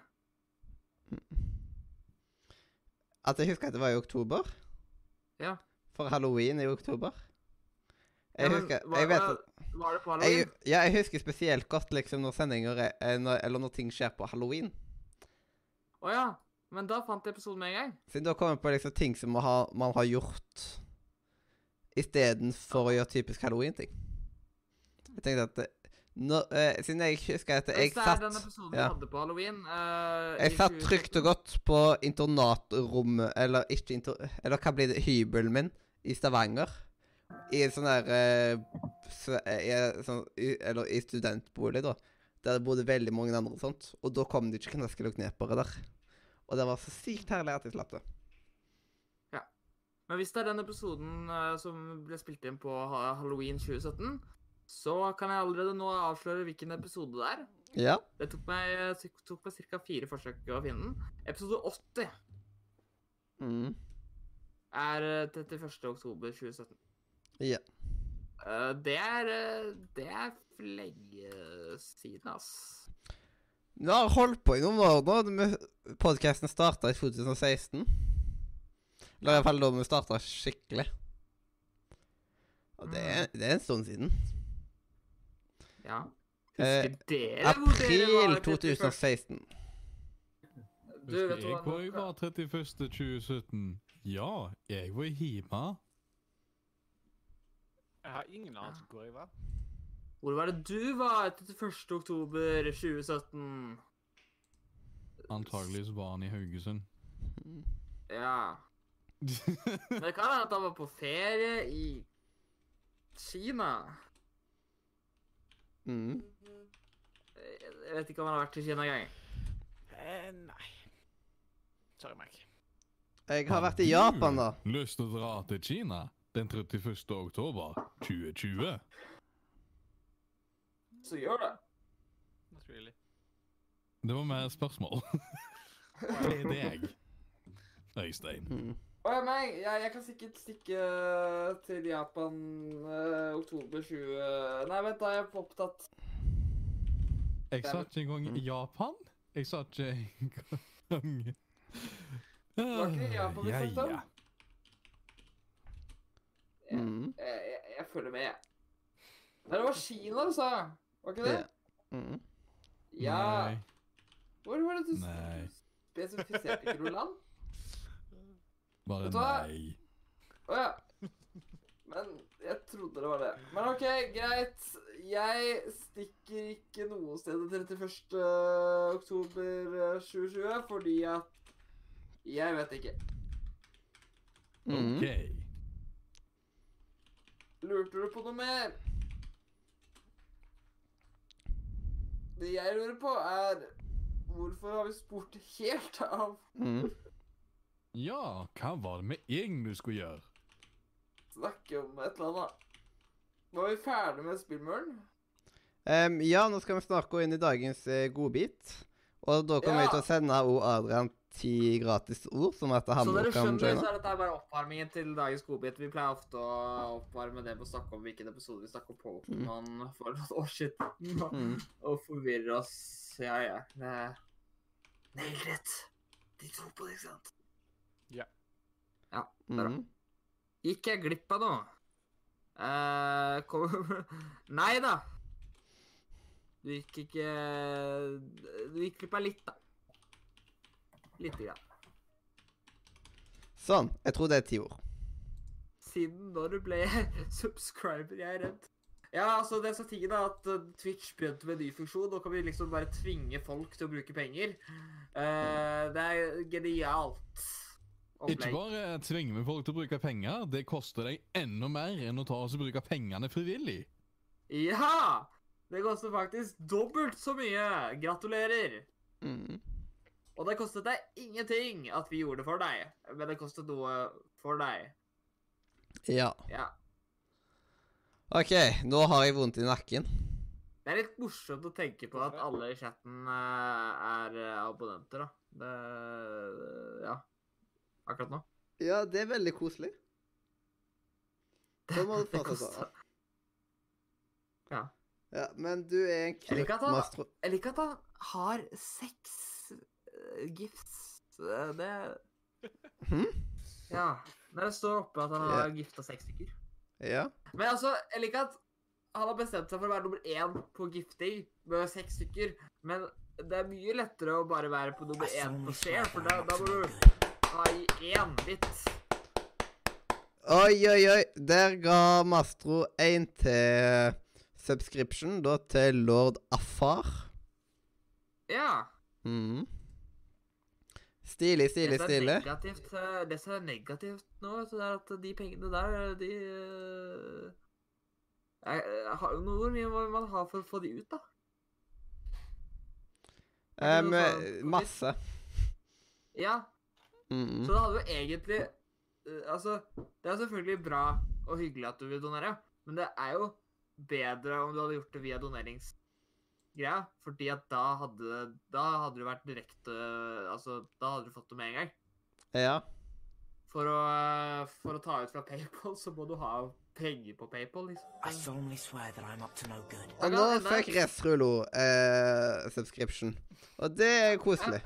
At jeg husker at det var i oktober. Ja. For halloween i oktober. Ja, Jeg husker var, Jeg vet var, det på jeg. Ja, jeg husker spesielt godt liksom når sendinger er, eh, når, Eller når ting skjer på halloween. Å ja. Men da fant jeg episoden med en gang. Siden da kommer jeg på liksom ting som man har, man har gjort istedenfor å gjøre typisk halloween-ting. Jeg tenkte at når, eh, Siden jeg husker at jeg satt den episoden ja. hadde på halloween eh, Jeg satt trygt og godt på internatrommet, eller ikke inter... Eller hva blir det? Hybelen min i Stavanger. I sånn der eh, eh, i sånn, i, Eller i studentbolig, da. Der det bodde veldig mange andre og sånt. Og da kom det ikke knasker og knepere der. Og det var så sykt herlig at jeg slapp det. Ja. Men hvis det er den episoden eh, som ble spilt inn på ha- halloween 2017, så kan jeg allerede nå avsløre hvilken episode det er. Ja. Det tok meg, tok meg ca. fire forsøk å finne den. Episode 80 Mm. er eh, 31. oktober 2017. Ja. Uh, Det er eh, Det er lenge siden, ass. Vi har holdt på i noen år nå. Podkasten starta i 2016. Eller iallfall da vi starta skikkelig. Og det er, det er en stund siden. Ja. Eh, Husker dere hvor dere var April 2016. Du, vet du jeg hva? hvor jeg var 31. 2017? Ja, jeg var hjemme. Jeg har ingen anelse hvor jeg var. Hvor var det du var 31. oktober 2017? Antagelig så var han i Haugesund. (laughs) Ja. Men det kan være at han var på ferie i Kina. Mm. Jeg vet ikke om han har vært i Kina engang. Eh, nei. Sorry, Mike. Jeg har vært i Japan, da. Lyst til å dra til Kina den 31. oktober 2020? Så gjør det. Not really. Det var mer spørsmål. (laughs) Det er deg, Øystein. Mm. Ja, meg. Jeg, jeg kan sikkert stikke til Japan eh, oktober 20 Nei, vent, da Jeg er jeg opptatt. Jeg sa ikke engang i Japan. Jeg sa ikke engang Var ikke det i Japan vi Ja, snakket om? Mm. Jeg, jeg, jeg følger med, jeg. Nei, det var Kina du sa. Var ikke det? Mm. Ja. Nei, Hvor var det du Nei. spesifiserte ikke noe land? bare nei. Å ja. Men jeg trodde det var det. Men OK, greit. Jeg stikker ikke noe sted den 31. oktober eh, 2020 fordi at Jeg vet ikke. Mm. OK. Lurte du på noe mer? Det jeg lurer på, er Hvorfor har vi spurt helt av? Mm. Ja, hva var det vi egentlig skulle gjøre? Snakke om et eller annet. Var vi ferdig med spillmuren? Um, ja, nå skal vi snart gå inn i dagens eh, godbit. Og da kommer vi til å sende. Adrian ti gratis ord, som at han Så dere skjønner, så er dette bare oppvarmingen til dagens godbit. Vi pleier ofte å oppvarme det på å snakke om hvilken episode vi snakker om man for noen år siden. Mm. Og forvirre oss. Ja, ja. Det Nailed it. De tror på det, ikke sant? Mm. Gikk jeg glipp av noe? Uh, kom... (laughs) Nei da. Du gikk ikke Du gikk glipp av litt, da. Lite grann. Sånn. Jeg tror det er ti ord. Siden når du ble (laughs) subscriber, jeg er redd. Ja, altså, det er så tingen er at uh, Twitch begynte med en ny funksjon. Nå kan vi liksom bare tvinge folk til å bruke penger. Uh, det er genialt. Ikke bare tvinger vi folk til å bruke penger, det koster deg enda mer enn å ta oss og bruke pengene frivillig. Ja! Det koster faktisk dobbelt så mye. Gratulerer. Mm. Og det kostet deg ingenting at vi gjorde det for deg, men det kostet noe for deg. Ja. Ja. OK, nå har jeg vondt i nakken. Det er litt morsomt å tenke på at alle i chatten eh, er eh, abonnenter, da. Det Ja. Akkurat nå. Ja, det er veldig koselig. Det må du (laughs) Ja. Ja, men du er en klippmastro. Jeg liker at han har seks eh, gifts. Eh, Det hmm? Ja. Det står oppe at han har gifta seks stykker. Ja. Men altså, jeg liker at han har bestemt seg for å være nummer én på gifting med seks stykker. Men det er mye lettere å bare være på nummer én på swear share, for da, da må du ha i én litt. Oi, oi, oi. Der ga Mastro én til subscription, da til lord Afar. Ja. Mhm. Stilig, stilig, stilig. eh, det som er negativt nå, så det er at de pengene der, de eh, jeg, jeg har, Hvor mye må man ha for å få de ut, da? Um, masse. Ja, Mhm. Så det hadde jo egentlig eh, Altså, det er selvfølgelig bra og hyggelig at du vil donere, men det er jo bedre om du hadde gjort det via doneringsgreia, fordi at da hadde, da hadde du vært direkte Altså, da hadde du fått det med en gang. Ja. For å, for å ta ut fra PayPal, så må du ha penger på PayPal, liksom. I solemnly swear that I'm up to no good. Og nå fikk Resrulo eh, subscription. Og det er koselig.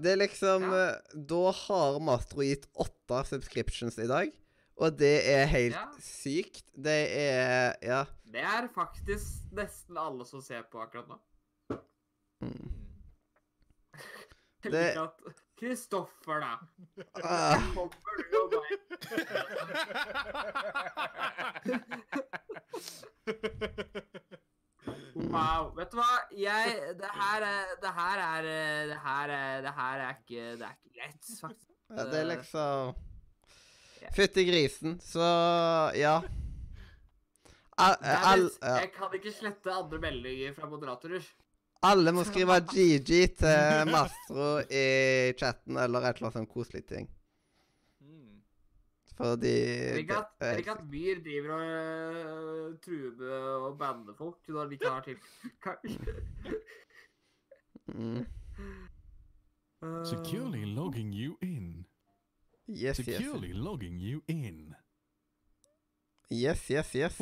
Det er liksom Ja. eh, Da har Mastro gitt åtte subscriptions i dag. Og det er helt Ja. sykt. Det er Ja. Det er faktisk nesten alle som ser på akkurat nå. Mm. Jeg Det- liker at Kristoffer, da. Ah, Kommer du og meg? Wow. Vet du hva? Jeg Det her er Det her er Det her er, det her er ikke Det er ikke greit, faktisk. ja, det er liksom. Fytti grisen. Så ja. Al, al, ja. Jeg kan ikke slette andre meldinger fra moderatorer. Alle må (laughs) skrive GG til Mastro i chatten eller et eller annet sånn koselig ting. Mm. Fordi Tenk at, Myhr driver og uh, truer med å banne folk når de ikke har tilgang. (laughs) Mm. Securely logging you in. Yes, yes. Securely logging you in. Yes, yes, yes.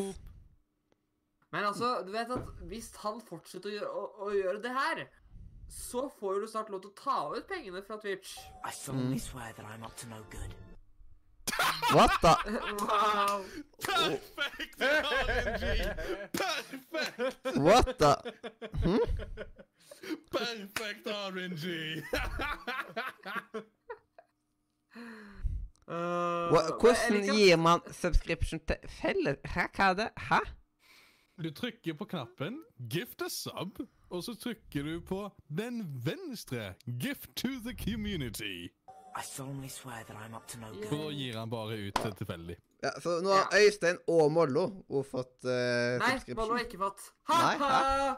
Men altså, du vet at hvis han fortsetter å gjøre, å, å gjøre det her, så får du snart lov til å ta ut pengene fra Twitch. I solemnly swear that I'm up to no good. What the (laughs) Wow. Perfect RNG! Perfect! What the hm? Perfect RNG! (laughs) Uh, Hvordan gir man subscription til felles Hæ, hva er det? Hæ? Du trykker på knappen 'gift a sub', og så trykker du på den venstre 'gift to the community'. I solemnly swear that I'm up to no da gir han bare ut til tilfeldig. Ja, så nå har Øystein og Mollo fått uh, Nei, Mollo har ikke fått. Ha-ha!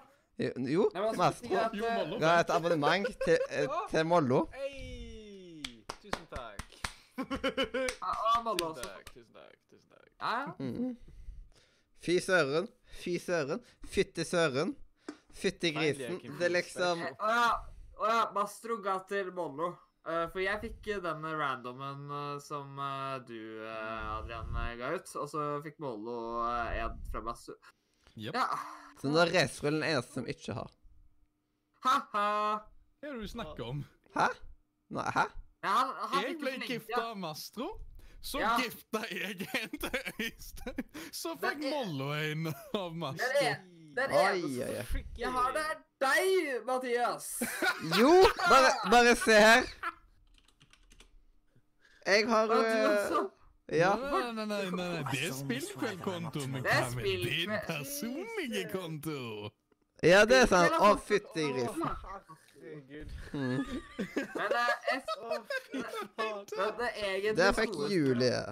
Jo, altså, Mastro Jo, Mollo. ga et abonnement til, eh, til Mollo. Hei! Tusen takk. Ja, tusen takk, tusen takk. tusen takk. Ja, ja. Mm. Fy søren. Fy søren. Fytti søren. Fytti grisen. Det er liksom Å Å ja. Å ja. Mastro ga til Mollo. Uh, for jeg fikk eh, den randomen uh, som uh, du, Adrian, ga ut. Og så fikk Mollo en fra Mastro. Yep. Ja. Så nå er Resrullen den eneste som ikke har. Ha-ha. Hva er det du snakker om? Hæ? Nei, hæ? Han, han Jeg ble gifta av Mastro. Så Ja. gifta jeg en til Øystein. Så fikk er- Mollo en av Mastro. er, det er Oi, eneste oi, oi. jeg har, det er deg, Mathias. (laughs) Jo, bare, bare se her. Jeg har eh. Ja. Nei, nei, nei, nei, nei. det er spillkveldkonto. Men hva med din personlige konto? ja, det er sant. Å, fytti grisen. Herregud. Mm. Men det er et, Å, fy faen. er Der fikk Julie.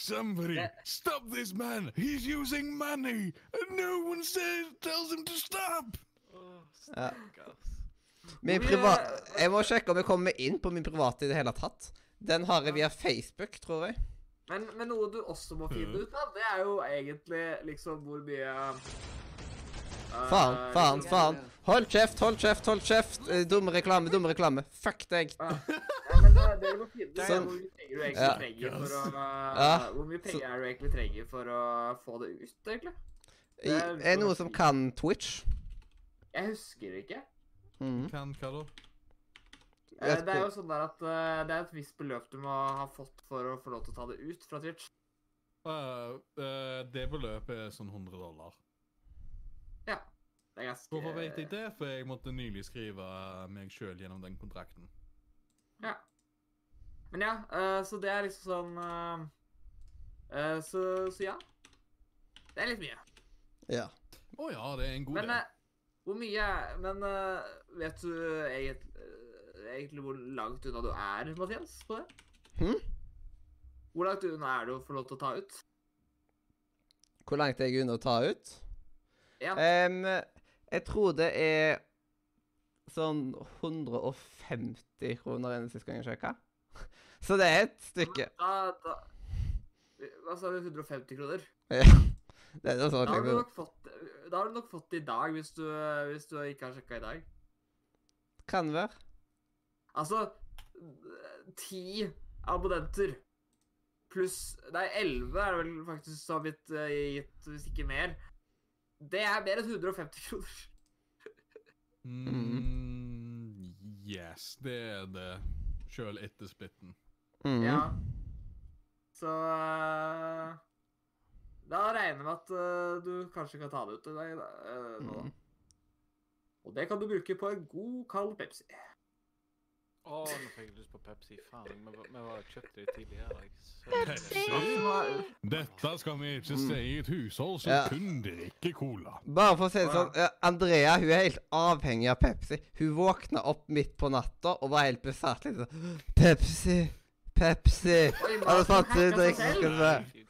Somebody stop this man! He's using money! And no one says, tells him to stop! Oh, Ja. Min privat... priva jeg må sjekke om jeg kommer inn på min private i det hele tatt. Den har jeg via Facebook, tror jeg. Men, men noe du også må finne ut av, det er jo egentlig liksom hvor mye eh, Faen, faen, liksom- faen. Hold kjeft, hold kjeft, hold kjeft. Eh, Dumme reklame, dumme reklame. Fuck deg. Ja, men det, dere må finne ut Sånn. hvor mye penger du egentlig Ja. trenger for å Ja. Hvor mye penger er du egentlig trenger for å få det ut, egentlig? Det er er det noen som kan Twitch? Jeg husker ikke. Mhm. Kan hva da? Eh, Det er jo sånn der at eh, det er et visst beløp du må ha fått for å få lov til å ta det ut fra Twitch. Uh, uh, det beløpet er sånn 100 dollar. Det er ganske Hvorfor vet jeg det? For jeg måtte nylig skrive meg sjøl gjennom den kontrakten. Ja. Men ja, uh, så det er liksom sånn uh, uh, så, så ja. Det er litt mye. Ja. Å ja, det er en god Men del. hvor mye Men vet du egentlig, egentlig hvor langt unna du er, Mathias? på det? Hm? Hvor langt unna er du å få lov til å ta ut? Hvor langt er jeg unna å ta ut? Ja. Em, jeg tror det er sånn 150 kroner enn sist gang jeg sjekka. (laughs) Så det er et stykke. Da, da Hva sa du? 150 kroner? Ja. Det er noe Da har du nok fått, da har du nok fått det i dag, hvis du, hvis du ikke har sjekka i dag. Kan være. Altså Ti abonnenter pluss Nei, elleve er det vel faktisk så vidt eh, gitt, hvis ikke mer. Det er mer enn 150 kroner. Mm, yes, det er det. Sjøl etter splitten. Mm. Ja. Så eh, Da regner jeg med at uh, du kanskje kan ta det ut til deg uh, eh, nå. Mhm. Og det kan du bruke på en god, kald Pepsi. Å, nå fikk jeg lyst på Pepsi. Faen, vi, var- vi var kjøpte det tidligere Pepsi? Dette skal vi ikke si i et hushold som Ja. kun drikker cola. Bare for å si det sånn, eh, Andrea hun er helt avhengig av Pepsi. Hun våkna opp midt på natta og var helt besatt. liksom. Pepsi, Pepsi. Oi, Har du Martin fått hacker seg drikke selv. skal se.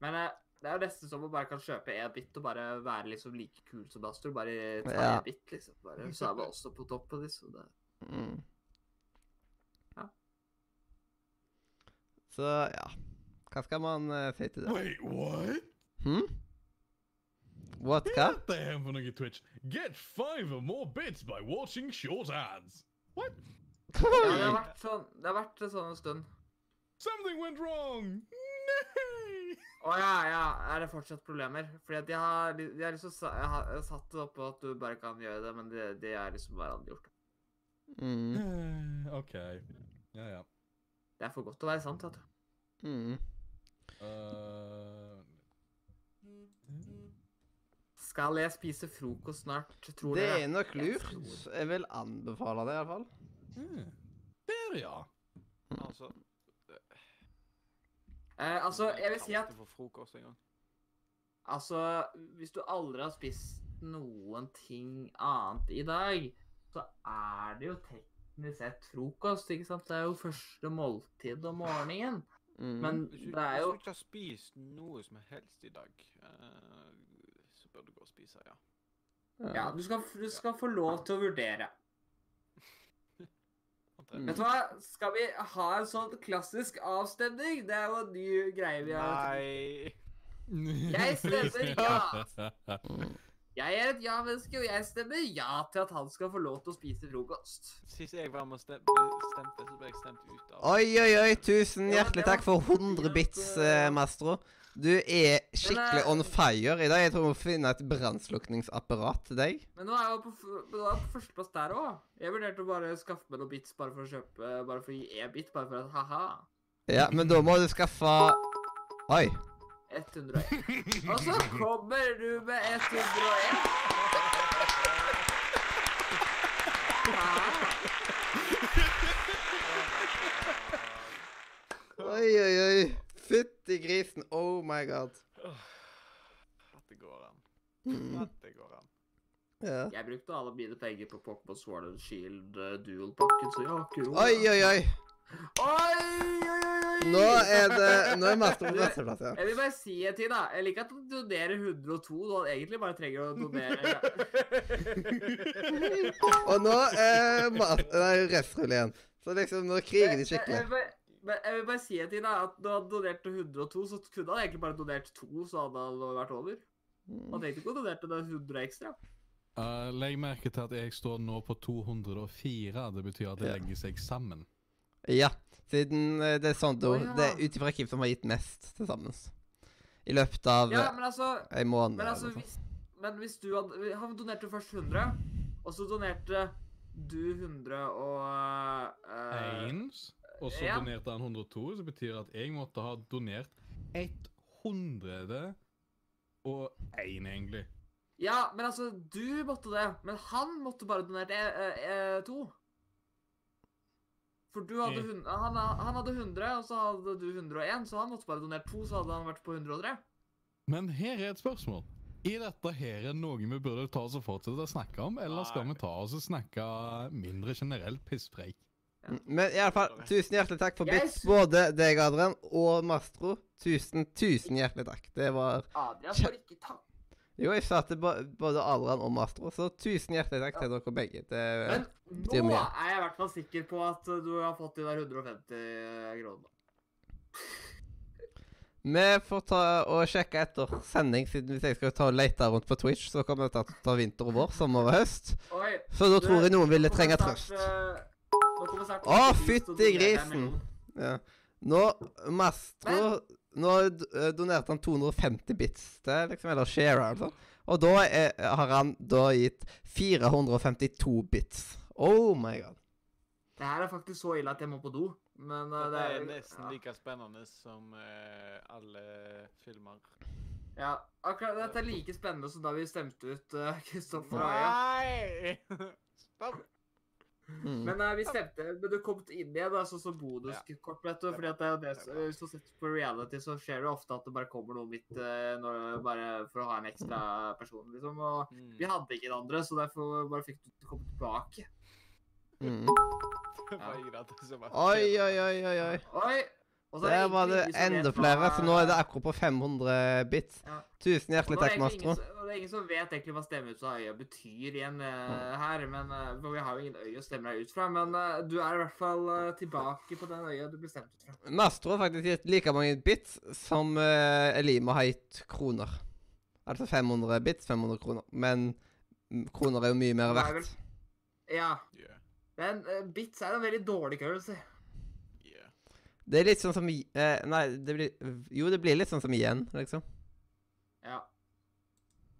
Men eh, det er jo nesten som å bare kan kjøpe en bit og bare være liksom like kul som Astro. Bare ta Ja. en bit, liksom. Bare, så er man også på toppen, liksom. Det. Mm. Ja. Så ja. Hva skal man uh, si til det? Wait, what? Hmm? What, Hva hva? er det her for noe Twitch? Get five or more bits by watching short ads. What? Ja, det har vært sånn, det har vært sånn en stund. Something went wrong! Nei! Å ja, ja. Er det fortsatt problemer? Fordi at jeg har, de har liksom jeg har satt det oppå at du bare kan gjøre det, men det, det er liksom bare andre gjort. Mm. Eh, OK. Ja, ja. Det er for godt til å være sant, vet du. Mm. Uh, Skal jeg spise frokost snart, tror Det er nok lurt. Jeg vil anbefale det, iallfall. mm. Der, ja. Altså, Eh, altså, jeg vil si at for frokost en gang. Altså, hvis du aldri har spist noen ting annet i dag, så er det jo teknisk sett frokost, ikke sant? Det er jo første måltid om morgenen. Mm. Men du, det er jo hvis du ikke har spist noe som helst i dag, eh, så bør du gå og spise, ja. Ja, du skal, du skal få lov til å vurdere. Mm. Vet du hva? Skal vi ha en sånn klassisk avstemning? Det er jo en ny greie vi har Nei Jeg stemmer ja. (laughs) Jeg er et ja-menneske, og jeg stemmer ja til at han skal få lov til å spise frokost. Sist jeg var med og stem- stemte, så ble jeg stemt ut av Oi, oi, oi. Tusen hjertelig takk for 100 bits, eh, Mastro. Du er skikkelig eh, on fire i dag. Jeg tror vi må finne et brannslukningsapparat til deg. Men nå er jeg på, på førsteplass der òg. Jeg vurderte å bare skaffe meg noen bits bare for å kjøpe Bare for å gi e-bit, bare for at ha-ha. Ja, men da må du skaffe Oi. 101. Og så kommer du med 101. Oi, oi, oi. Fytti grisen. Oh my god. At det går an. Mm. At det går an. Ja. Jeg brukte alle mine penger på Pokémon Sword and Shield uh, dual-pakken, så jeg har ikke råd. Oi, oi, oi. Oi, oi, oi. Nå er det Nå er master på førsteplass, ja. Jeg vil bare si en ting, da. Jeg liker at du donerer 102 når han egentlig bare trenger å donere (laughs) Og nå er Mas- Nei, restrull igjen. Så liksom, nå kriger de Jeg skikkelig. Men jeg vil bare si en ting, da. At når han donerte 102, så kunne han egentlig bare donert to, så hadde han vært over. Han tenkte ikke å donere det 100 ekstra. Uh, legg merke til at jeg står nå på 204. Det betyr at det Ja. legger seg sammen. Ja, siden eh, det er sånn ja. Det er ut ifra hvem som har gitt mest til sammen. I løpet av Ja, eh, men altså en måned. Men altså, hvis, men hvis du hadde Han donerte først 100, og så donerte du 100 og uh, Eins, og så ja. donerte han 102, så betyr det at jeg måtte ha donert 100 og én, egentlig. Ja, men altså, du måtte det. Men han måtte bare donert e, e, e, to. For du hadde Mm. han, han hadde 100, og så hadde du 101, så han måtte bare donert to, så hadde han vært på 103. Men her er et spørsmål. Er dette her noe vi burde ta oss og fortsette å snakke om, eller skal vi ta oss og snakke mindre generelt pisspreik? Mm, Men i alle fall, tusen hjertelig takk for bits, både deg, Adrian, og Mastro. Tusen, tusen hjertelig takk. Det var Adrian får ikke takk. Jo, jeg sa til både Adrian og Mastro, så tusen hjertelig takk til dere begge. Det, Men mye. Men nå er jeg i hvert fall sikker på at du har fått de der 150 kronene. vi får ta og sjekke etter sending, siden hvis jeg skal ta og lete rundt på Twitch, så kommer vi til å ta vinter og vår, sommer og høst. Oi, Så da tror jeg noen ville trenge trøst. Å, fytti grisen. Ja. Nå, Mastro Nå eh, donerte han 250 bits til, liksom, eller share, altså. Og da er, har han da gitt 452 bits. Oh my god. Det her er faktisk så ille at jeg må på do. Men uh, Det er det nesten ja. like spennende som uh, alle filmer. Ja, akkurat dette er like spennende som da vi stemte ut uh, Kristoffer og Øya. Nei! (laughs) Stopp! Mm. Men uh, vi stemte, men du kom inn igjen da, sånn som bonuskort, vet du. fordi at det er det, er. Hvis du på reality, så skjer det ofte at det bare kommer noe midt uh, når, bare for å ha en ekstra person, liksom. Og Mm. vi hadde ikke den andre, så derfor bare fikk du komme tilbake. Mm. (laughs) Ingen var Oi, oi, oi, oi. oi. Og er bare var det enda flere, så nå er det akkurat på 500 bits. Ja. Tusen hjertelig er takk, Mastro. og det er ingen som vet egentlig hva stemme ut av øya betyr igjen uh, her. men uh, For vi har jo ingen øye å stemme deg ut fra. Men uh, du er i hvert fall tilbake på den øya du ble stemt ut fra. Mastro har faktisk gitt like mange bits som uh, Elima har gitt kroner. Altså 500 bits, 500 kroner. Men kroner er jo mye mer Det er verdt. Ja. Yeah, Men uh, bits er en veldig dårlig currency. Det er litt sånn som eh, Nei, det blir Jo, det blir litt sånn som igjen, liksom. Ja.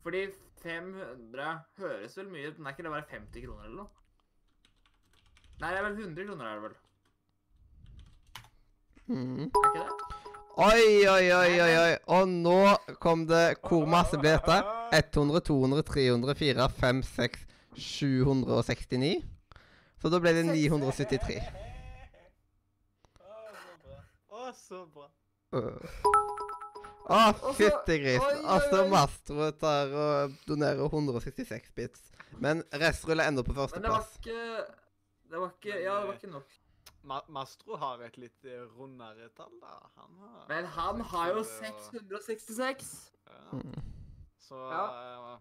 Fordi 500 høres vel mye ut, men er ikke det bare 50 kroner eller noe? Nei, det er vel 100 kroner, er det vel? Mm. Er ikke det? Oi, oi, oi, oi, oi. Og nå kom det Hvor masse ble dette? 100, 200, 300, 400, 500, 600, 769. Så da ble det 973. Å, så bra. Å, uh. oh, fytti gris. oi, oi, Altså. Mastro tar og donerer 166 bits. Men restrull er enda på Men det var ikke Det var ikke Ja, det var ikke nok. Ma Mastro har et litt eh, rundere tall, da. Han har Men han har jo 666. Ja. Mm. Så Ja. eh,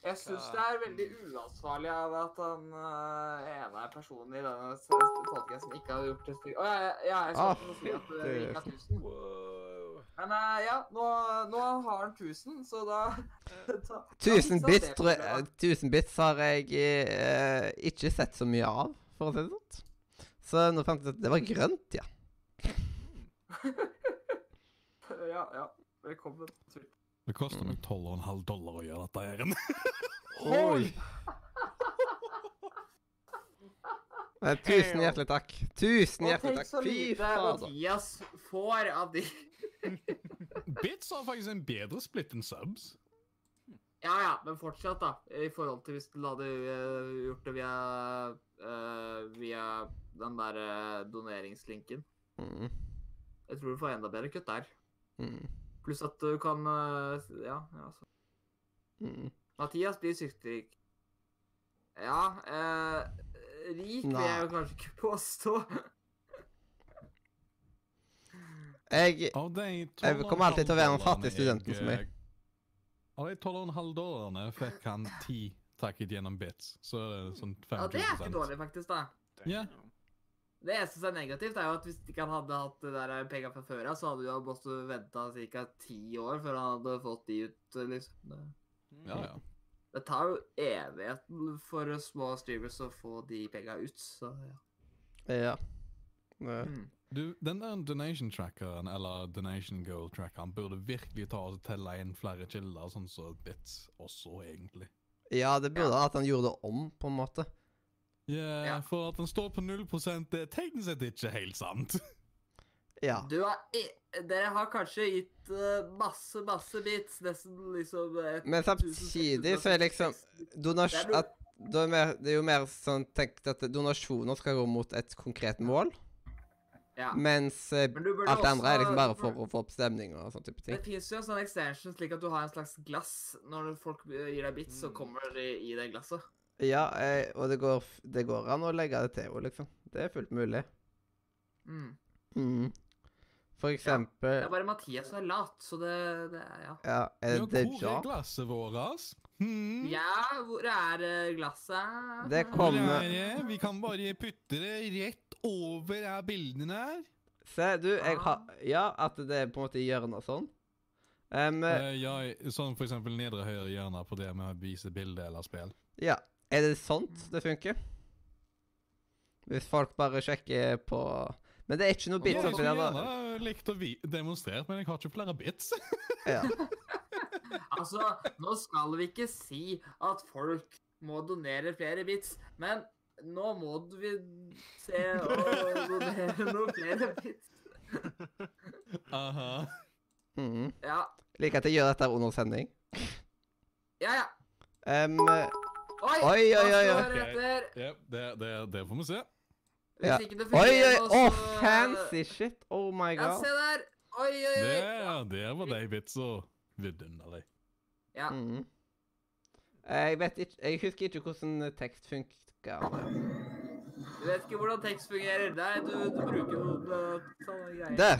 Jeg syns det er veldig uansvarlig av at han uh, ene personen i denne podkasten ikke har gjort det stygt. Å ja, ja, jeg skal Ah, si at det fytti. ikke er 1000. wow. Men uh, ja, nå, nå har han 1000, så da, (laughs) da da 1000 bits, det tror jeg, problemet. 1000 bits har jeg uh, ikke sett så mye av, for å si det sånn. Så nå fant jeg at det var grønt, ja. (laughs) Ja, ja. Velkommen. Det koster meg 12,5 dollar å gjøre dette her. Oi! (laughs) Nei, tusen hjertelig takk. Tusen hjertelig takk. Fy fader. Mathias får av de (laughs) Bits har faktisk en bedre split enn subs. Ja ja, men fortsatt, da. I forhold til hvis du hadde eh, gjort det via uh, Via den der eh, doneringslinken. Mm, Jeg tror du får enda bedre kutt der. mm, Pluss at du kan eh, Ja, ja altså. mm. Mathias blir sykterik. Ja eh, Rik vil jeg jo kanskje ikke påstå. Jeg Jeg kommer alltid til å være den 12,5 fattige studenten som meg. eh, Av de 12,5 dollarene fikk han ti takket gjennom bits, så er sånn 25 Ja, Det er ikke dårlig, faktisk. da. Ja. Det eneste som er negativt, er jo at hvis ikke han hadde hatt det der penga fra før av, så hadde jo måttet vente ca. ti år før han hadde fått de ut, liksom. Ja, ja. Det tar jo evigheten for små streamers å få de penga ut, så ja. Ja. Eh, Mm. Du, den der donation-trackeren, eller donation goal-trackeren, burde virkelig ta og telle inn flere kilder, sånn som Bits også, egentlig. Ja, det burde Ja. at han gjorde det om, på en måte. Ja, Ja. for at den står på 0 det er tegnet sett ikke helt sant. (laughs) Ja. Du har, dere har kanskje gitt eh, masse, masse bits, nesten liksom Men samtidig så er liksom donasjon at, Det er er mer, det er jo mer sånn tenkt at donasjoner skal gå mot et konkret mål, Ja. mens eh, Men alt det andre er liksom bare for å få opp stemning og sånn type ting. Det finnes jo en sånn extension slik at du har en slags glass. Når folk gir deg bits, så kommer de i det glasset. Ja, eh, og det går, det går an å legge det til henne, liksom. Det er fullt mulig. Mm. Mm. For Det er bare Mathias som er lat, så det, det er ja. Ja, er Ja, det det hvor er glasset vårt? Hmm? Ja, hvor er eh, glasset? Det kommer er det? Vi kan bare putte det rett over her bildene her. Se, du, jeg har Ja, at det er på en måte i hjørnet og sånn. Um, uh, ja, sånn for eksempel nedre høyre hjørne på det med å vise bilde eller spill. ja. Er det sånt det funker? Hvis folk bare sjekker på Men det er ikke noe bits oppi der. Jeg skulle gjerne likt å demonstrere, men jeg har ikke flere bits. Ja. (laughs) Altså, nå skal vi ikke si at folk må donere flere bits, men nå må vi se å donere noen flere bits. (laughs) Aha. Mhm. Ja, Liker at jeg gjør dette under sending. ja. ja. Em, Oi, Oi, oi, oi, oi. hva det? Ja, det, det, det får vi se. Ja. Fungerer, oi, oi! Å, så- fancy shit! Oh my Ja, god. se der. Oi, oi, oi. Det, det var de vitsa. Vidunderlig. Ja. Mhm. Jeg vet ikke Jeg husker ikke hvordan tekst funker. Du vet ikke hvordan tekst fungerer. Nei, du, du bruker noen eh, sånne greier. Der.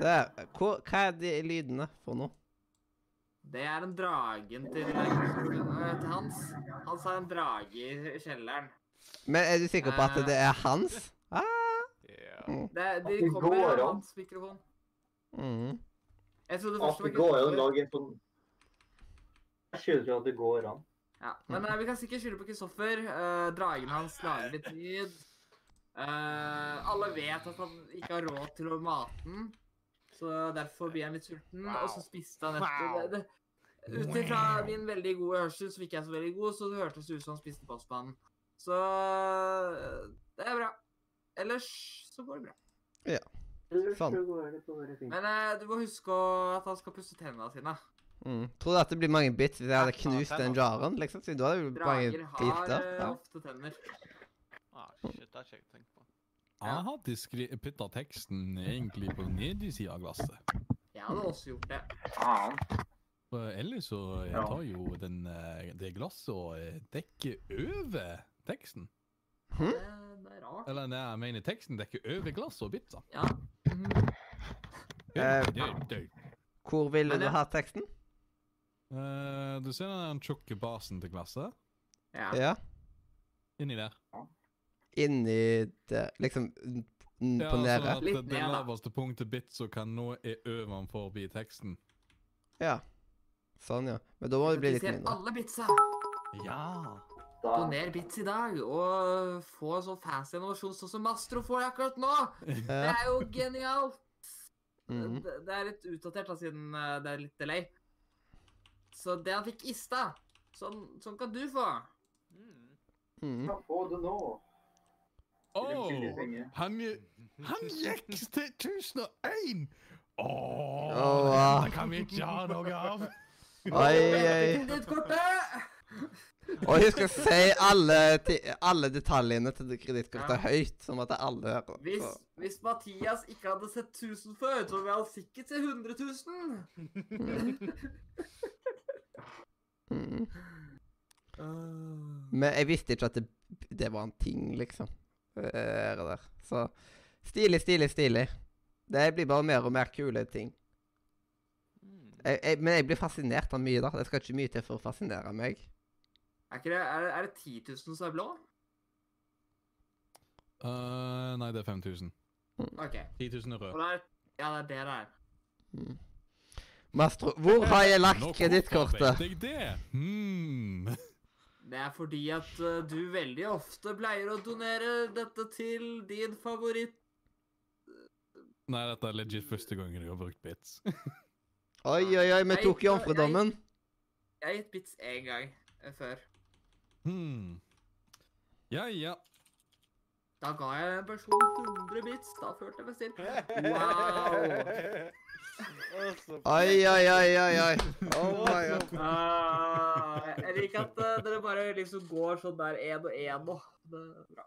Der. Hva, hva er de lydene for noe? Det er den dragen til, eh, til Hans. Hans har en drage i kjelleren. Men er du sikker på at det er hans? Ah. Ja. Mm. Det, de det kommer går av an. hans mikrofon. Mhm. Jeg trodde At først det går an å lage en sånn Jeg skjønner at det går an. Ja, men eh, vi kan sikkert skylde på Kristoffer. Uh, dragen hans lager litt lyd. Uh, alle vet at han ikke har råd til å mate den, så derfor blir han litt sulten. Og så spiste han etter det. det Ut ifra min veldig gode hørsel, som ikke er så veldig god, så det hørtes ut som han spiste postmannen. Så eh, det er bra. Ellers så går det bra. Ja. Så går det bare fint. Men eh, du må huske å- at han skal pusse tennene sine. Mm. Tror du at det blir mange bits hvis jeg hadde knust den jaren? liksom? Siden du hadde mange Drager har biter. eh, Ja. ofte tenner. Ah, shit, det er ikke jeg. Hadde skri- putta teksten egentlig på nedsida av glasset. Jeg hadde også gjort det. Faen. For ellers så jeg Ja. tar jo den, eh, det glasset og eh, dekker over teksten. Hm? Det, det er rart. Eller nei, jeg mener teksten dekker over glasset og pizza. Ja. Mhm. Ja, Eh, det, det. Hvor ville Men du ha teksten? Eh, du ser den tjukke basen til glasset? ja. Ja. Inni der. Inni det Liksom på n- Ja, på nede? sånn at det, det laveste punktet bitsa kan nå er ovenfor forbi teksten. Ja. Sånn, ja. Men da må det bli litt ser mindre. alle bitsa. Ja. Doner bits i dag, og få en sånn fancy innovasjon sånn som Mastro får akkurat nå. (laughs) Det er jo genialt. Mhm. Det, det er litt utdatert da, siden eh, det er litt delay. Så det han fikk i stad, sånn, sånn kan du få. Mm. Kan få det nå. Åh, han, han gikk til 1001! Åh, Åh, wow. det kan vi ikke ha noe av. Oi, oi. Og husk å si alle, alle detaljene til kredittkortet Ja. høyt, sånn at alle hører. Hvis, hvis Mathias ikke hadde sett 1000 før, så ville han sikkert se 100 000. Mm. Mm. (laughs) Men jeg visste ikke at det, det var en ting, liksom. Det der. Så stilig, stilig, stilig. Det blir bare mer og mer kule ting. Mm. Jeg, jeg, men jeg blir fascinert av mye, da. Det skal ikke mye til for å fascinere meg. er, ikke det, er, det- er det 10 000 som er blå? Uh, nei, det er 5000. OK. 10 000 er Og rød. det er, ja, det er det det er. Mm. Mastro, hvor har jeg lagt Nå kredittkortet? vet jeg det. Hmm. (laughs) Det er fordi at uh, du veldig ofte pleier å donere dette til din favoritt Nei, dette er legit første gangen jeg har brukt bits. (laughs) Oi, oi, oi, vi tok jomfrudommen. Jeg har gitt bits én gang eh, før. Hmm. Ja, ja. Da ga jeg en person 100 bits. Da følte jeg meg still. (laughs) Wow. Oi, oi, oi, oi, oi. Oh my god. Uh, jeg liker at uh, dere bare liksom går sånn der én og én nå. Det er bra.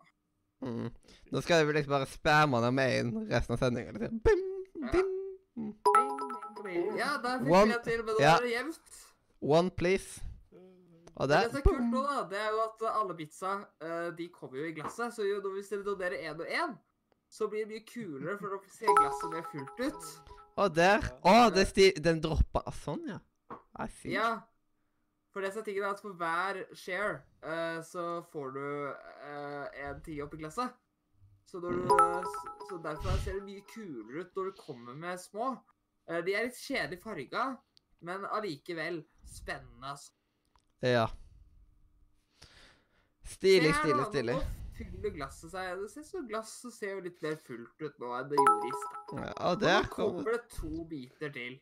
Mm. Nå skal vi liksom bare spamme dem med inn resten av sendinga. Liksom. Bim, bim. Ja, der fikk One- en til, men nå ja. er det jevnt. One, please. Og Det der. som er kult nå, da, det er jo at alle pizza uh, de kommer jo i glasset. Så jo, hvis dere donerer én og én, så blir det mye kulere, for da ser glasset mer fullt ut. Og der. Å, det er sti den droppa ah, Sånn, ja. I see. Ja. For det som er tingen er at for hver share eh, så får du eh, en opp i glasset. Så, når du, så derfor ser det mye kulere ut når du kommer med små. Eh, de er litt kjedelig farga, men allikevel spennende. Ja. Stilig, stilig, stilig. Fyller glasset seg. Det ser så Glasset ser jo litt mer fullt ut nå enn det gjorde i stad. Ja, der kommer det to biter til.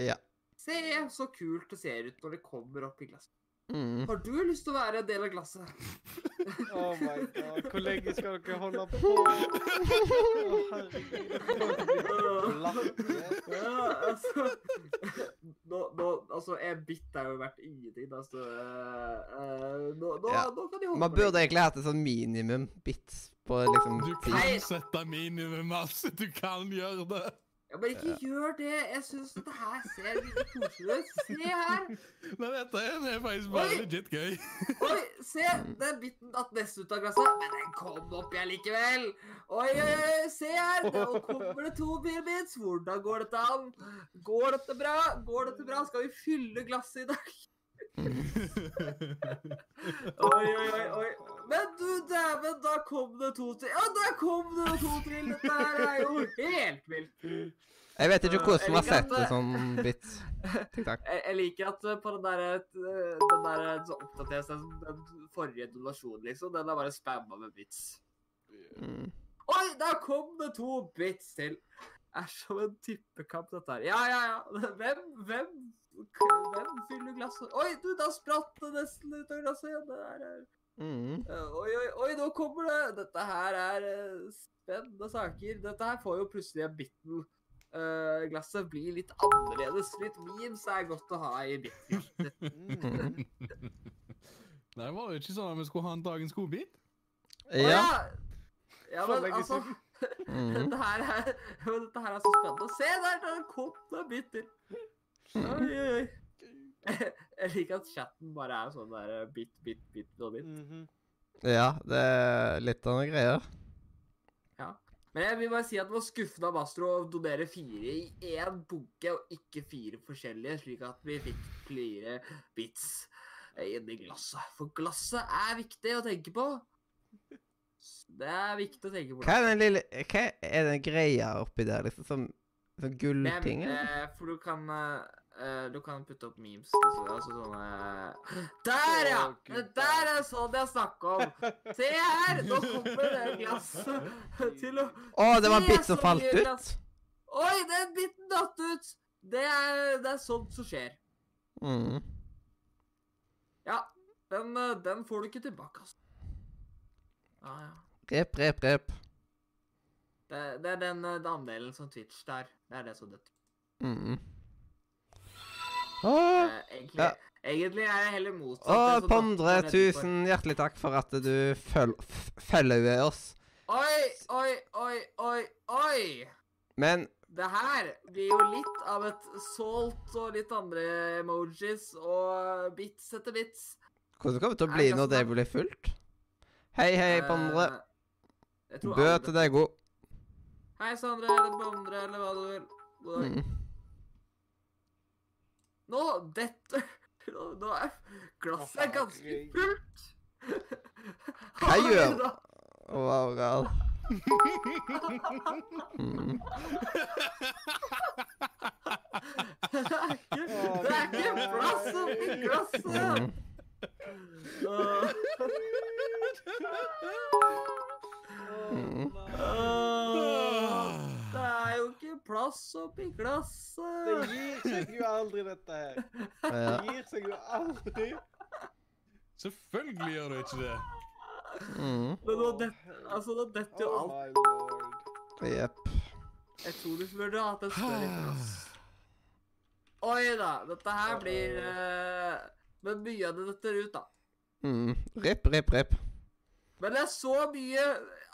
Ja. Se så kult det ser ut når det kommer opp i glasset. Mm. Har du lyst til å være en del av glasset? (laughs) Oh my god. Hvor lenge skal dere holde på? (laughs) Å, herregud. Ja, altså nå, nå, Altså, en bit er jo verdt ingenting, Altså, så eh, nå, nå, Ja. nå kan de holde Man burde egentlig hatt et sånn minimum bits på liksom Du kan sette minimum altså. du kan gjøre det. Ja, men ikke gjør det! Jeg syns det her ser litt koselig ut. Se her! (laughs) Nei, dette er faktisk bare Oi! legit gøy. (laughs) Oi, se! Den biten datt nesten ut av glasset, men den kom opp igjen likevel. Oi, oi, se her! Nå kommer det to pyramids. Hvordan går dette an? Går dette bra? Går dette bra? Skal vi fylle glasset i dag? (laughs) Oi, oi, oi, oi. Men du dæven, da kom det to til. Ja, der kom det to til! Dette her er jo helt vilt. Jeg vet ikke hvordan man setter det- sånn. TikTok. Jeg, jeg liker at eh, på den der, eh, den der eh, så oppdateres den, den forrige donasjonen, liksom. Den er bare spamma med bits. Mm. Oi, der kom det to bits til! Er som en tippekamp, dette her. Ja, ja, ja. Hvem, hvem, hvem fyller glasset? Oi, du, da spratt det nesten ut av glasset igjen. Det der er Mm. Oi, oi, oi, nå kommer det! Dette her er eh, spennende saker. Dette her får jo plutselig en bitten. Uh, glasset blir litt annerledes. Litt memes er godt å ha i bitten. Mm. (laughs) (laughs) Nei, var det ikke sånn at vi skulle ha en dagens godbit? Å Ja. Ja, men altså Mm. (laughs) dette, her er, dette her er så spennende. Se der, der kom det en bit til. Oi, oi, oi. (laughs) Jeg liker at chatten bare er sånn der eh, bit, bit, bit og bit. Mhm. ja, det er litt av noen greier. Men jeg vil bare si at det var skuffende av Mastro å donere fire i én bunke, og ikke fire forskjellige, slik at vi fikk flere bits inni i glasset. For glasset er viktig å tenke på. Det er viktig å tenke på. Hva er den lille Hva er den greia oppi der, liksom? Som, som gullting? eh, for du kan eh, eh, Du kan putte opp memes. liksom, Altså sånne (gasps) Der, ja! Der er sånn jeg snakker om. (laughs) Se her! Nå kommer det glasset (laughs) til å Å, det var en bit som falt ut? glass. Oi, den biten datt ut! Det er, det er sånt som skjer. Mm. Ja, den, eh, den får du ikke tilbake, altså. Ja, ja. Rep, rep, rep. Det, det er den, eh, den andelen som Twitch der. Det er det som døtter. Mm. Eh, egentlig, Ja. egentlig er jeg heller motsatt. Åh, Pondre, tusen hjertelig takk for at du føl f- følger oss. Oi, oi, oi, oi, oi! Men Det her blir jo litt av et salt og litt andre emojis og bits etter bits. hvordan kommer det til å bli det når det blir fullt? Hei, hei, Pondre. Eh, Bø til deg god. Hei, Sondre, eller Pondre, eller hva du vil. God dag. Mm. Nå, dette Nå nå er glasset (laughs) er ganske fullt. Hva gjør- da. Wow, gal. Mm. Det er ikke, plass oppi glasset! Mm. Åh. Mm. Åh, Det er jo ikke plass oppi Det glasset! gir seg jo aldri, dette her. Det gir seg jo aldri. Selvfølgelig gjør det ikke det. Mm. Men nå detter altså, det detter jo Oh alt. Jepp. Jeg tror du burde hatt en større plass. Oi da, dette her blir uh, Men mye av det detter ut, da. Mm. Ripp, ripp, ripp. Men det er så mye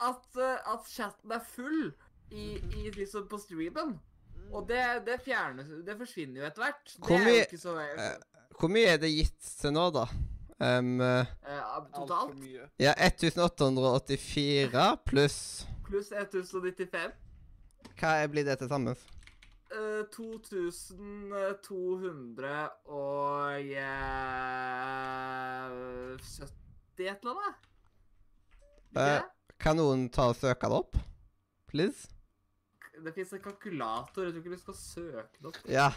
at, uh, at chatten er full i, i liksom på streamen. Og det, det fjernes Det forsvinner jo etter hvert. Hvor Det er jo ikke så eh, Hvor mye er det gitt til nå, da? Um, uh, eh, Alt for Totalt mye. ja, 1884 pluss pluss 1095. Hva blir det til sammen? Uh, 2200 og eh, 70 et eller annet? Eh. Kan noen ta og søke det opp? Please? Det fins en kalkulator. Jeg tror ikke du skal søke det opp. Ja.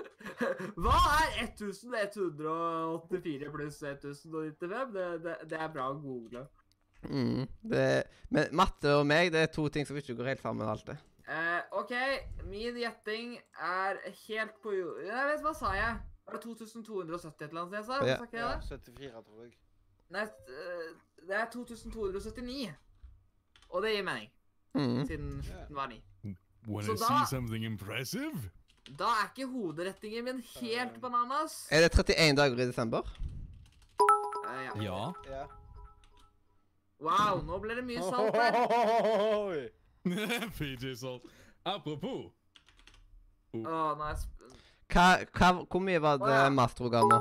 (laughs) Hva er 1184 pluss 1095? Det, det, det er bra å google. Mm. Det, men matte og meg, det er to ting som ikke går helt sammen alltid. Eh, OK, min gjetting er helt på jord... Jeg vet hva sa jeg? Var det 2270 et eller annet jeg sa? Ja. Sa ikke jeg Ja, 74, tror jeg. Nei, eh, det er 2279. Og det gir mening, Mm. siden den var 9. Wanna Så da- see something impressive? Da er ikke hoderettingen min helt bananas. Er det 31 dager i desember? Eh, ja. Ja. Ja. Wow, nå ble det mye salt her. Oi. (laughs) PJ Salt. Apropos. oh. nei, sp- Hva, hva, hvor mye var det oh, ja. Mastro ga nå?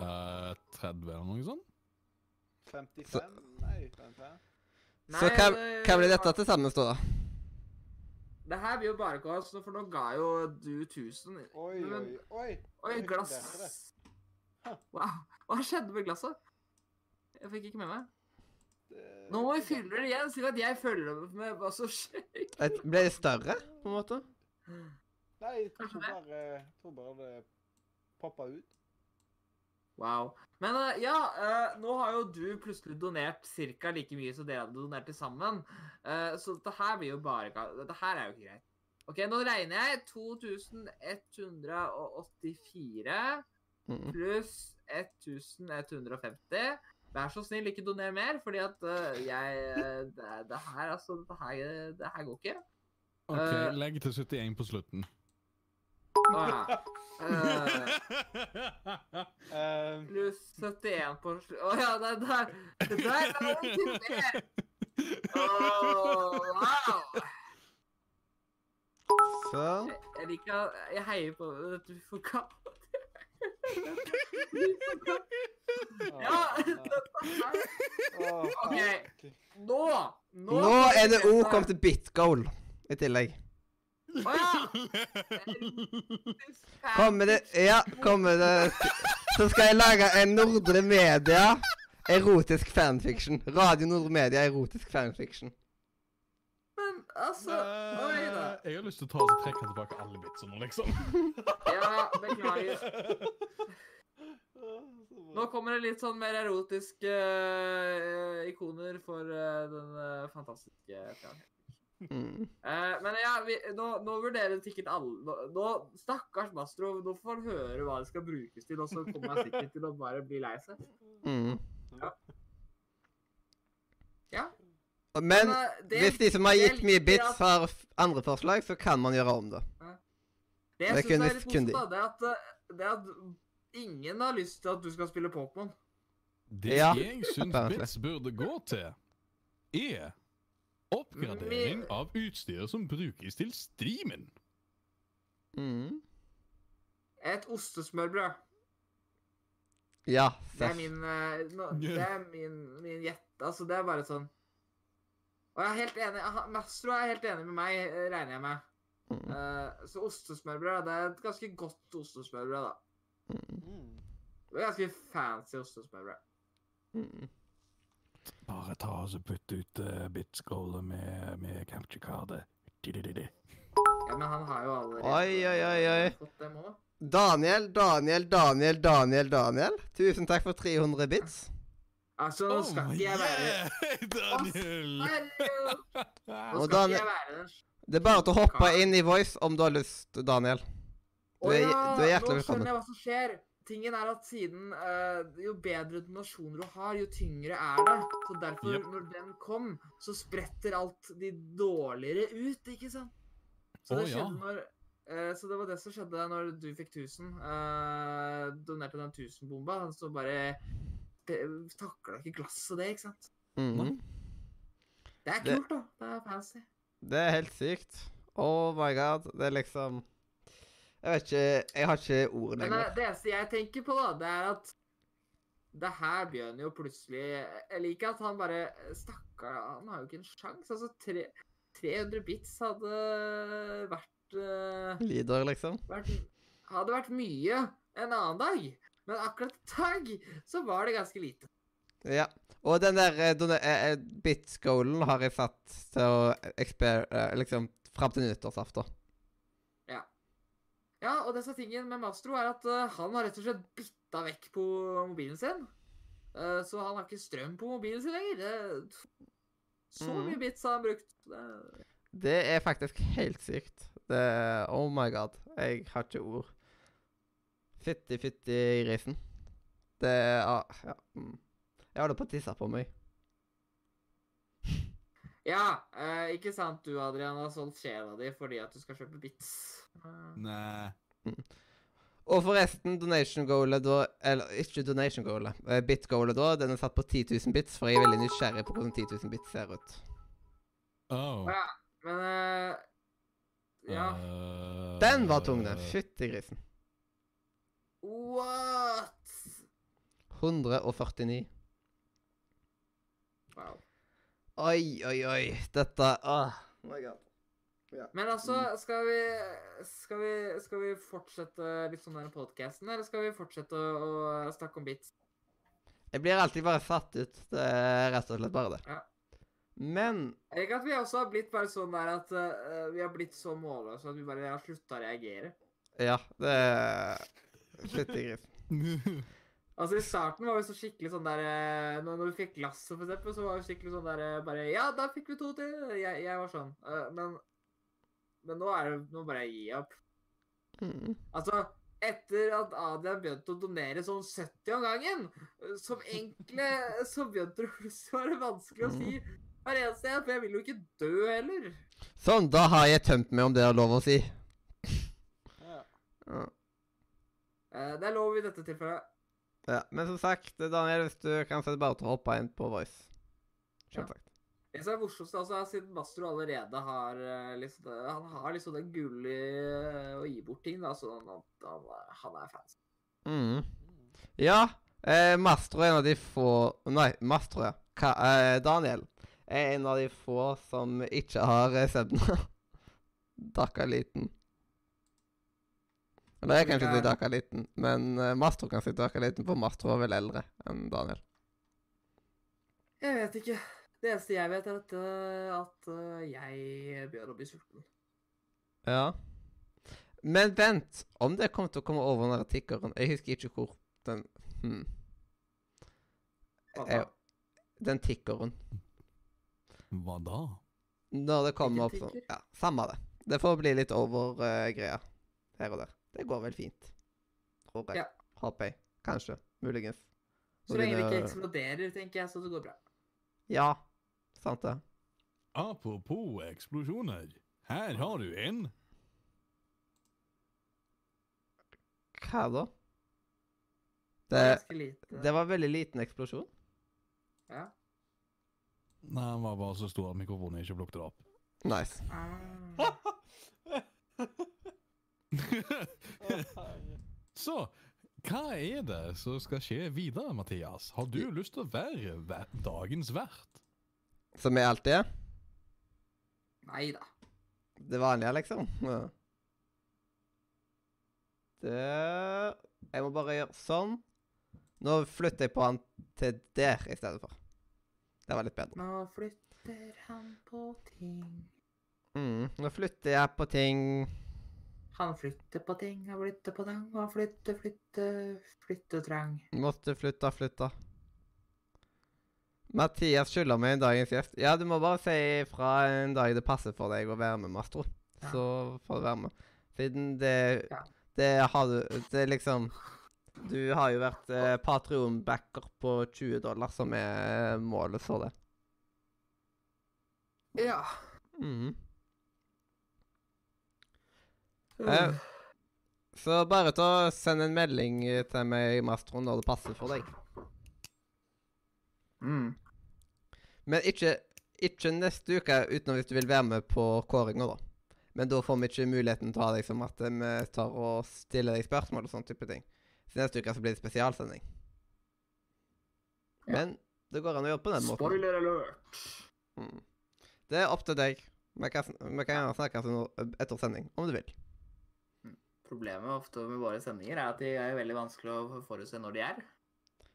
eh, 30 eller noe sånt? 55? Nei, 55. Så hva, det- hva blir dette til sammen, stå da? Det her blir jo bare kaos, for nå ga jo du 1000. Oi, Men- oi, oi. Oi, glass. Wow. Hva skjedde med glasset? Jeg fikk ikke med meg. Det- Nå må vi fylle det igjen, slik at jeg følger med hva som skjer. Ble det større, på en måte? Nei, jeg tror bare, jeg tror bare det poppa ut. Wow. Men eh, ja, eh, nå har jo du plutselig donert ca. like mye som dere hadde donert til sammen. Eh, så dette her blir jo bare Dette her er jo ikke greit. OK, nå regner jeg 2184 Mm. pluss 1150. Vær så snill, ikke doner mer, fordi at jeg det, det her, altså Det her, det her går ikke. OK, legg til 71 på slutten. Eh, Um, pluss 71 på slu... Å ja, det der Det der er jo ikke mer! Åh, wow! Sånn. Jeg, jeg liker Jeg heier på dette ka- Ja, dette her Ok. Nå! Nå, Nå er det O kom til bitgoal i tillegg. Å ja! Kommer det Ja, kommer det Så skal jeg lage en Nordre Media erotisk fanfiction. Radio Nordre Media erotisk fanfiction. Men altså Oi da. Eh, Jeg har lyst til å ta og trekke tilbake alle bitsene, liksom. Ja, beklager. Nå kommer det litt sånn mer erotiske uh, ikoner for uh, den eh, fantastiske filmen. Mm. Eh, men ja, vi, nå, nå vurderer sikkert alle nå, nå, Stakkars Mastro, nå får han høre hva det skal brukes til, og så kommer han sikkert til å bare bli lei seg. Mm. Ja. ja. Men eh, det- hvis de som har gitt mye bits, har andre forslag, så kan man gjøre om det. Det jeg det er syns er litt morsomt, da, det at, eh, det at ingen har lyst til at du skal spille Pokémon. Det Ja, jeg syns bits burde gå til, er oppgradering av utstyret som brukes til streamen. Mm. Et ostesmørbrød. Ja, Det er min no, Det er (laughs) min, min gjett. Altså, det er bare sånn Og jeg er helt enig. Mastro er helt enig med meg, eh, regner jeg med. Mm. Uh, så ostesmørbrød, det er et ganske godt ostesmørbrød, da. Mm. Mm. Det er ganske fancy ostesmørbrød. Mm. Bare ta og så putte ut uh, bitskålet med, med capture cardet. Di-di-di-di. Ja, men han har jo allerede Oi, oi, oi, oi. fått dem òg. Daniel, Daniel, Daniel, Daniel, Daniel. Tusen takk for 300 bits. Altså, nå skal ikke jeg være yeah, (laughs) Daniel! Nå Og skal Daniel- ikke jeg være den Det er bare til å hoppe inn i Voice om du har lyst, Daniel. Du er, ja, du er hjertelig Nå skjønner velkommen. jeg hva som skjer. Tingen er at siden uh, Jo bedre donasjoner du har, jo tyngre er det. Så derfor, yep. når den kom, så spretter alt de dårligere ut, ikke sant? Så det ja. når uh, Så det var det som skjedde når du fikk 1000. Uh, donerte den 1000-bomba, så bare takla ikke glasset det, ikke sant? Mhm. Det er Det- kult, da. Det er fancy. Det er helt sykt. Oh my god. Det er liksom Jeg vet ikke Jeg har ikke ord Men eh, lenger. det eneste jeg tenker på, da, det er at det her begynner jo plutselig Jeg liker at han bare Stakkar, han har jo ikke en sjanse. Altså, tre, 300 bits hadde vært, uh, Lider, liksom. vært Hadde vært mye en annen dag. Men akkurat i dag så var det ganske lite. Ja. Og den der eh, eh, eh, bit-goalen har jeg satt til å eh, liksom fram til nyttårsaften. Ja, og det som er tingen med Mastro, er at uh, han har rett og slett bytta vekk på mobilen sin. Uh, så han har ikke strøm på mobilen sin lenger. Det, så mm. mye bits har han brukt. Det, Det er faktisk helt sykt. Det Oh my god. Jeg har ikke ord. Fytti, fytti grisen. Det ah, Ja. mm. Jeg holder på å tisse på meg. Ja, eh, ikke sant du, Adrian, har solgt sjela di fordi at du skal kjøpe bits. Eh, Nei. Og forresten, donation goalet da Eller ikke donation goalet. eh, Bit goalet da, den er satt på 10 000 bits, for jeg er veldig nysgjerrig på hvordan 10 000 bits ser ut. Oh. Ja. Men uh, Ja. Uh, Den var tung, den. Fytti grisen. What? 149. Wow. Oi, oi, oi. Dette Oh my god. Men altså, skal vi, skal vi, skal vi fortsette litt sånn denne podcasten, eller skal vi fortsette å, å snakke om bits? Jeg blir alltid bare satt ut. Det er rett og slett bare det. Ja. Men det ikke at vi også har blitt bare sånn der at uh, vi har blitt så målløse at vi bare har slutta å reagere? ja, det er Fytti grisen. (laughs) Altså I starten var vi så skikkelig sånn der eh, Når, når vi fikk glasset, for eksempel, så var vi skikkelig sånn der eh, bare Ja, da fikk vi to til! Jeg, jeg var sånn. Eh, men, men nå er det Nå bare gir opp. Mm. Altså, etter at Adrian begynte å donere sånn 70 om gangen, som enkle, Så begynte det plutselig å være vanskelig å si hver eneste en, for jeg vil jo ikke dø heller. Sånn, da har jeg tømt meg om det er lov å si. Ja. Ja. Det er lov i dette tilfellet. Ja. Men som sagt, Daniel, hvis du kan det bare til å hoppe inn på Voice. Selvsagt. Det som er morsomst, altså, siden Mastro allerede har liksom, Han har liksom den gule eh, å gi bort ting, da, så han, han, han er fans. Mm. Ja. Eh, Mastro er en av de få Nei, Mastro, ja. Ka eh, Daniel er en av de få som ikke har eh. Dakka (laughs) liten. Eller jeg kan ikke si Dakaliten, men eh, Mastro kan si Dakka liten, for Mastro er vel eldre enn Daniel. Jeg vet ikke. Det eneste jeg vet, er at, eh, at eh, jeg begynner å bli sulten. Ja. Men vent, om det kommer til å komme over den tikkeren Jeg husker ikke hvor den hmm. Hva da? Den tikkeren. Hva da? Når det kommer opp sånn? Ja, samme det. Det får bli litt over uh, greia her og der. Det går vel fint. Tror jeg. Ja. Håper jeg. Kanskje. Muligens. Så lenge det ikke eksploderer, tenker jeg, så det går bra. Ja. Sant det. Apropos eksplosjoner. Her har du en. Hva da? Det Det, var veldig liten eksplosjon. Ja. Nei, den var bare så stor at mikrofonen ikke plukket det opp. Nice. Ah. (laughs) (laughs) Så, hva er det som skal skje videre, Mathias? Har du lyst til å være dagens vert? Som jeg alltid er. Nei da. Det vanlige, liksom. Ja. Det Jeg må bare gjøre sånn. Nå flytter jeg på han til der i stedet for. Det var litt bedre. Nå flytter han på ting. Mm. Nå flytter jeg på ting Han flytter på ting, han flytter på ting, han flytter, flytter, flyttetrang. Måtte flytta, flytta. Mathias skylder meg en dagens gjest. Ja, du må bare si ifra en dag det passer for deg å være med, Mastro. Ja. Så får du være med. Siden det Ja. Det har du Det er liksom Du har jo vært eh, Patreon-backer på 20 dollar, som er målet for det. Ja. Mhm. Eh, så bare ta send en melding til meg, Mastroen når det passer for deg. Mm. Men ikke, ikke neste uke utenom hvis du vil være med på kåringa, da. Men da får vi ikke muligheten til å ha deg som at vi tar og stiller deg spørsmål og sånn type ting. Så neste uke så blir det spesialsending. Ja. Men det går an å gjøre på den måten. Spoiler alert. Mm. Det er opp til deg. Vi kan, vi kan gjerne snakke etter sending, om du vil. Problemet ofte med våre sendinger er at de er veldig vanskelig å forutse når de er.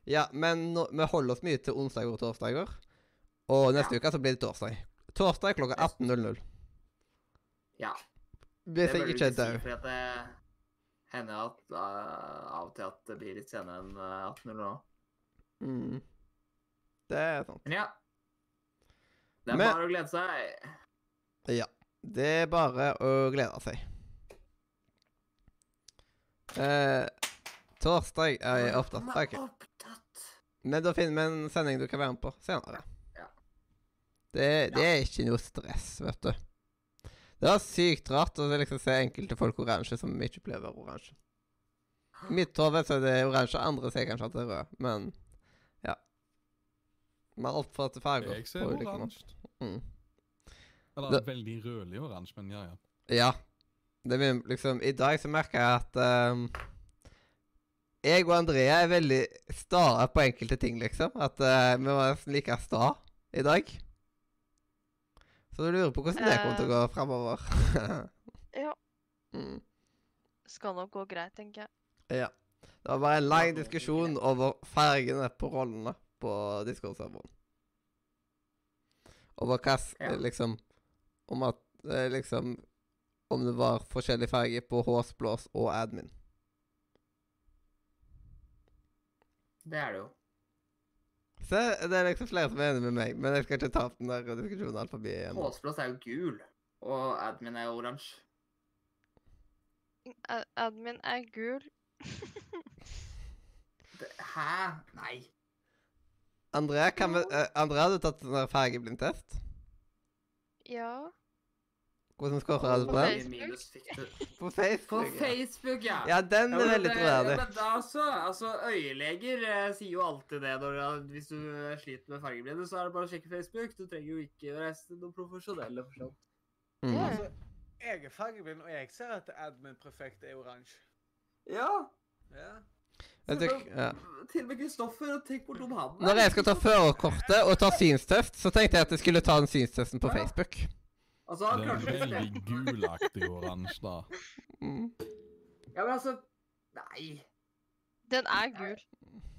Ja, men nå, vi holder oss mye til onsdager og torsdager. Og neste Ja. uke så blir det torsdag. Torsdag klokka 18.00. Ja. Hvis jeg ikke er død. Det hender at, uh, av og til at det blir litt senere enn uh, 18.00 nå. Mm. Det er sant. Men ja. Det er Men- bare å glede seg. Ja. Det er bare å glede seg. Eh, torsdag er jeg opptatt. OK. Opptatt. Men da finner vi en sending du kan være med på senere. Ja. Det, det er ikke noe stress, vet du. Det var sykt rart å liksom se enkelte folk oransje som ikke pleier å være oransje. I mitt hode så er det oransje, andre ser kanskje at det er rød, men ja. Man oppfatter farger. Jeg ser på ulike måter. oransje. Mm. Eller Det- veldig rødlig oransje, men ja, ja. Ja. Det blir liksom I dag så merker jeg at um, Jeg og Andrea er veldig sta på enkelte ting, liksom. At uh, vi var nesten like sta i dag. Så du lurer på hvordan det kommer til å gå framover. (laughs) Ja. (laughs) mm. Skal nok gå greit, tenker jeg. Ja. Det var bare en lang diskusjon over fargene på rollene på Discord-serveren. Over hva Ja. liksom Om at eh, liksom Om det var forskjellig farge på hårsblås og admin. Det er det jo. Se, det er liksom flere som er enig med meg, men jeg skal ikke ta opp den der diskusjonen alt forbi igjen. Hårsblås er jo gul, og admin er oransje. A- Admin er gul. (laughs) Det- Hæ? Nei. Andrea, kan vi, uh, Andrea, har du tatt den der fargeblindtest? Ja. Hvordan scorer du på På den? Facebook? Minus fikk du. På Facebook. På ja. Facebook, ja. Ja, den er veldig troverdig. Men da så, altså, øyeleger eh, sier jo alltid det når, hvis du eh, sliter med fargeblinde, så er det bare å sjekke Facebook. Du trenger jo ikke reise til noen profesjonelle for sånt. Mm. Ja. Altså, jeg er fargeblind, og jeg ser at admin prefekt er oransje. Ja. Ja. Du, ja. Til og med Kristoffer, og tenk hvor om han. Når jeg skal ta førerkortet og ta synstest, så tenkte jeg at jeg skulle ta den synstesten på Ja. Facebook. Altså, han Det er klarte ikke veldig gulaktig oransje, da. Mm. Ja, men altså Nei. Den er gul.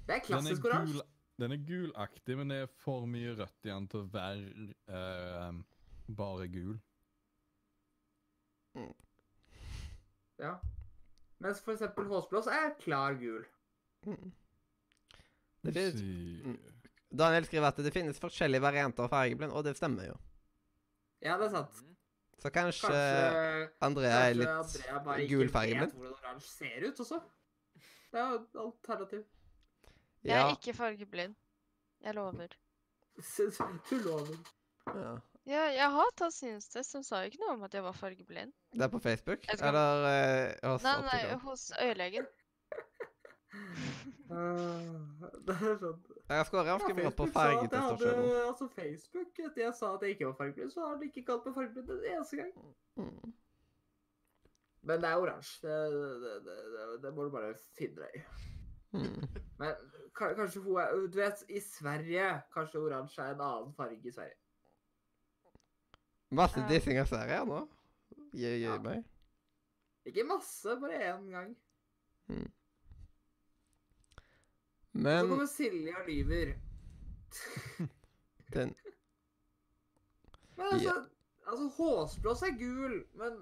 Det er Den klassisk oransje. den er gulaktig, men det er for mye rødt i den til å være uh, bare gul. Ja. Mens for eksempel håsblås er klar gul. Mm. Det finnes, Mm. Daniel skriver at det finnes forskjellige varianter av fargeblind, og det stemmer jo. Ja, det er sant. Så kanskje, Kanskje, Andrea er kanskje litt Andrea bare ikke gul vet hvordan oransje ser ut også. Det er jo et alternativ. Jeg er ikke fargeblind. Jeg lover. (laughs) Du lover. ja. Ja, jeg har tatt synstest, som sa jo ikke noe om at jeg var fargeblind. Det er på Facebook? Skal- Eller eh, hos Nei, nei, hos øyelegen. uh, (laughs) det er sånn Jeg har ganske Ja, mye på hadde, altså Facebook, etter jeg sa at jeg ikke var fargeblind, så har de ikke kalt meg fargeblind en eneste gang. Mm. Men det er oransje. Det, det, det, det, må du bare finne deg i. Mm. (laughs) Men kanskje hun er Du vet, i Sverige Kanskje oransje er en annen farge i Sverige. Masse dissing av Sverige nå. Gi, gi Ja. meg. Ikke masse, bare én gang. Så Men kommer Silja og lyver. (laughs) Den (laughs) Men altså, altså Håsblås er gul, men,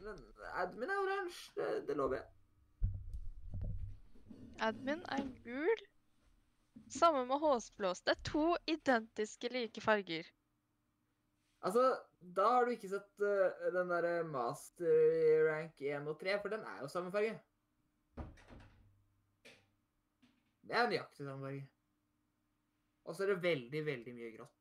men admin er oransje. Det, det lover jeg. Admin er gul. Samme med håsblås. Det er to identiske like farger. Altså, da har du ikke sett uh, den derre master rank 1 og 3, for den er jo samme farge. Det er nøyaktig samme farge. Og så er det veldig, veldig mye grått.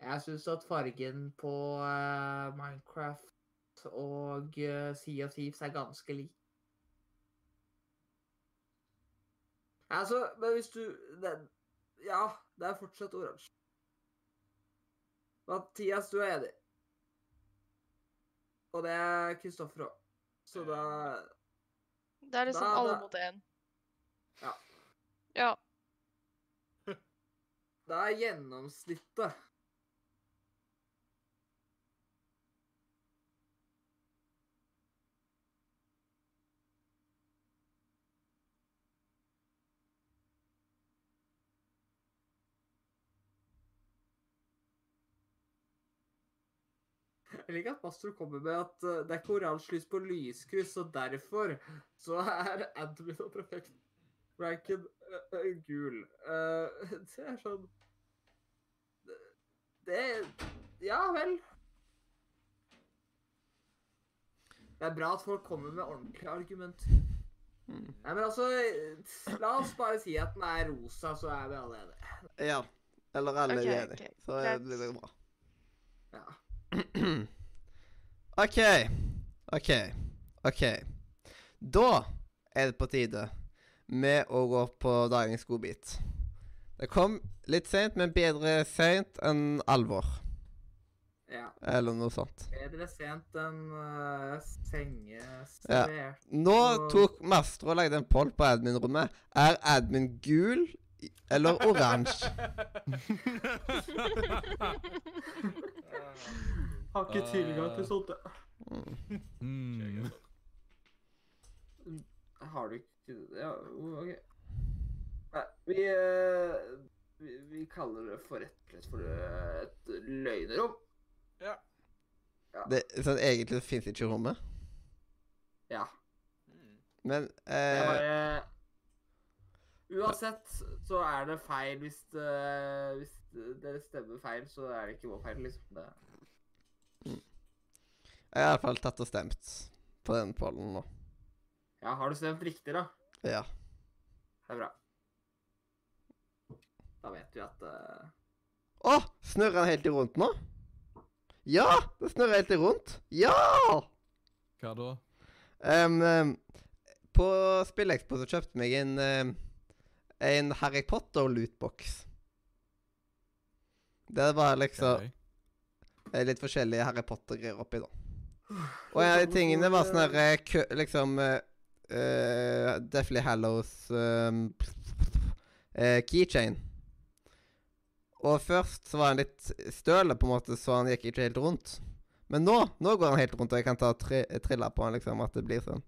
Jeg syns at fargen på uh, Minecraft og uh, Sea of Thieves er ganske lik. Altså, men hvis du den, Ja, det er fortsatt oransje. Mathias, du er enig. Og det er Kristoffer òg. Så da Det er liksom Da- alle da- mot én. Ja. Ja. (laughs) Da er gjennomsnittet Jeg liker at Mastro kommer med at eh, det er ikke oransje lys på lyskryss, og derfor så er admin og prefekt ranken eh, eh, gul. Eh, (laughs) det er sånn Det, det Ja vel. Det er bra at folk kommer med ordentlige argumenter. Mm. Nei, men altså La oss bare si at den er rosa, så er vi alle enige. Ja. Eller alle okay, er enige. Okay. Så det blir bra. Ja. (clears throat) OK. OK. OK. Da er det på tide med å gå på dagens godbit. Det kom litt seint, men bedre seint enn alvor. ja. Eller noe sånt. Bedre sent enn uh, sengeservert. Nå tok Mastro og lagde en poll på admin-rommet. Er admin gul eller oransje? Har ikke tilgang til sånt. Mm. Har du ikke Ja, OK. Nei, vi, eh, vi Vi kaller det for rett og slett for et løgnerom. Ja. Det, sånn, egentlig fins ikke rommet. Ja. Mm. Men eh, Uansett så er det feil hvis, det, hvis dere stemmer feil, så er det ikke vår feil, liksom. Det, jeg har iallfall tatt og stemt på den pollen nå. ja, har du stemt riktig, da? Ja. Det er bra. Da vet vi at uh... Å! Snurrer den helt i rundt nå? Ja! Det snurrer helt i rundt. Ja! Hva da? Um, um, på SpillExpo så kjøpte jeg meg en, em, en Harry Potter-lootbox. Det var liksom Ok. eh, litt forskjellige Harry Potter-greier oppi, da. Og en av de tingene var sånn her eh, kø- Liksom uh, Deathly Hallows um, uh, keychain. Og først så var han litt støle, på en måte, så han gikk ikke helt rundt. Men nå nå går han helt rundt, og jeg kan ta tri trilla på han, liksom, at det blir sånn.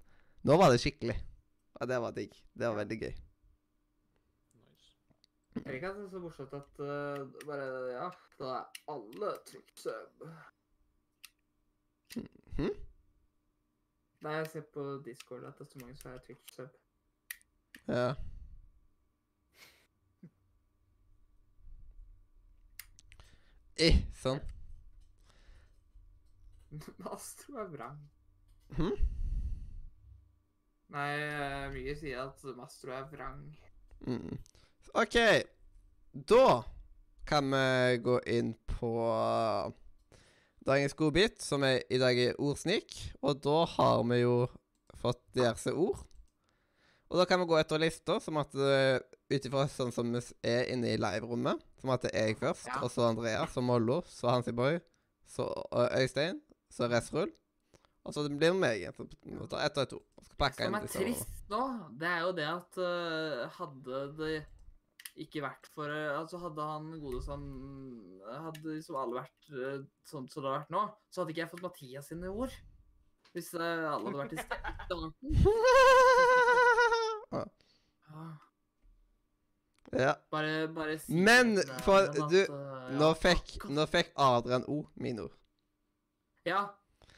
Nå var det skikkelig. Og det var digg. Det var veldig gøy. Jeg liker at det er så morsomt at uh, bare Ja, da er alle trygt sub. Hm? Nei, jeg ser på Discord at det er så mange som er trygt sub. Ja. Eh, sånn. (laughs) Mastro er vrang. Hm? Nei, eh, mye sier at Mastro er vrang. Mm. OK. Da kan vi gå inn på dagens godbit, som er, i dag er ordsnik. Og da har vi jo fått diverse ord. Og da kan vi gå etter lista, som at uh, ut ifra sånn som vi er inne i live-rommet Som at det er jeg først, Ja. og så Andreas, så Mollo, så Hansi Boy, så uh, Øystein, så Resrull. Og så blir det meg igjen. Så tar ett og ett ord. Skal pakke Det som er trist nå, det er jo det at uh, hadde det ikke vært for eh, Altså hadde han gode som Hadde liksom alle vært sånn som det har vært nå, så hadde ikke jeg fått Mathias sine ord. Hvis eh, alle hadde vært i starten. Ja, ja. Bare, bare si Men, for at, du- Nå fikk, nå fikk Adrian O mine ord. Ja,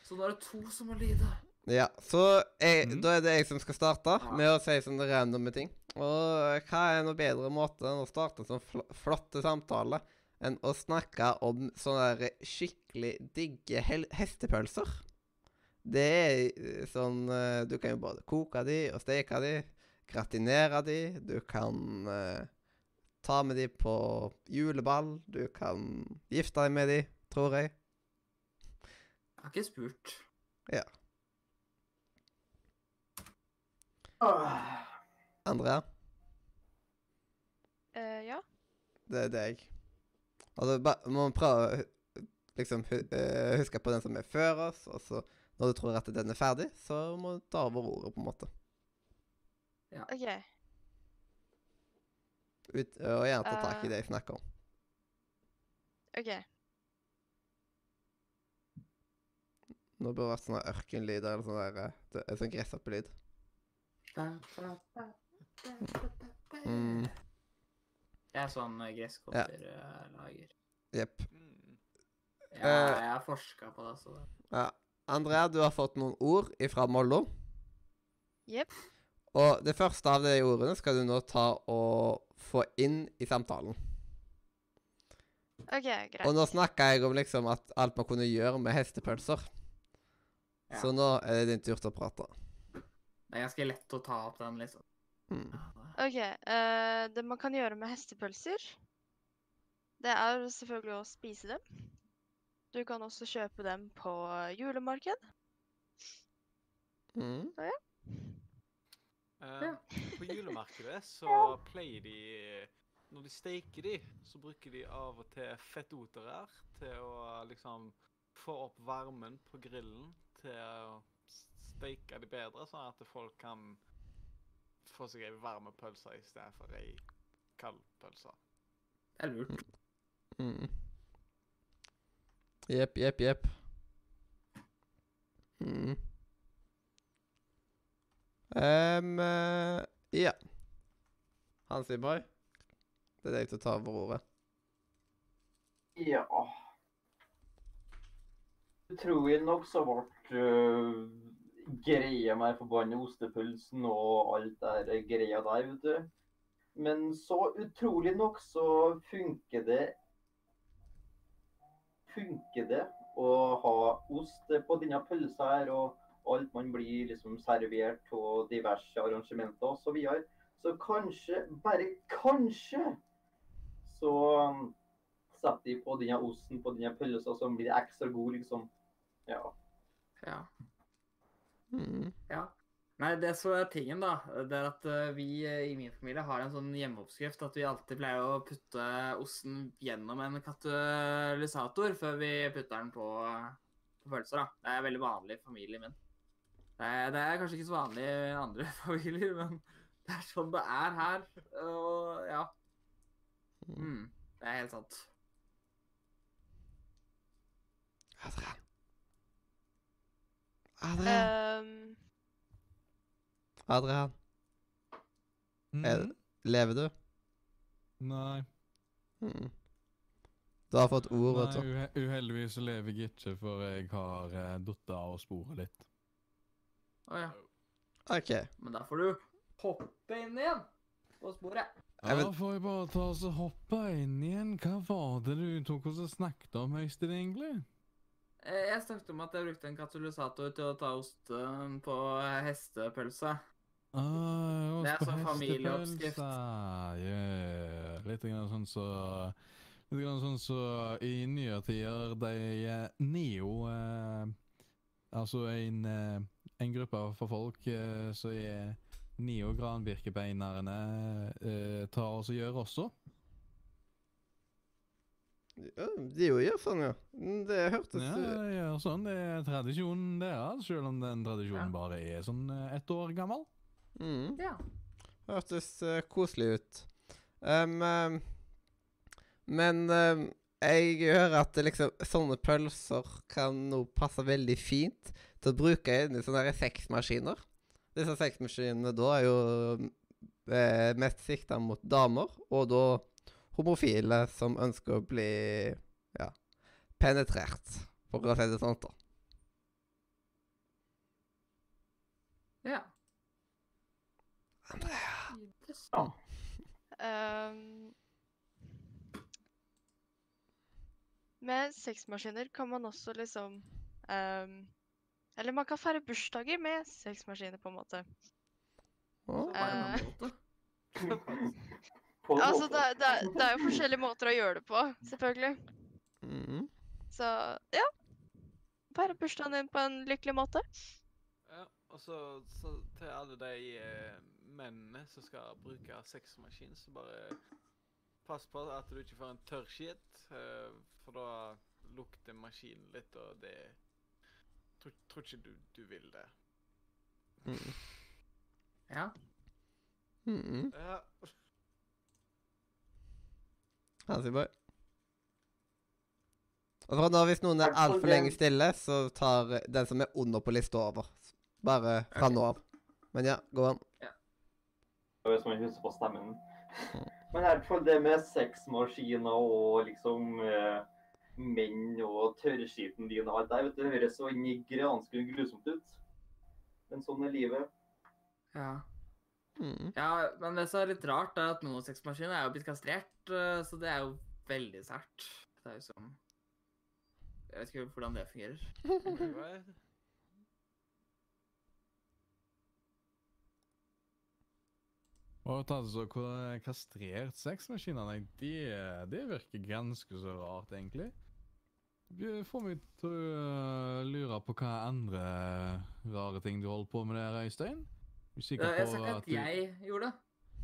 så nå er det to som må lide. Ja, så jeg, mm. da er det jeg som skal starte Ja. med å si sånne randomme ting. Og hva er noe bedre måte enn å starte en sånn fl flotte samtale enn å snakke om sånne skikkelig digge hestepølser? Det er eh, sånn eh, Du kan jo både koke de og steke de, gratinere de, du kan uh, ta med de på juleball, du kan gifte deg med de, tror jeg. Jeg har ikke spurt. Andrea? Uh, ja. Det er deg. Altså, må man prøve å liksom eh, huske på den som er før oss, og så når du tror at den er ferdig, så må du ta over ordet, på en måte. Ja. OK. Ut, og gjerne ta tak i Eh. det jeg snakker om. OK. Nå burde det vært sånne ørkenlyder eller sånn sånn gresshoppelyd. Mm. Jeg er sånn eh, gresskopper-lager. Jepp. Mm. Ja, Eh. jeg har forska på det, så det Ja. Andrea, du har fått noen ord ifra Mollo. Jepp. Og det første av de ordene skal du nå ta og få inn i samtalen. OK, greit. Og nå snakka jeg om liksom at alt man kunne gjøre med hestepølser. Ja. Så nå er det din tur til å prate. Det er ganske lett å ta opp den, liksom. Mm. OK. Uh, det man kan gjøre med hestepølser, det er selvfølgelig å spise dem. Du kan også kjøpe dem på julemarked. Mm. Eh, på julemarkedet så (laughs) pleier de Når de steker de, så bruker de av og til fettotere til å liksom få opp varmen på grillen til å steike de bedre, sånn at folk kan få seg ei varm pølse istedenfor ei kald pølse. Det er lurt. Mm. Jepp, jepp, jepp. Mm. Ehm, eh, ja. Hans Iboy, det er deg til å ta over ordet. Ja Utrolig nok så ble øh, greia med forbanna ostepølsen og alt der greia der, vet du. Men så utrolig nok så funker det Funker det å ha ost på denne pølsa her, og alt man blir liksom servert på diverse arrangementer osv. Så, videre. så kanskje, bare kanskje, så setter de på denne osten på denne pølsa, så blir ekstra god, liksom. Ja. Ja. Mm. ja. Nei, det som er tingen, da, det er at eh, vi eh, i min familie har en sånn hjemmeoppskrift at vi alltid pleier å putte osten gjennom en katalysator før vi putter den på, på pølser, da. Det er veldig vanlig i familien min. Det er, det er kanskje ikke så vanlig i andre (laughs) familier, men det er sånn det er her. Og ja. Mm, det er helt sant. Adrian. Adrian. Um, Adrian, Er- Mhm. lever du? Nei. Mm. Du har fått ord, vet Nei, uheldigvis så lever jeg ikke, for jeg har uh, datt av sporet litt. Å ja. OK. Men da får du hoppe inn igjen på sporet. Da Ja, vet- får jeg bare ta oss og hoppe inn igjen? Hva var det du tok oss og snakket om, Øystein, egentlig? Eh, Jeg snakket om at jeg brukte en katalysator til å ta osten på hestepølse. Ah, Det er sånn familieoppskrift. Yeah. Litt grann sånn så Litt grann sånn så i nyere tider de eh, Neo eh, Altså en, eh, en gruppe for folk eh, som er Neo-granbirkebeinerne eh, tar og gjør også. Ja, de jo gjør sånn, ja. Mm, Det hørtes Ja, de gjør sånn. Det er tradisjonen deres, selv om den tradisjonen Ja. bare er sånn eh, ett år gammel. mm. Ja. Hørtes uh, koselig ut. Um, um, men um, jeg hører at liksom, sånne pølser kan nå passe veldig fint til å bruke inn i sånne sexmaskiner. Disse sexmaskinene da er jo eh, mest sikta mot damer, og da homofile som ønsker å bli ja, penetrert, for å si det sånn. da. Ja. Andrea. Ehm, med sexmaskiner kan man også liksom um, Eller man kan feire bursdager med sexmaskiner, på en måte. Oh, Så (laughs) (laughs) Altså, måte. det, det, det er jo forskjellige måter å gjøre det på, selvfølgelig. mhm. Så ja. Feire bursdagen din på en lykkelig måte. Ja, og så, så til alle de eh, mennene som skal bruke sexmaskin, så bare pass på at du ikke får en tørr skitt, eh, for da lukter maskinen litt, og det tror, tror ikke du, du vil det. Mhm. (laughs) Ja. Mhm. Ja. Hansyboy. Og fra nå, hvis noen er altfor lenge stille, så tar eh, den som er under på lista over. Bare fra nå av. Men ja, gå an. Ja. Hvis man husker på stemmen. (laughs) Men i hvert fall det med sexmaskiner og liksom eh, menn og tørrskiten din og alt der, vet du, det høres så nigeriansk grusomt ut. Men sånn er livet. ja. Mhm. Ja, men det som er litt rart, er at noen sexmaskiner er jo blitt kastrert, eh, så det er jo veldig sært. Det er jo som Jeg vet ikke hvordan det fungerer. (laughs) Og altså, kastrert sexmaskiner, nei, det, det virker ganske så rart, egentlig. Det får meg til å øh, lure på hva andre rare ting du holder på med der, Øystein. Du er sikker Jeg på sa ikke at du jeg gjorde det.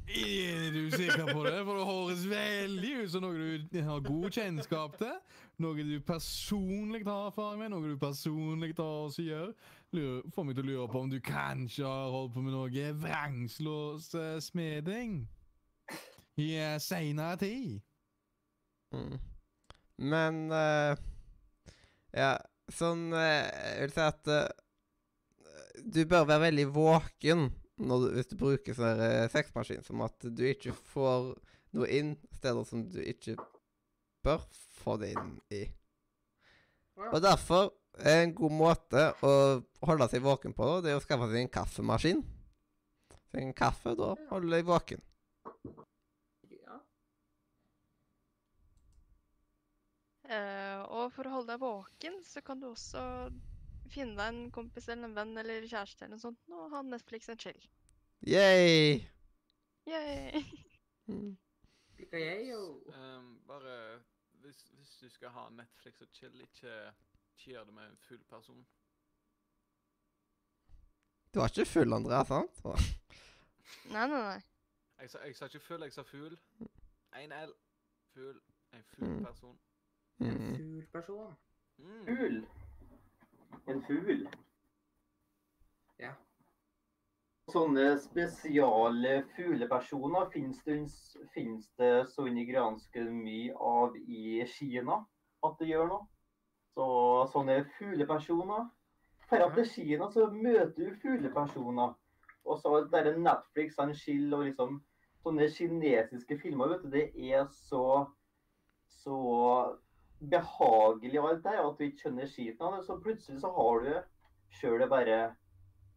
Er du sikker på det? For det høres veldig ut som noe du har god kjennskap til. Noe du personlig har erfaring med, noe du personlig har og sier. Får meg til å lure på om du kanskje har holdt på med noe vrangslåssmeding i eh, seinere tid. Mm. Men uh, Ja, sånn uh, Jeg vil si at uh, du bør være veldig våken du, hvis du bruker sånn eh, sexmaskin, som at du ikke får noe inn steder som du ikke bør få det inn i. Og derfor er en god måte å holde seg våken på, det er å skaffe seg en kaffemaskin. Så en kaffe, da holder du deg våken. Ja. Eh, og for å holde deg våken, så kan du også finne deg en kompis eller en venn eller kjæreste eller noe sånt, og ha Netflix and chill. Yay! Yay! Mm. Jeg jo. Ehm, bare hvis, hvis du skal ha Netflix og chill, ikke, ikke gjør det med en full person. Du var ikke full, Andrea, sant? (laughs) Nei, nei, nei. Jeg sa, jeg sa ikke full, jeg sa fugl. Én L. Fugl. En full Mm. person. En Mm. ful person. Mm. Fugl. En fugl. Ja. Sånne spesiale fuglepersoner finnes det, finnes det så inni granske mye av i Kina at det gjør noe. Så sånne fuglepersoner For at til Kina så møter du fuglepersoner. Og så der det Netflix og chill og liksom sånne kinesiske filmer, vet du, det er så så behagelig og alt der, at du ikke skjønner skiten av det. Så plutselig så har du sjøl det bare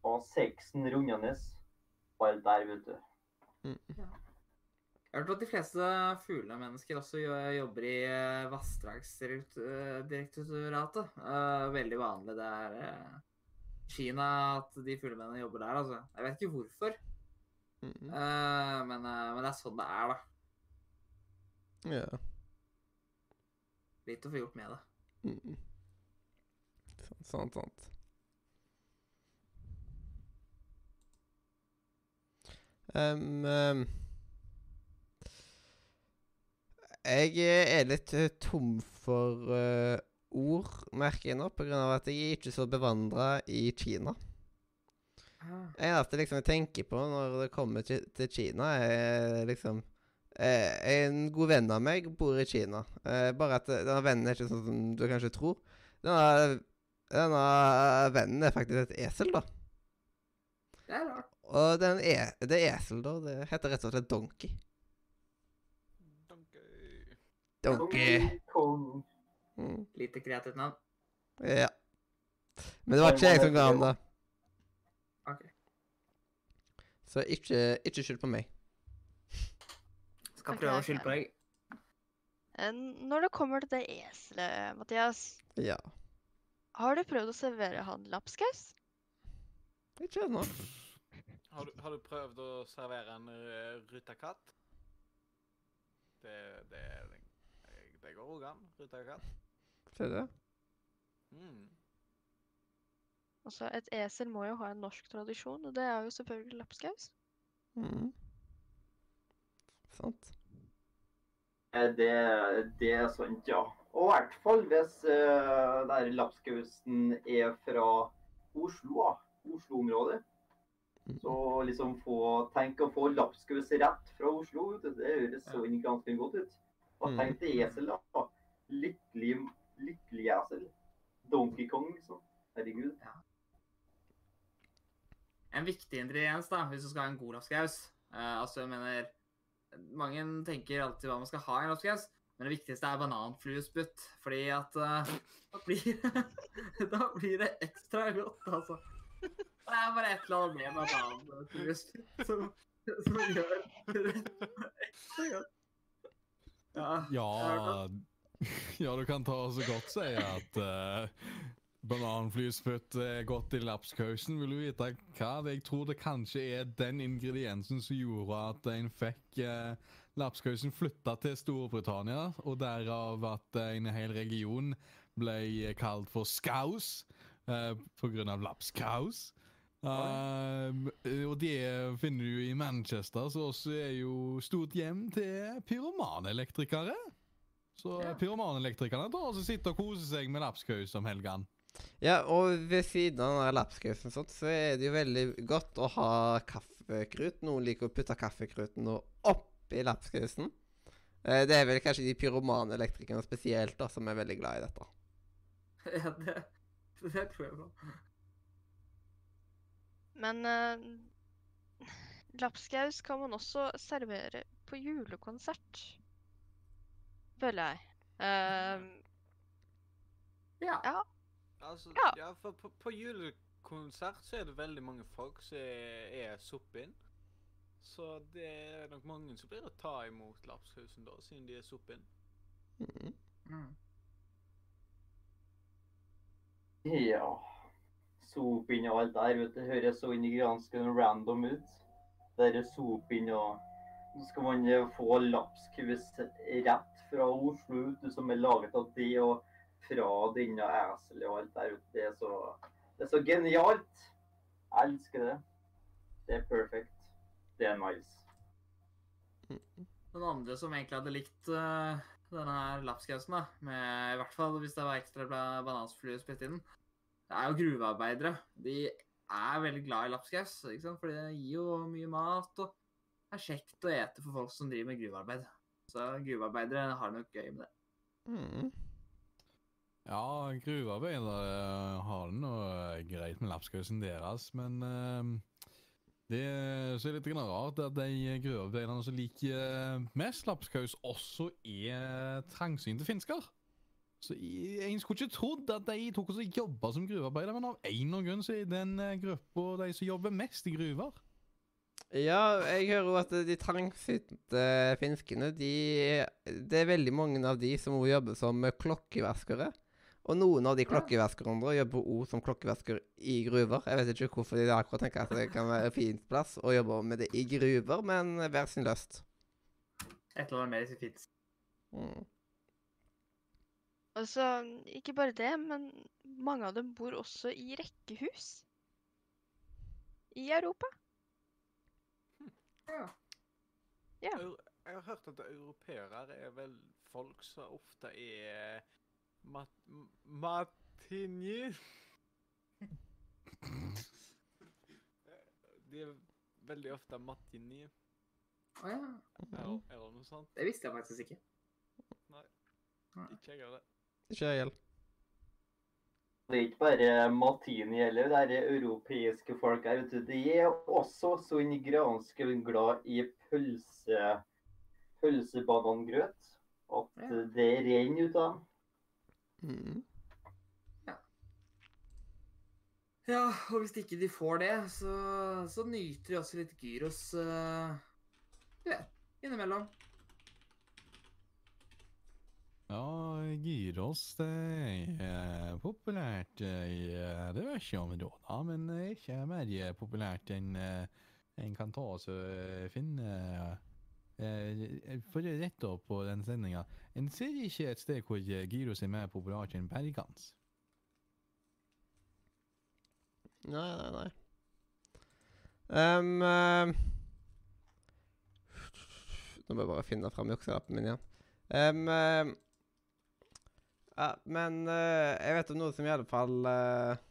av sexen rundende bare der, vet du. Jeg har hørt at de fleste fuglemennesker også jobber i eh, Vassdragsdirektoratet. Eh, Veldig vanlig det er eh, Kina at de fuglemennene jobber der, altså. Jeg vet ikke hvorfor, Mm. eh, men, men det er sånn det er, da. Ja. Litt å få gjort med det. Mm. Sant, sant, sant. Um, em, jeg er litt eh, tom for uh, ord, merker jeg nå, av at jeg er ikke så bevandra i Kina. Det eneste liksom jeg tenker på når det kommer til, til Kina, er liksom eh, En god venn av meg bor i Kina. Eh, bare at denne vennen er ikke sånn som du kanskje tror. Denne Denne vennen er faktisk et esel, da. Det er rart. Og den e det esel, da, det heter rett og slett Donkey. Donkey. Donkey. Kong. Mm. Lite kreativt navn. Ja. Men det var ikke jeg som ga ham det. Ok. Så ikke, ikke skyld på meg. Skal okay, prøve å skylde på deg. Eh, Når det kommer til det eselet, Mathias, Ja. har du prøvd å servere han lapskaus? Ikke ennå. Har du, har du prøvd å servere en rutakatt? Det, det, det, går òg an. Rutakatt. du det. Mm. Altså, et esel må jo ha en norsk tradisjon, og det er jo selvfølgelig lapskaus. Mm. Sant. Eh, Det, det er sant, ja. Og i hvert fall hvis uh, der lapskausen er fra Oslo. Oslo-området. Mm. Så liksom få Tenk å få lapskaus rett fra Oslo. Det høres så inn ganske godt ut. Og Mm. tenk til esel, da. Lykkelig, lykkelig esel. Donkey Kong, liksom. Herregud. En viktig ingrediens da, hvis du skal ha en god lapskaus. uh, altså, jeg mener Mange tenker alltid hva man skal ha i en lapskaus, men det viktigste er bananfluespytt. Fordi at uh, da, blir, (laughs) da blir det ekstra godt, altså. Det er bare et eller annet med bananfluespytt som, som gjør det ekstra godt. Ja. Ja, ja, (laughs) du kan ta så godt si at uh, bananflyspytt er godt i lapskausen. Vil du vite hva? Jeg tror det kanskje er den ingrediensen som gjorde at en fikk eh, lapskausen flytta til Storbritannia, og derav at en hel region ble kalt for skaus eh, av lapskaus. Um, og det finner du i Manchester, som også er jo stort hjem til pyromanelektrikere. Så Ja. pyromanelektrikerne sitter og koser seg med lapskaus om helgene. Ja, og ved siden av den lapskausen sånt, så er det jo veldig godt å ha kaffekrut. Noen liker å putte kaffekruten oppi lapskausen. Eh, det er vel kanskje de pyromanelektrikerne spesielt da, som er veldig glad i dette. (laughs) Ja, det, det tror jeg på. Men uh, lapskaus kan man også servere på julekonsert. Føler jeg. Uh, Ja. ja. Altså, Ja. ja, for på, på julekonsert så er det veldig mange folk som er, er soppin. Så det er nok mange som blir å ta imot lapskausen da, siden de er soppin. Mm. Mm. Ja. Sopinn og alt der, vet du. Høres så inn i random ut. Det er sopinn og Så skal man få lapskaus rett fra Oslo, vet du, som er laget av det, og fra denne eselet og alt der. ute. Det er så, det er så genialt. Jeg elsker det. Det er perfect. Det er Miles. Den andre som egentlig hadde likt uh, denne her lapskausen, da, med, i hvert fall hvis det var ekstra bla- banansfluespytt i den, det er jo gruvearbeidere. De er veldig glad i lapskaus, ikke sant? fordi det gir jo mye mat og er kjekt å ete for folk som driver med gruvearbeid. Så gruvearbeidere har nok gøy med det. Mhm. Ja, gruvearbeidere har det noe greit med lapskausen deres, men eh, det som er litt rart, at de gruvearbeiderne som liker mest lapskaus, også er trangsynte finsker. Så jeg skulle ikke trodd at de tok og jobba som gruvearbeidere, men av en eller annen grunn er den eh, gruppa de som jobber mest i gruver. Ja, jeg hører jo at de trangsynte finskene, de Det er veldig mange av de som jobber som klokkevaskere. Og noen av de klokkevaskerne jobber også som klokkevasker i gruver. Jeg vet ikke hvorfor de akkurat tenker at det kan være en fin plass å jobbe med det i gruver, men hver sin lyst. Et eller annet mer i sitt fint. Mm. Altså, ikke bare det, men mange av dem bor også i rekkehus. I Europa. Ja. ja. Jeg har hørt at europeere er vel folk som ofte er mat matinje. (laughs) De er veldig ofte matinje, Å ja. eller, eller noe sånt. Det visste jeg faktisk ikke. Nei. Ikke jeg heller. Ikke jeg heller. Det er ikke bare Matini eller det er europeiske folk her. du. De er også så inn granske glad i pølse, pølsebanangrøt at Ja. det renner ut av dem. Mm. Ja, og hvis ikke de får det, så, så nyter de også litt gyros uh, Du vet, innimellom. Ja, gyros det er populært i eh, diverse områder, men ikke mer populært enn eh, en kan ta oss og eh, finne eh, For å rette opp på den sendinga En ser ikke et sted hvor eh, gyros er mer populært enn bergans. Nei, nei, nei. Ehm, uh, nå må jeg bare finne fram jukselappen min igjen. Ehm, uh, ja, men uh, jeg vet om noe som i alle fall eh, eh,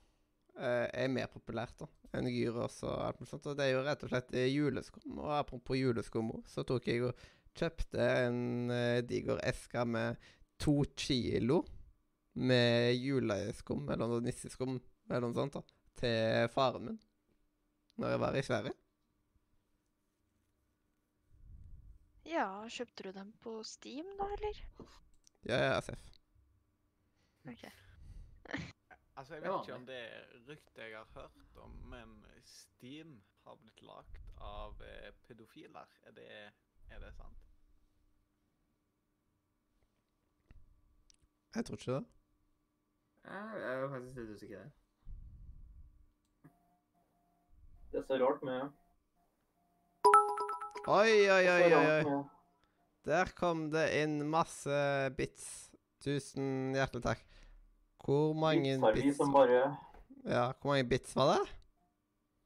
er mer populært da, enn gyros og alt mulig sånt. Og det er jo rett og slett eh, juleskum. Og apropos juleskum, så tok jeg og kjøpte en eh, diger eske med to kilo med juleskum, eller noe nisseskum, eller noe sånt. da til faren min når jeg var i Sverige. Ja, kjøpte du dem på Steam da, eller? Ja, ja, Seff. Ok. (laughs) Altså, jeg vet ikke om det er ryktet jeg har hørt om, men Steam har blitt lagt av eh, pedofiler. Er det, er det sant? Jeg tror ikke det. Jeg er faktisk litt usikker. Det er så rart med Oi, oi, oi, oi, oi. Der kom det inn masse bits. Tusen hjertelig takk. Hvor mange Bits har vi bits som bare Ja, hvor mange bits var det?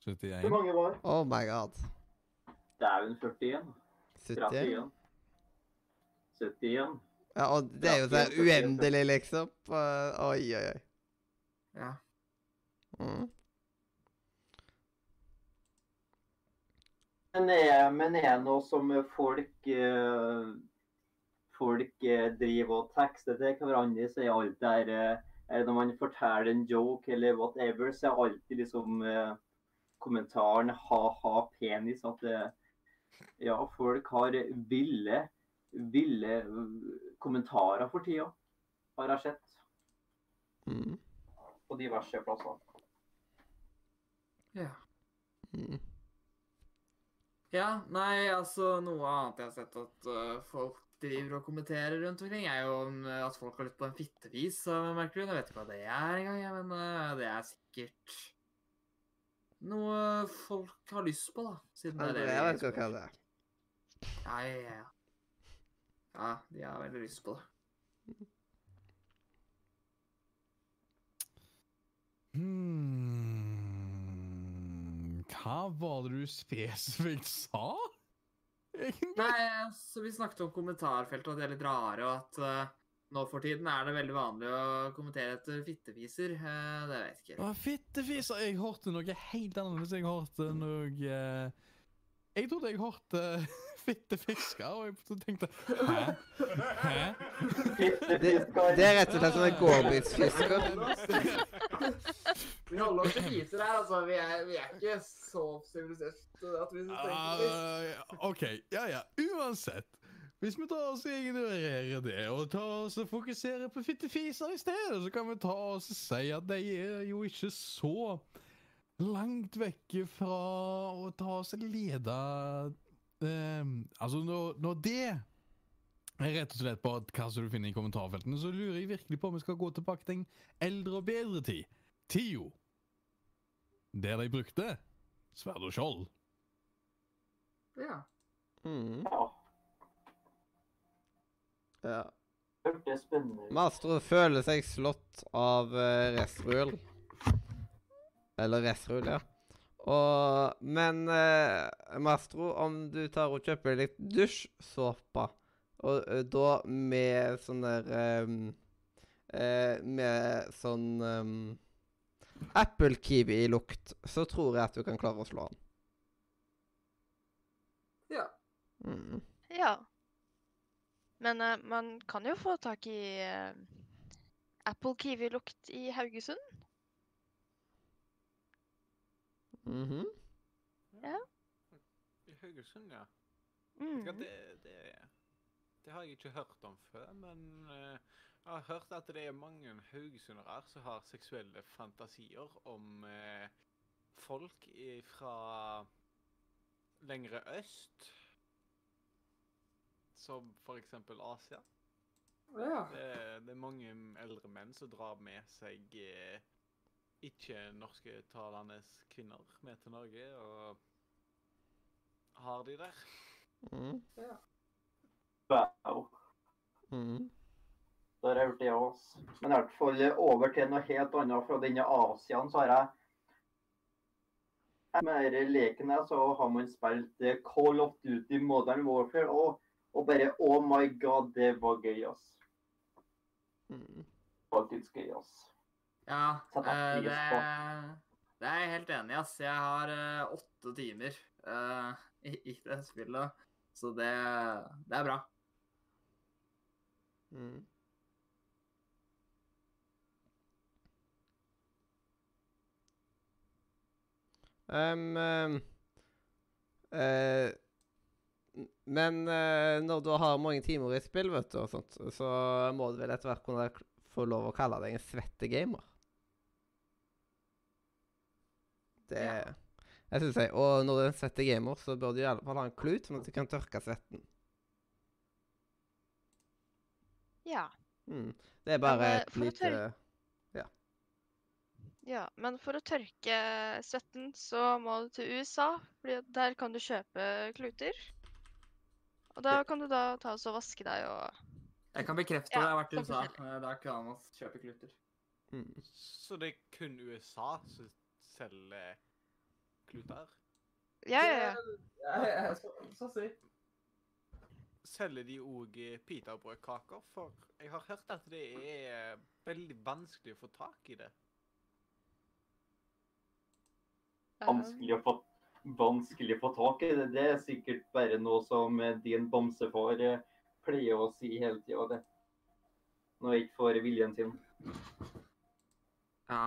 71. Hvor mange var? Oh my god. Dæven 41. 70? 31. 71. Ja, og det er jo så uendelig, liksom. Oi, oi, oi. Ja. Mm. Men er, men er det noe som folk eh, Folk eh, driver og tekster til hverandre, så er alt der eh, det Når man forteller en joke eller whatever, så er alltid liksom eh, kommentaren ha-ha penis. At det, ja, folk har ville, ville eh, kommentarer for tida, har jeg sett. Mm. På diverse plasser. ja. Mm. Ja, nei, altså noe annet jeg har sett at uh, folk driver og kommenterer rundt omkring, er jo øh, at folk har lyst på en fittefis av merkelig grunn. Jeg vet ikke hva det er engang, jeg, men øh, det er sikkert noe folk har lyst på, da. Siden det er det vi vet ikke hva det er. Ja, ja, ja. Ja, de har veldig lyst på det. Hmm. Hva var det du spesifikt sa? Egentlig? (laughs) Nei, så vi snakket om kommentarfeltet, og at de er litt rare, og at uh, nå for tiden er det veldig vanlig å kommentere etter fittefiser. Uh, det vet jeg ikke. Ah, Fittefiser! Jeg hørte noe helt annet. Jeg hørte noe uh, Jeg trodde jeg hørte fittefisker, og jeg tenkte Hæ? Hæ? Det, det er rett og slett sånn gårdbitsfisker. Vi holder oss til fiser her, altså. Vi er, vi er ikke så sivilisert at vi tenker på. Ah, OK. Ja, ja. Uansett. Hvis vi tar oss ignorerer det, og tar oss og fokuserer på fittefiser i stedet, så kan vi ta oss og si at de er jo ikke så langt vekk fra å ta oss og lede eh, Altså, når, når det er rett og slett på hva som du finner i kommentarfeltene, så lurer jeg virkelig på om vi skal gå tilbake til en eldre og bedre tid. Tio. Der de brukte sverd og skjold. Ja. Mm. Ja, Ja. hørtes spennende. Mastro føler seg slått av uh, Resrull. Eller Resrull, ja. Og, men eh, Mastro, om du tar og kjøper litt dusjsåpe, og eh, da med sånn der ehm, eh, Med sånn um, Apple-kiwi-lukt, så tror jeg at du kan klare å slå han. ja. Mm. Ja. Men eh, man kan jo få tak i eh, Apple Kiwi-lukt i -hmm. Ja. I Haugesund, ja. Mm. det, det, det har jeg ikke hørt om før, men eh, jeg har hørt at det er mange haugesundere som har seksuelle fantasier om eh, folk fra lengre øst. Som for eksempel Asia. Ja. Det, det er mange eldre menn som drar med seg eh, ikke-norsktalende kvinner med til Norge, og har de der. Mhm. Wow. Mm. Da har jeg hørt, det òg. Men i hvert fall over til noe helt annet fra denne Asiaen, så har jeg med denne leken her, så har man spilt eh, Call of Duty Modern Warfare, og, og bare Oh my god, det var gøy, ass. Mm. Faktisk gøy, ass. Ja, eh, det, det er jeg helt enig i, ass. Jeg har eh, åtte timer eh, (laughs) i, i det spillet, så det, det er bra. Mm. Um, um, uh, men uh, når du har mange timer i spill, vet du, og sånt, så må du vel etter hvert kunne få lov å kalle deg en svettegamer. Det Ja. Jeg synes jeg, Og når du er en svettegamer, så bør du i alle fall ha en klut, sånn at du kan tørke svetten. Ja. Mm. Det er bare men, et lite Ja. ja. Men for å tørke svetten, så må du til USA, for der kan du kjøpe kluter. Og da kan du da ta oss og vaske deg og Jeg kan bekrefte Ja, det. Jeg har vært i USA. Eh, Der kan man kjøpe kluter. mm. Så det er kun USA som selger kluter? Ja, ja, ja. Ja, ja, så, så si. Selger de òg pitabrødkaker? For jeg har hørt at det er veldig vanskelig å få tak i det. Vanskelig å få, vanskelig å få tak i det. Det er sikkert bare noe som eh, din bamsefar eh, pleier å si hele tida. det. Når jeg ikke får viljen sin. Ja.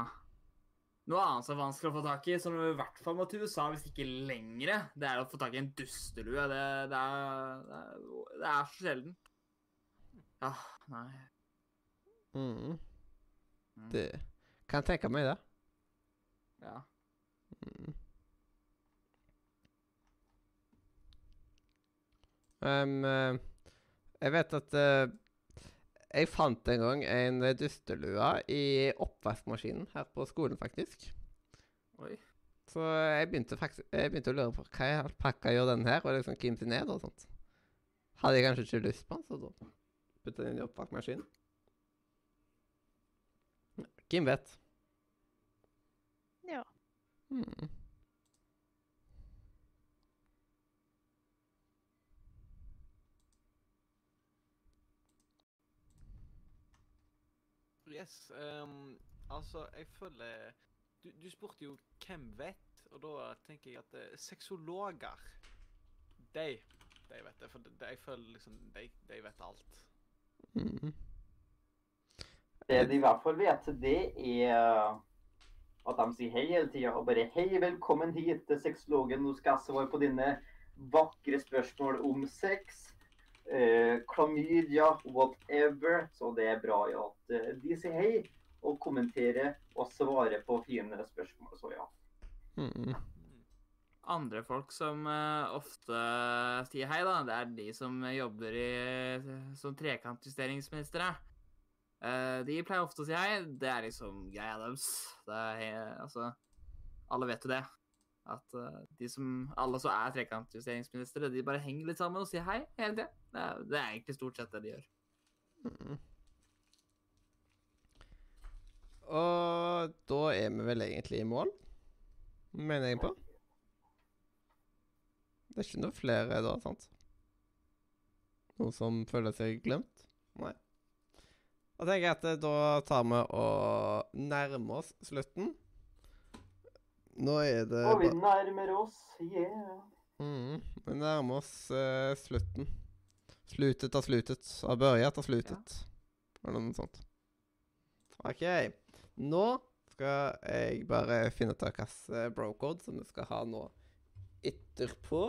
Noe annet som er vanskelig å få tak i, som du i hvert fall må til USA, hvis ikke lengre, det er å få tak i en dustelue. Det, det, er, det, er, det er så sjelden. Ja, nei. Mm. Mm. Det kan jeg tenke meg det. Ja. Mm. Um, eh, jeg vet at eh, jeg fant en gang en dustelue i oppvaskmaskinen her på skolen, faktisk. Oi. Så jeg begynte, faktisk, jeg begynte å lure på hva i pakka gjør den her, og liksom kimte ned og sånt. Hadde jeg kanskje ikke lyst på den, så da putta jeg den inn i oppvaskmaskinen. Kim vet? Ja. Hmm. Yes, Um, altså, jeg føler du, du spurte jo hvem vet, og da tenker jeg at uh, sexologer De, de vet det. For de, de, jeg føler liksom de, de vet alt. Mm. Det de i hvert fall vet, det er at de sier hei hele tida. Og bare 'hei, velkommen hit til sexologen'. Nå skal jeg svare på dine vakre spørsmål om sex. Eh, klamydia, whatever. Så det er bra ja, at eh, de sier hei og kommenterer og svarer på fine spørsmål. Så ja. Mm. Mm. Andre folk som uh, ofte sier hei, da, det er de som jobber i, som trekantjusteringsministre. Uh, de pleier ofte å si hei. Det er liksom greia deres. Er, altså, alle vet jo det. At uh, de som alle som er trekantjusteringsministre, de bare henger litt sammen og sier hei hele tida. Det, er- det er egentlig stort sett det de gjør. Mm. Og da er vi vel egentlig i mål, mener jeg på. Det er ikke noe flere da, sant? Noen som føler seg glemt? Nei. Da tenker jeg at eh, da tar vi og nærmer oss slutten. Nå er det Og vi nærmer oss, yeah. mm, Vi nærmer oss uh, slutten. Slutet av slutet. Av børjet av slutet. Eller noe sånt. OK. Nå skal jeg bare finne ut av hvilken brocode som vi skal ha nå etterpå.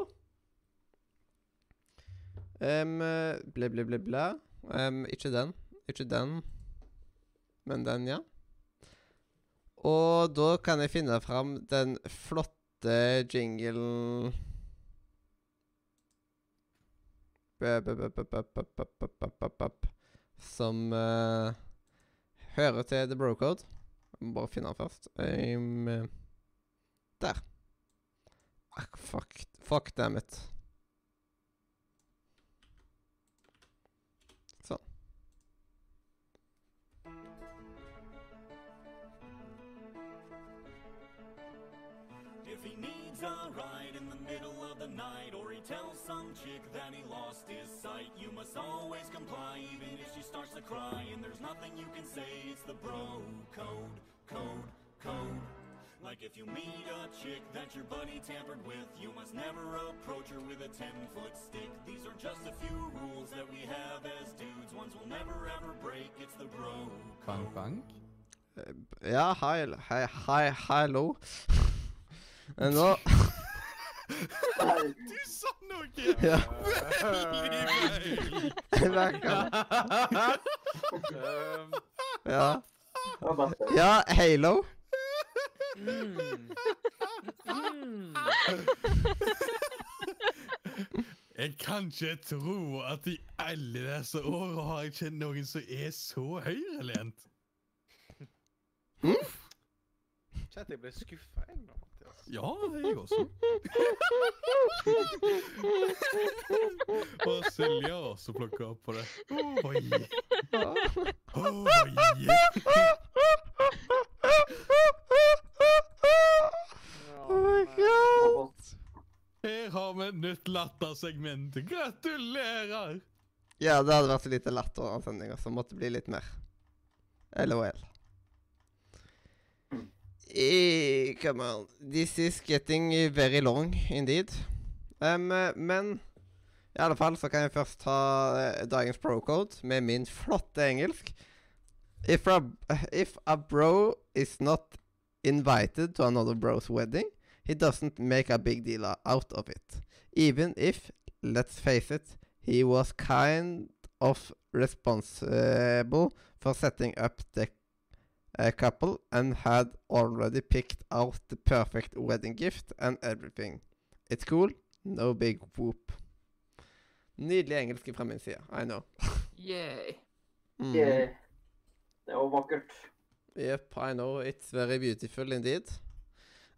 Um, bla, bla, bla, ble. Um, ikke den. Ikke den. Men den, ja. Og da kan jeg finne fram den flotte jinglen Som uh, hører til The Brocode. Jeg må bare finne den først. Um, der. Fuck. Fuck damn it. Some chick that he lost his sight, you must always comply, even if she starts to cry. And there's nothing you can say, it's the bro code, code, code. Like if you meet a chick that your buddy tampered with, you must never approach her with a 10 foot stick. These are just a few rules that we have as dudes, ones we'll never ever break. It's the bro Bank, bank. Ja, hei, hei, hei, hallo. Eh, (laughs) Nå (laughs) Du sa noe Ja. veldig feil! Beklager. Um, Ja. Ja, halo. mm. Mm. Jeg kan ikke tro at i alle disse åra har jeg kjent noen som er så høyrelent. Mm? at jeg ble skuffa, jeg nå, Mathias. Ja, jeg også. (laughs) Og Silje har også plukka opp på det. Oi. Oi. Oh my god. Her har vi et nytt lattersegment. Gratulerer! Ja, det hadde vært så lite latter av sendinga, så måtte det bli litt mer. LOL. Come on. This is getting very long indeed. Um, men i alle fall så kan jeg først ta uh, dagens pro-code med min flotte engelsk. If a, if a bro is not invited to another bro's wedding, he doesn't make a big deal out of it. Even if, let's face it, he was kind of responsible for setting up the uh, couple and had already picked out the perfect wedding gift and everything. It's cool, no big whoop. Nydelig engelsk fra min side, I know. Yay. Mm. Yay. Det var vakkert. Yep, I know. It's very beautiful indeed.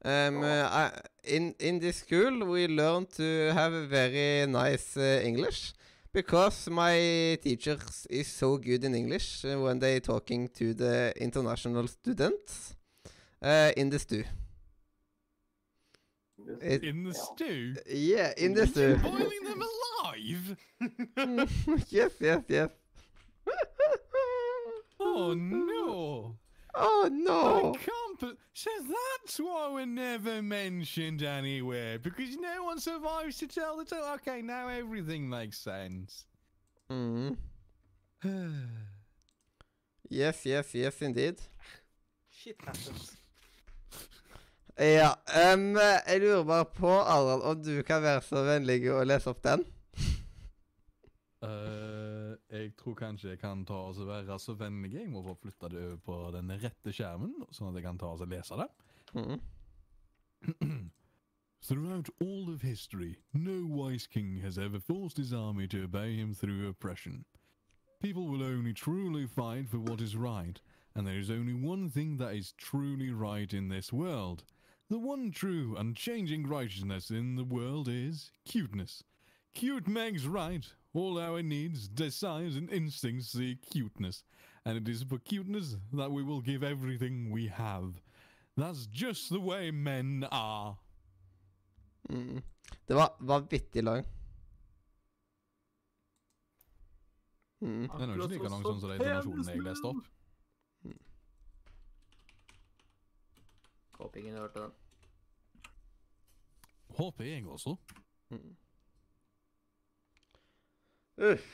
Um, uh, in in this school, we learn to have a very nice uh, English because my teachers is so good in English uh, when they talking to the international students uh, in the stew. It- In the stew? Yeah, in the stew. (laughs) Boiling them alive? (laughs) yes, yes, yes. Oh (laughs) no! Oh I no! Can't. So that's why we're never mentioned anywhere because no one survives to tell the tale. Okay, now everything makes sense. Mm. (sighs) Yes, yes, yes, indeed. Shit happens. Ja, em, jeg lurer bare på, Adrian, om du kan være så vennlig å lese opp den? Eh, jeg tror kanskje jeg kan ta og være så vennlig. Jeg må få flytte det over på den rette skjermen, sånn at jeg kan ta og lese det. Mhm. (clears throat) Throughout all of history, no wise king has ever forced his army to obey him through oppression. People will only truly fight for what is right, and there is only one thing that is truly right in this world. The one true, unchanging righteousness in the world is cuteness. Cute makes right. All our needs, desires, and instincts seek cuteness, and it is for cuteness that we will give everything we have. That's just the way men are. Mhm. Det var vanvittig lang. Mhm. Den er jo ikke like lang sånn som de intonasjonene jeg leste opp. Håper ingen hørte den. Håper jeg også. Mhm. Uff.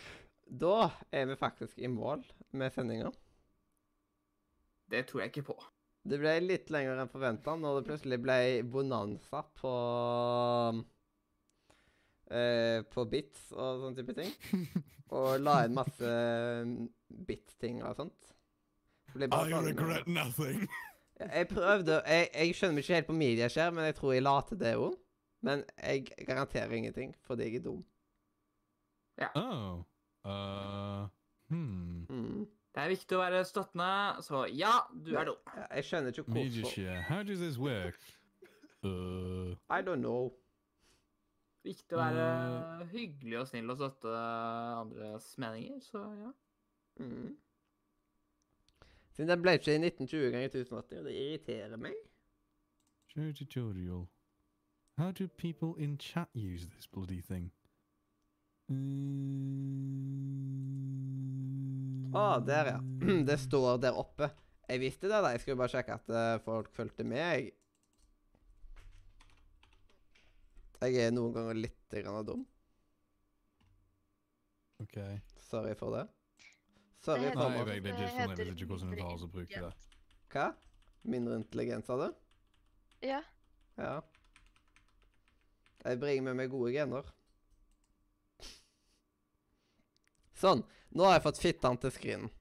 Da er vi faktisk i mål med sendinga. Det tror jeg ikke på. Det ble litt lenger enn forventa når det plutselig ble bonanza på eh, På bits og sånne type ting. Og la inn masse bit-ting og sånt. I regret nothing. Jeg prøvde Jeg, jeg skjønner ikke helt på Mediashare, men jeg tror jeg la til det òg. Men jeg garanterer ingenting, fordi jeg er dum. Oh. Uh, hmm. Mm. Det er viktig å være støttende, så ja, du er dum. Jeg skjønner ikke hvorfor. How does this work? (laughs) Uh, I don't know. Viktig å være hyggelig og snill og støtte andres meninger, så ja. Mm. Siden den ble ikke i 1920 ganger 1080, og det irriterer meg. show tutorial. How do people in chat use this bloody thing? Å, der, ja. (clears throat) Det står der oppe. Jeg visste det, da. Jeg skulle bare sjekke at eh, folk fulgte med. Jeg, jeg er noen ganger litt grann dum. OK. Sorry for det. Sorry Det for Nei, meg. jeg vet ikke heter ikke hvordan du tar oss å bruke det. Hva? Mindre intelligens, sa du? Ja. Ja. Jeg bringer med meg gode gener. Sånn. Nå har jeg fått fitteren til screenen.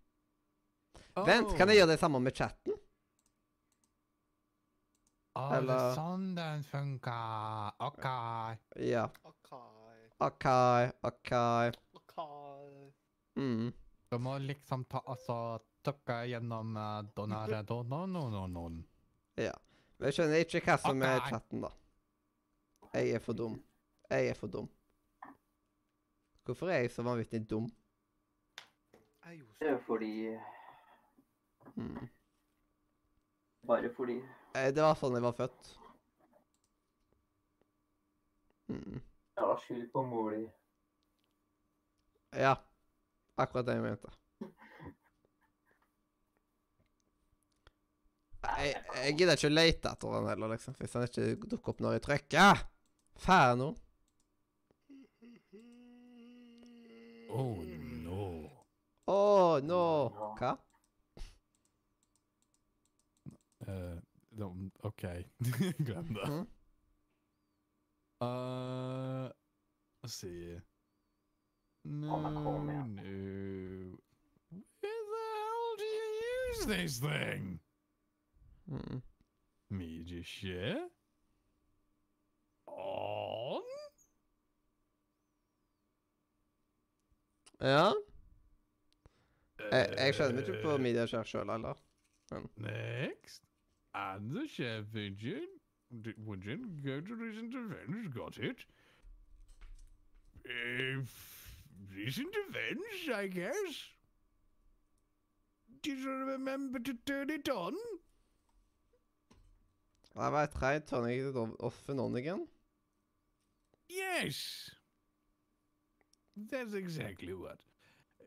Vent, kan jeg gjøre det samme med chatten? Å, det er sånn den funker. OK. Ja. OK. OK, OK. okay. Mm. Du må liksom ta altså trykke gjennom uh, donere donononon. Ja. Men jeg skjønner ikke hva som er Ok. chatten, da. Jeg er for dum. Jeg er for dum. Hvorfor er jeg så vanvittig dum? Er jo Det er fordi Mm. Bare fordi. Eh, Det var sånn jeg var født. Mm. Jeg har skyld på mor di. Ja. Akkurat det jeg mente. Jeg, jeg gidder ikke å lete etter den heller, liksom, hvis han ikke dukker opp når jeg trykker. Ferno. Oh no. Å, nå Hva? Eh, de- OK. Glem det. Mhm. Uh, let's see. No, men kom igjen. no. Where the hell do you use this thing? Mm. Media share? On? Ja. Jeg, jeg skjønner ikke på sjøl, eller? Next. And the share pigeon. Widget, go to recent events, got it. If recent events, I guess. Did you remember to turn it on? Jeg veit right, turning it off and on again. Yes. That's exactly what.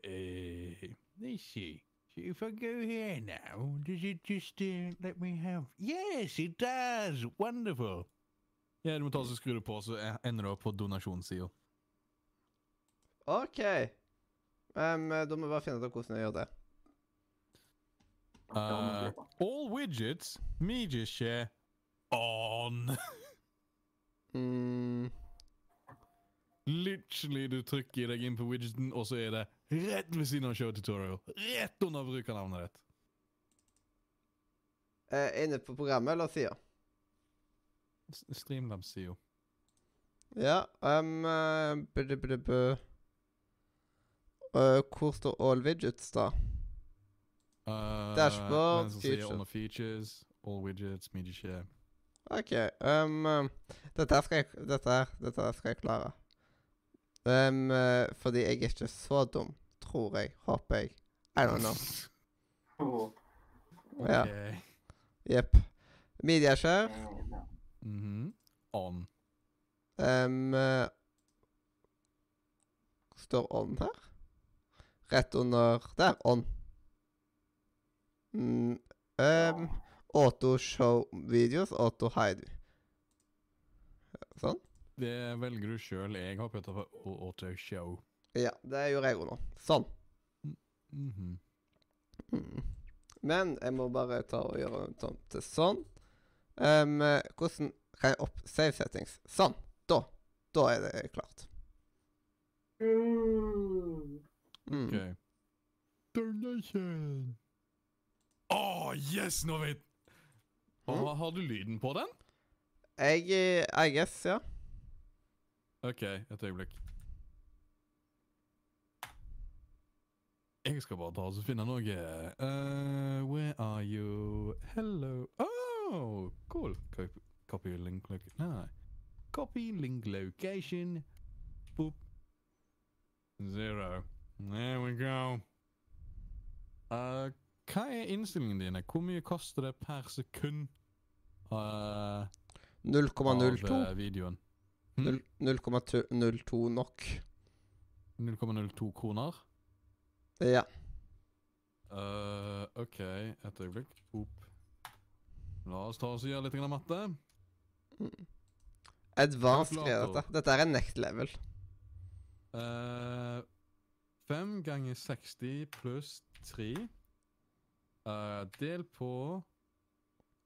Uh, let's see. So if I go here now, does it just uh, let me have? Yes, it does. Wonderful. Ja, du må ta og skru det på, så ender du opp på donasjonssida. OK. Em, da må vi bare finne ut av hvordan jeg gjør det. Uh, all widgets, media share, on. (laughs) Mm. Literally, du trykker deg inn på widgeten, og så er det rett ved siden av show tutorial. Rett under brukernavnet ditt. Eh, inne på programmet eller sida? Streamlabs-sida. Ja. Um, uh, bø, bø, bø. Uh, hvor står all widgets, da? Uh, Dashboard, den feature. Features, all widgets, media share. OK. Um, dette, skal jeg, dette, dette skal jeg klare. Um, fordi jeg er ikke så dum, tror jeg. Håper jeg. I don't know. Oh. (laughs) Ja. Jepp. Mm -hmm. On. Um, uh, står on her? Rett under Der. On. Mm, um, auto show videos, auto hide. Sånn? Det velger du sjøl. Jeg har putta på au- auto show. Ja, det gjorde jeg òg nå. Sånn. Mhm. Mm. Men jeg må bare ta og gjøre sånn til sånn. Eh, hvordan kan jeg opp save settings? Sånn. Da. Da er det klart. Mm. Ok. Donation. Å, yes! Nå vet Mm. Har, har du lyden på den? Jeg eh, I guess, ja. OK, et øyeblikk. Jeg skal bare ta og finne noe uh, Where are you? Hello Oh, cool. Copy, link location Nei. Copy link location. Boop. Zero. There we go. Uh, hva er innstillingene dine? Hvor mye koster det per sekund uh, 0,02. av eh, videoen? Hm? 0,02 nok. 0,02 kroner? Ja. Uh, OK, et øyeblikk. Opp. La oss ta oss og gjøre litt grann matte. Advanced greier dette. Dette er next level. Uh, 5 ganger 60 pluss 3 uh, Del på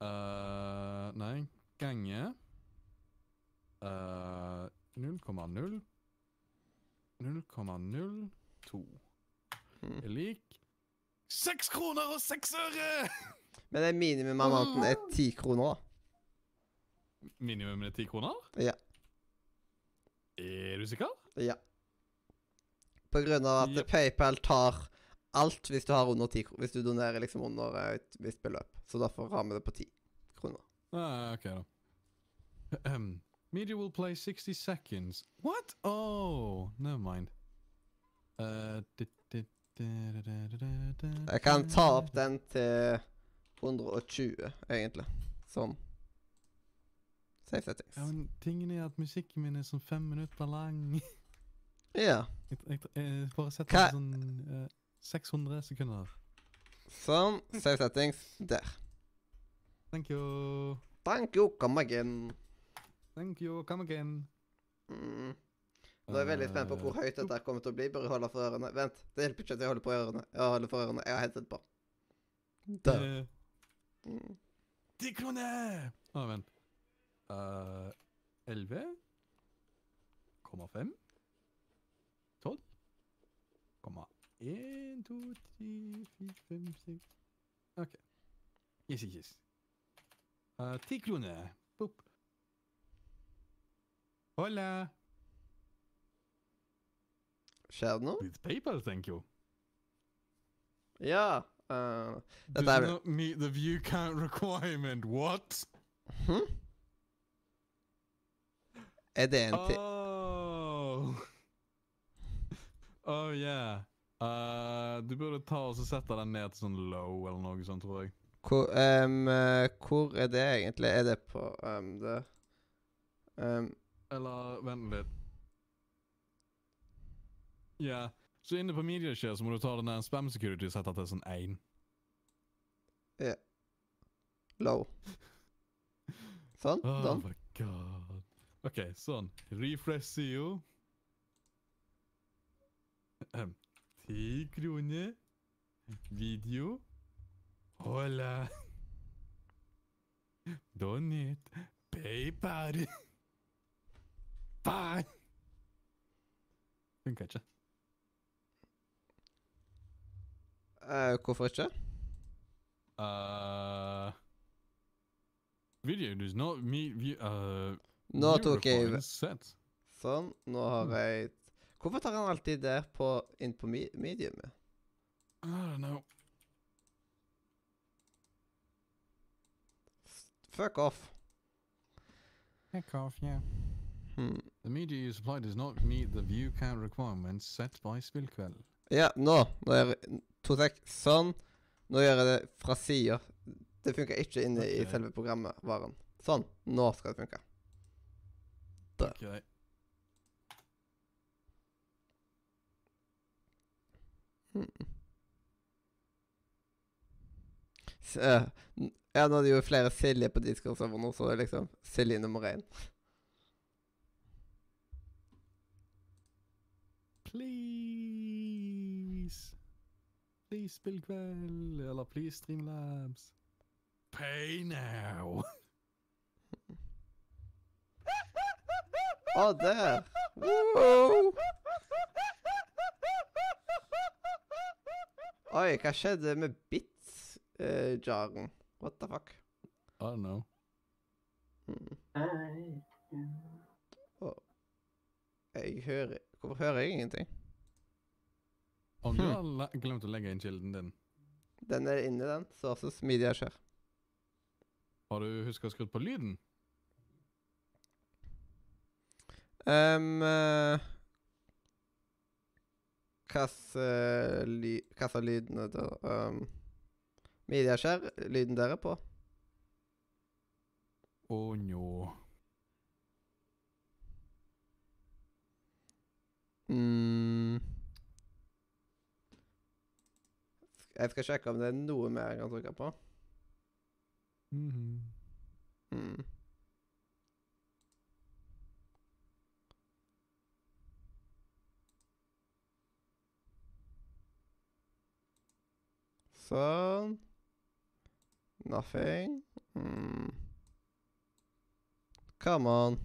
uh, Nei, gange eh, 0,0 0,02 Mm. er lik Seks kroner og seks øre! Men det er minimum av maten er ti kroner, da. Minimum er ti kroner? Ja. Er du sikker? Ja. På grunn av at Jep. PayPal tar alt hvis du har under 10 kroner. Hvis du donerer liksom under et visst beløp. Så derfor har vi det på 10 kroner. Ah, ok da. Media will play 60 seconds. What? Oh, never mind. Uh, Jeg kan ta opp den til 120, egentlig. Sånn. Safe settings. Ja, men tingen er at musikken min er sånn fem minutter lang. (laughs) Ja. Jeg, jeg, jeg bare setter Hva- den sånn eh, 600 sekunder. Sånn. Safe settings. Der. Thank you. Thank you, come again. Thank you. Come again. Mm. Nå er jeg veldig spent på hvor Eh, høyt dette kommer til å bli. Bare holde for ørene. Vent, det hjelper ikke at jeg holder på ørene. Jeg holder for ørene. Jeg har headset på. Der. eh, Mm. Ti kroner! Å, vent. Uh, 11? 5? 12? Komma 1, 2, 3, 4, 5, 6 OK. Yes, yes, yes. Uh, 10 kroner. Hola. Skjer det noe? With PayPal, thank you. Ja. eh, Does er not meet the view count requirement. What? hm? Er det en til Oh. (laughs) Oh yeah. Uh, du burde ta og sette den ned til sånn low eller noe sånt, tror jeg. hvor, em, eh, hvor er det egentlig? Er det på um, det em, Eller vent litt. Ja. Så inne på Mediashare så må du ta den der spam security og sette til sånn 1. Low. Sånn? Oh Done? my god. OK, sånn. Refresh SEO. Ahem. Ti kroner. Video. Hola. Donate. PayPal. Faen! Funka ikke. Eh, hvorfor ikke? Uh, video does not me view, uh, Nå tok jeg. Sånn. Nå har jeg Hvorfor tar han alltid det på, inn på me mediumet? I don't know. Fuck off. Fuck off, yeah. Hmm. The media you supply does not meet the view count requirements set by Spillkveld. Ja, nå. Nå gjør jeg To sek. Sånn. Nå gjør jeg det fra sida. Det funker ikke inne i selve selve programvaren. Sånn. Nå skal det funke. Der. Okay. Hmm. S- eh, ja, nå er det jo flere Silje på Discord-serveren så liksom Silje nummer én. Please. Please spillkveld, eller please Streamlabs. Pay now! Å, der! Wow! Oi, hva skjedde med bits-jaren? What the fuck? I don't know. Mm. Oh. Jeg hører Hvorfor hører jeg ingenting? Om du Hmm. har le- glemt å legge inn kilden din, Den er inni den. Sources Media Share. har du huska å skru på lyden? Um, uh, hva slags ly, slags lydene da? Um, Media Share, lyden der er på. Å njå. Mm. Jeg skal sjekke om det er noe mer jeg kan trykke på. Hmm Mm. Sånn. Nothing. Mm. Come on.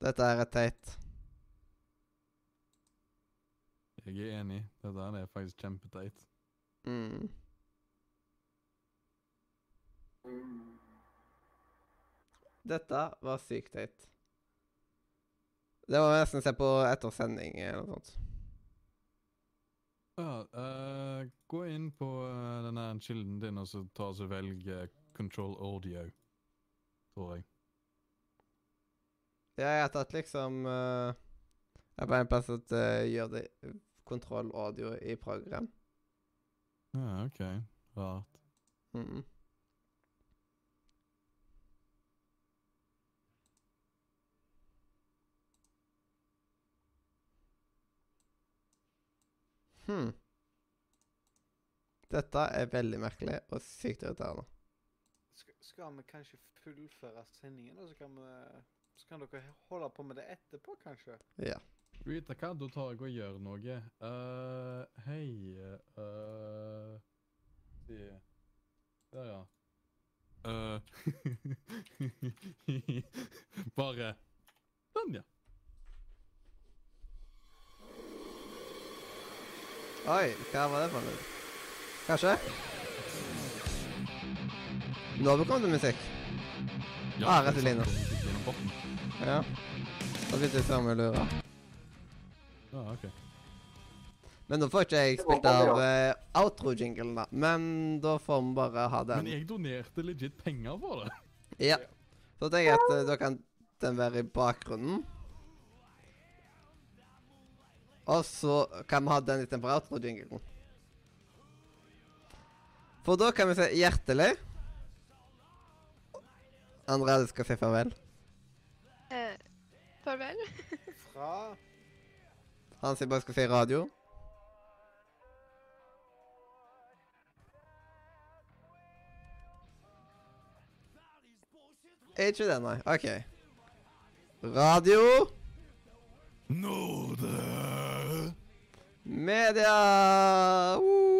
Dette er et teit. Jeg er enig. Dette her er faktisk kjempeteit. Mm. Dette var sykt teit. Det må vi nesten se på etter sending eller noe sånt. Ja, uh, gå inn på uh, denne kilden din og så ta og så velg eh, control audio, tror jeg. Ja, jeg har tatt liksom uh, Jeg er på en plass at uh, gjør det kontroll audio i program. Ja, OK. Rart. Mm. Hmm. Dette er veldig merkelig og sykt irriterende. Sk skal vi kanskje fullføre sendingen, og så kan, vi, så kan dere holde på med det etterpå, kanskje? Ja. Du hva, da tar jeg og gjør noe. Uh, hei uh, Der, ja. Uh. (laughs) Bare Sånn, ja. Oi, hva var det for noe? Kanskje? Nå kom det musikk. Ah, rett i linja. Ja. Da begynte jeg å lure. Ja, OK. Men nå får ikke jeg spilt av uh, outro-jinglen, da. Men da får vi bare ha den. Men jeg donerte legit penger for det. Ja. Så tenker jeg at uh, da kan den være i bakgrunnen. Og så kan vi ha den istedenfor outro-jinglen. For da kan vi si hjertelig Andrea, du skal si farvel. Eh, farvel. Fra Han sier bare skal si radio. Er ikke det, nei. OK. Radio Nåde! Media! Woo!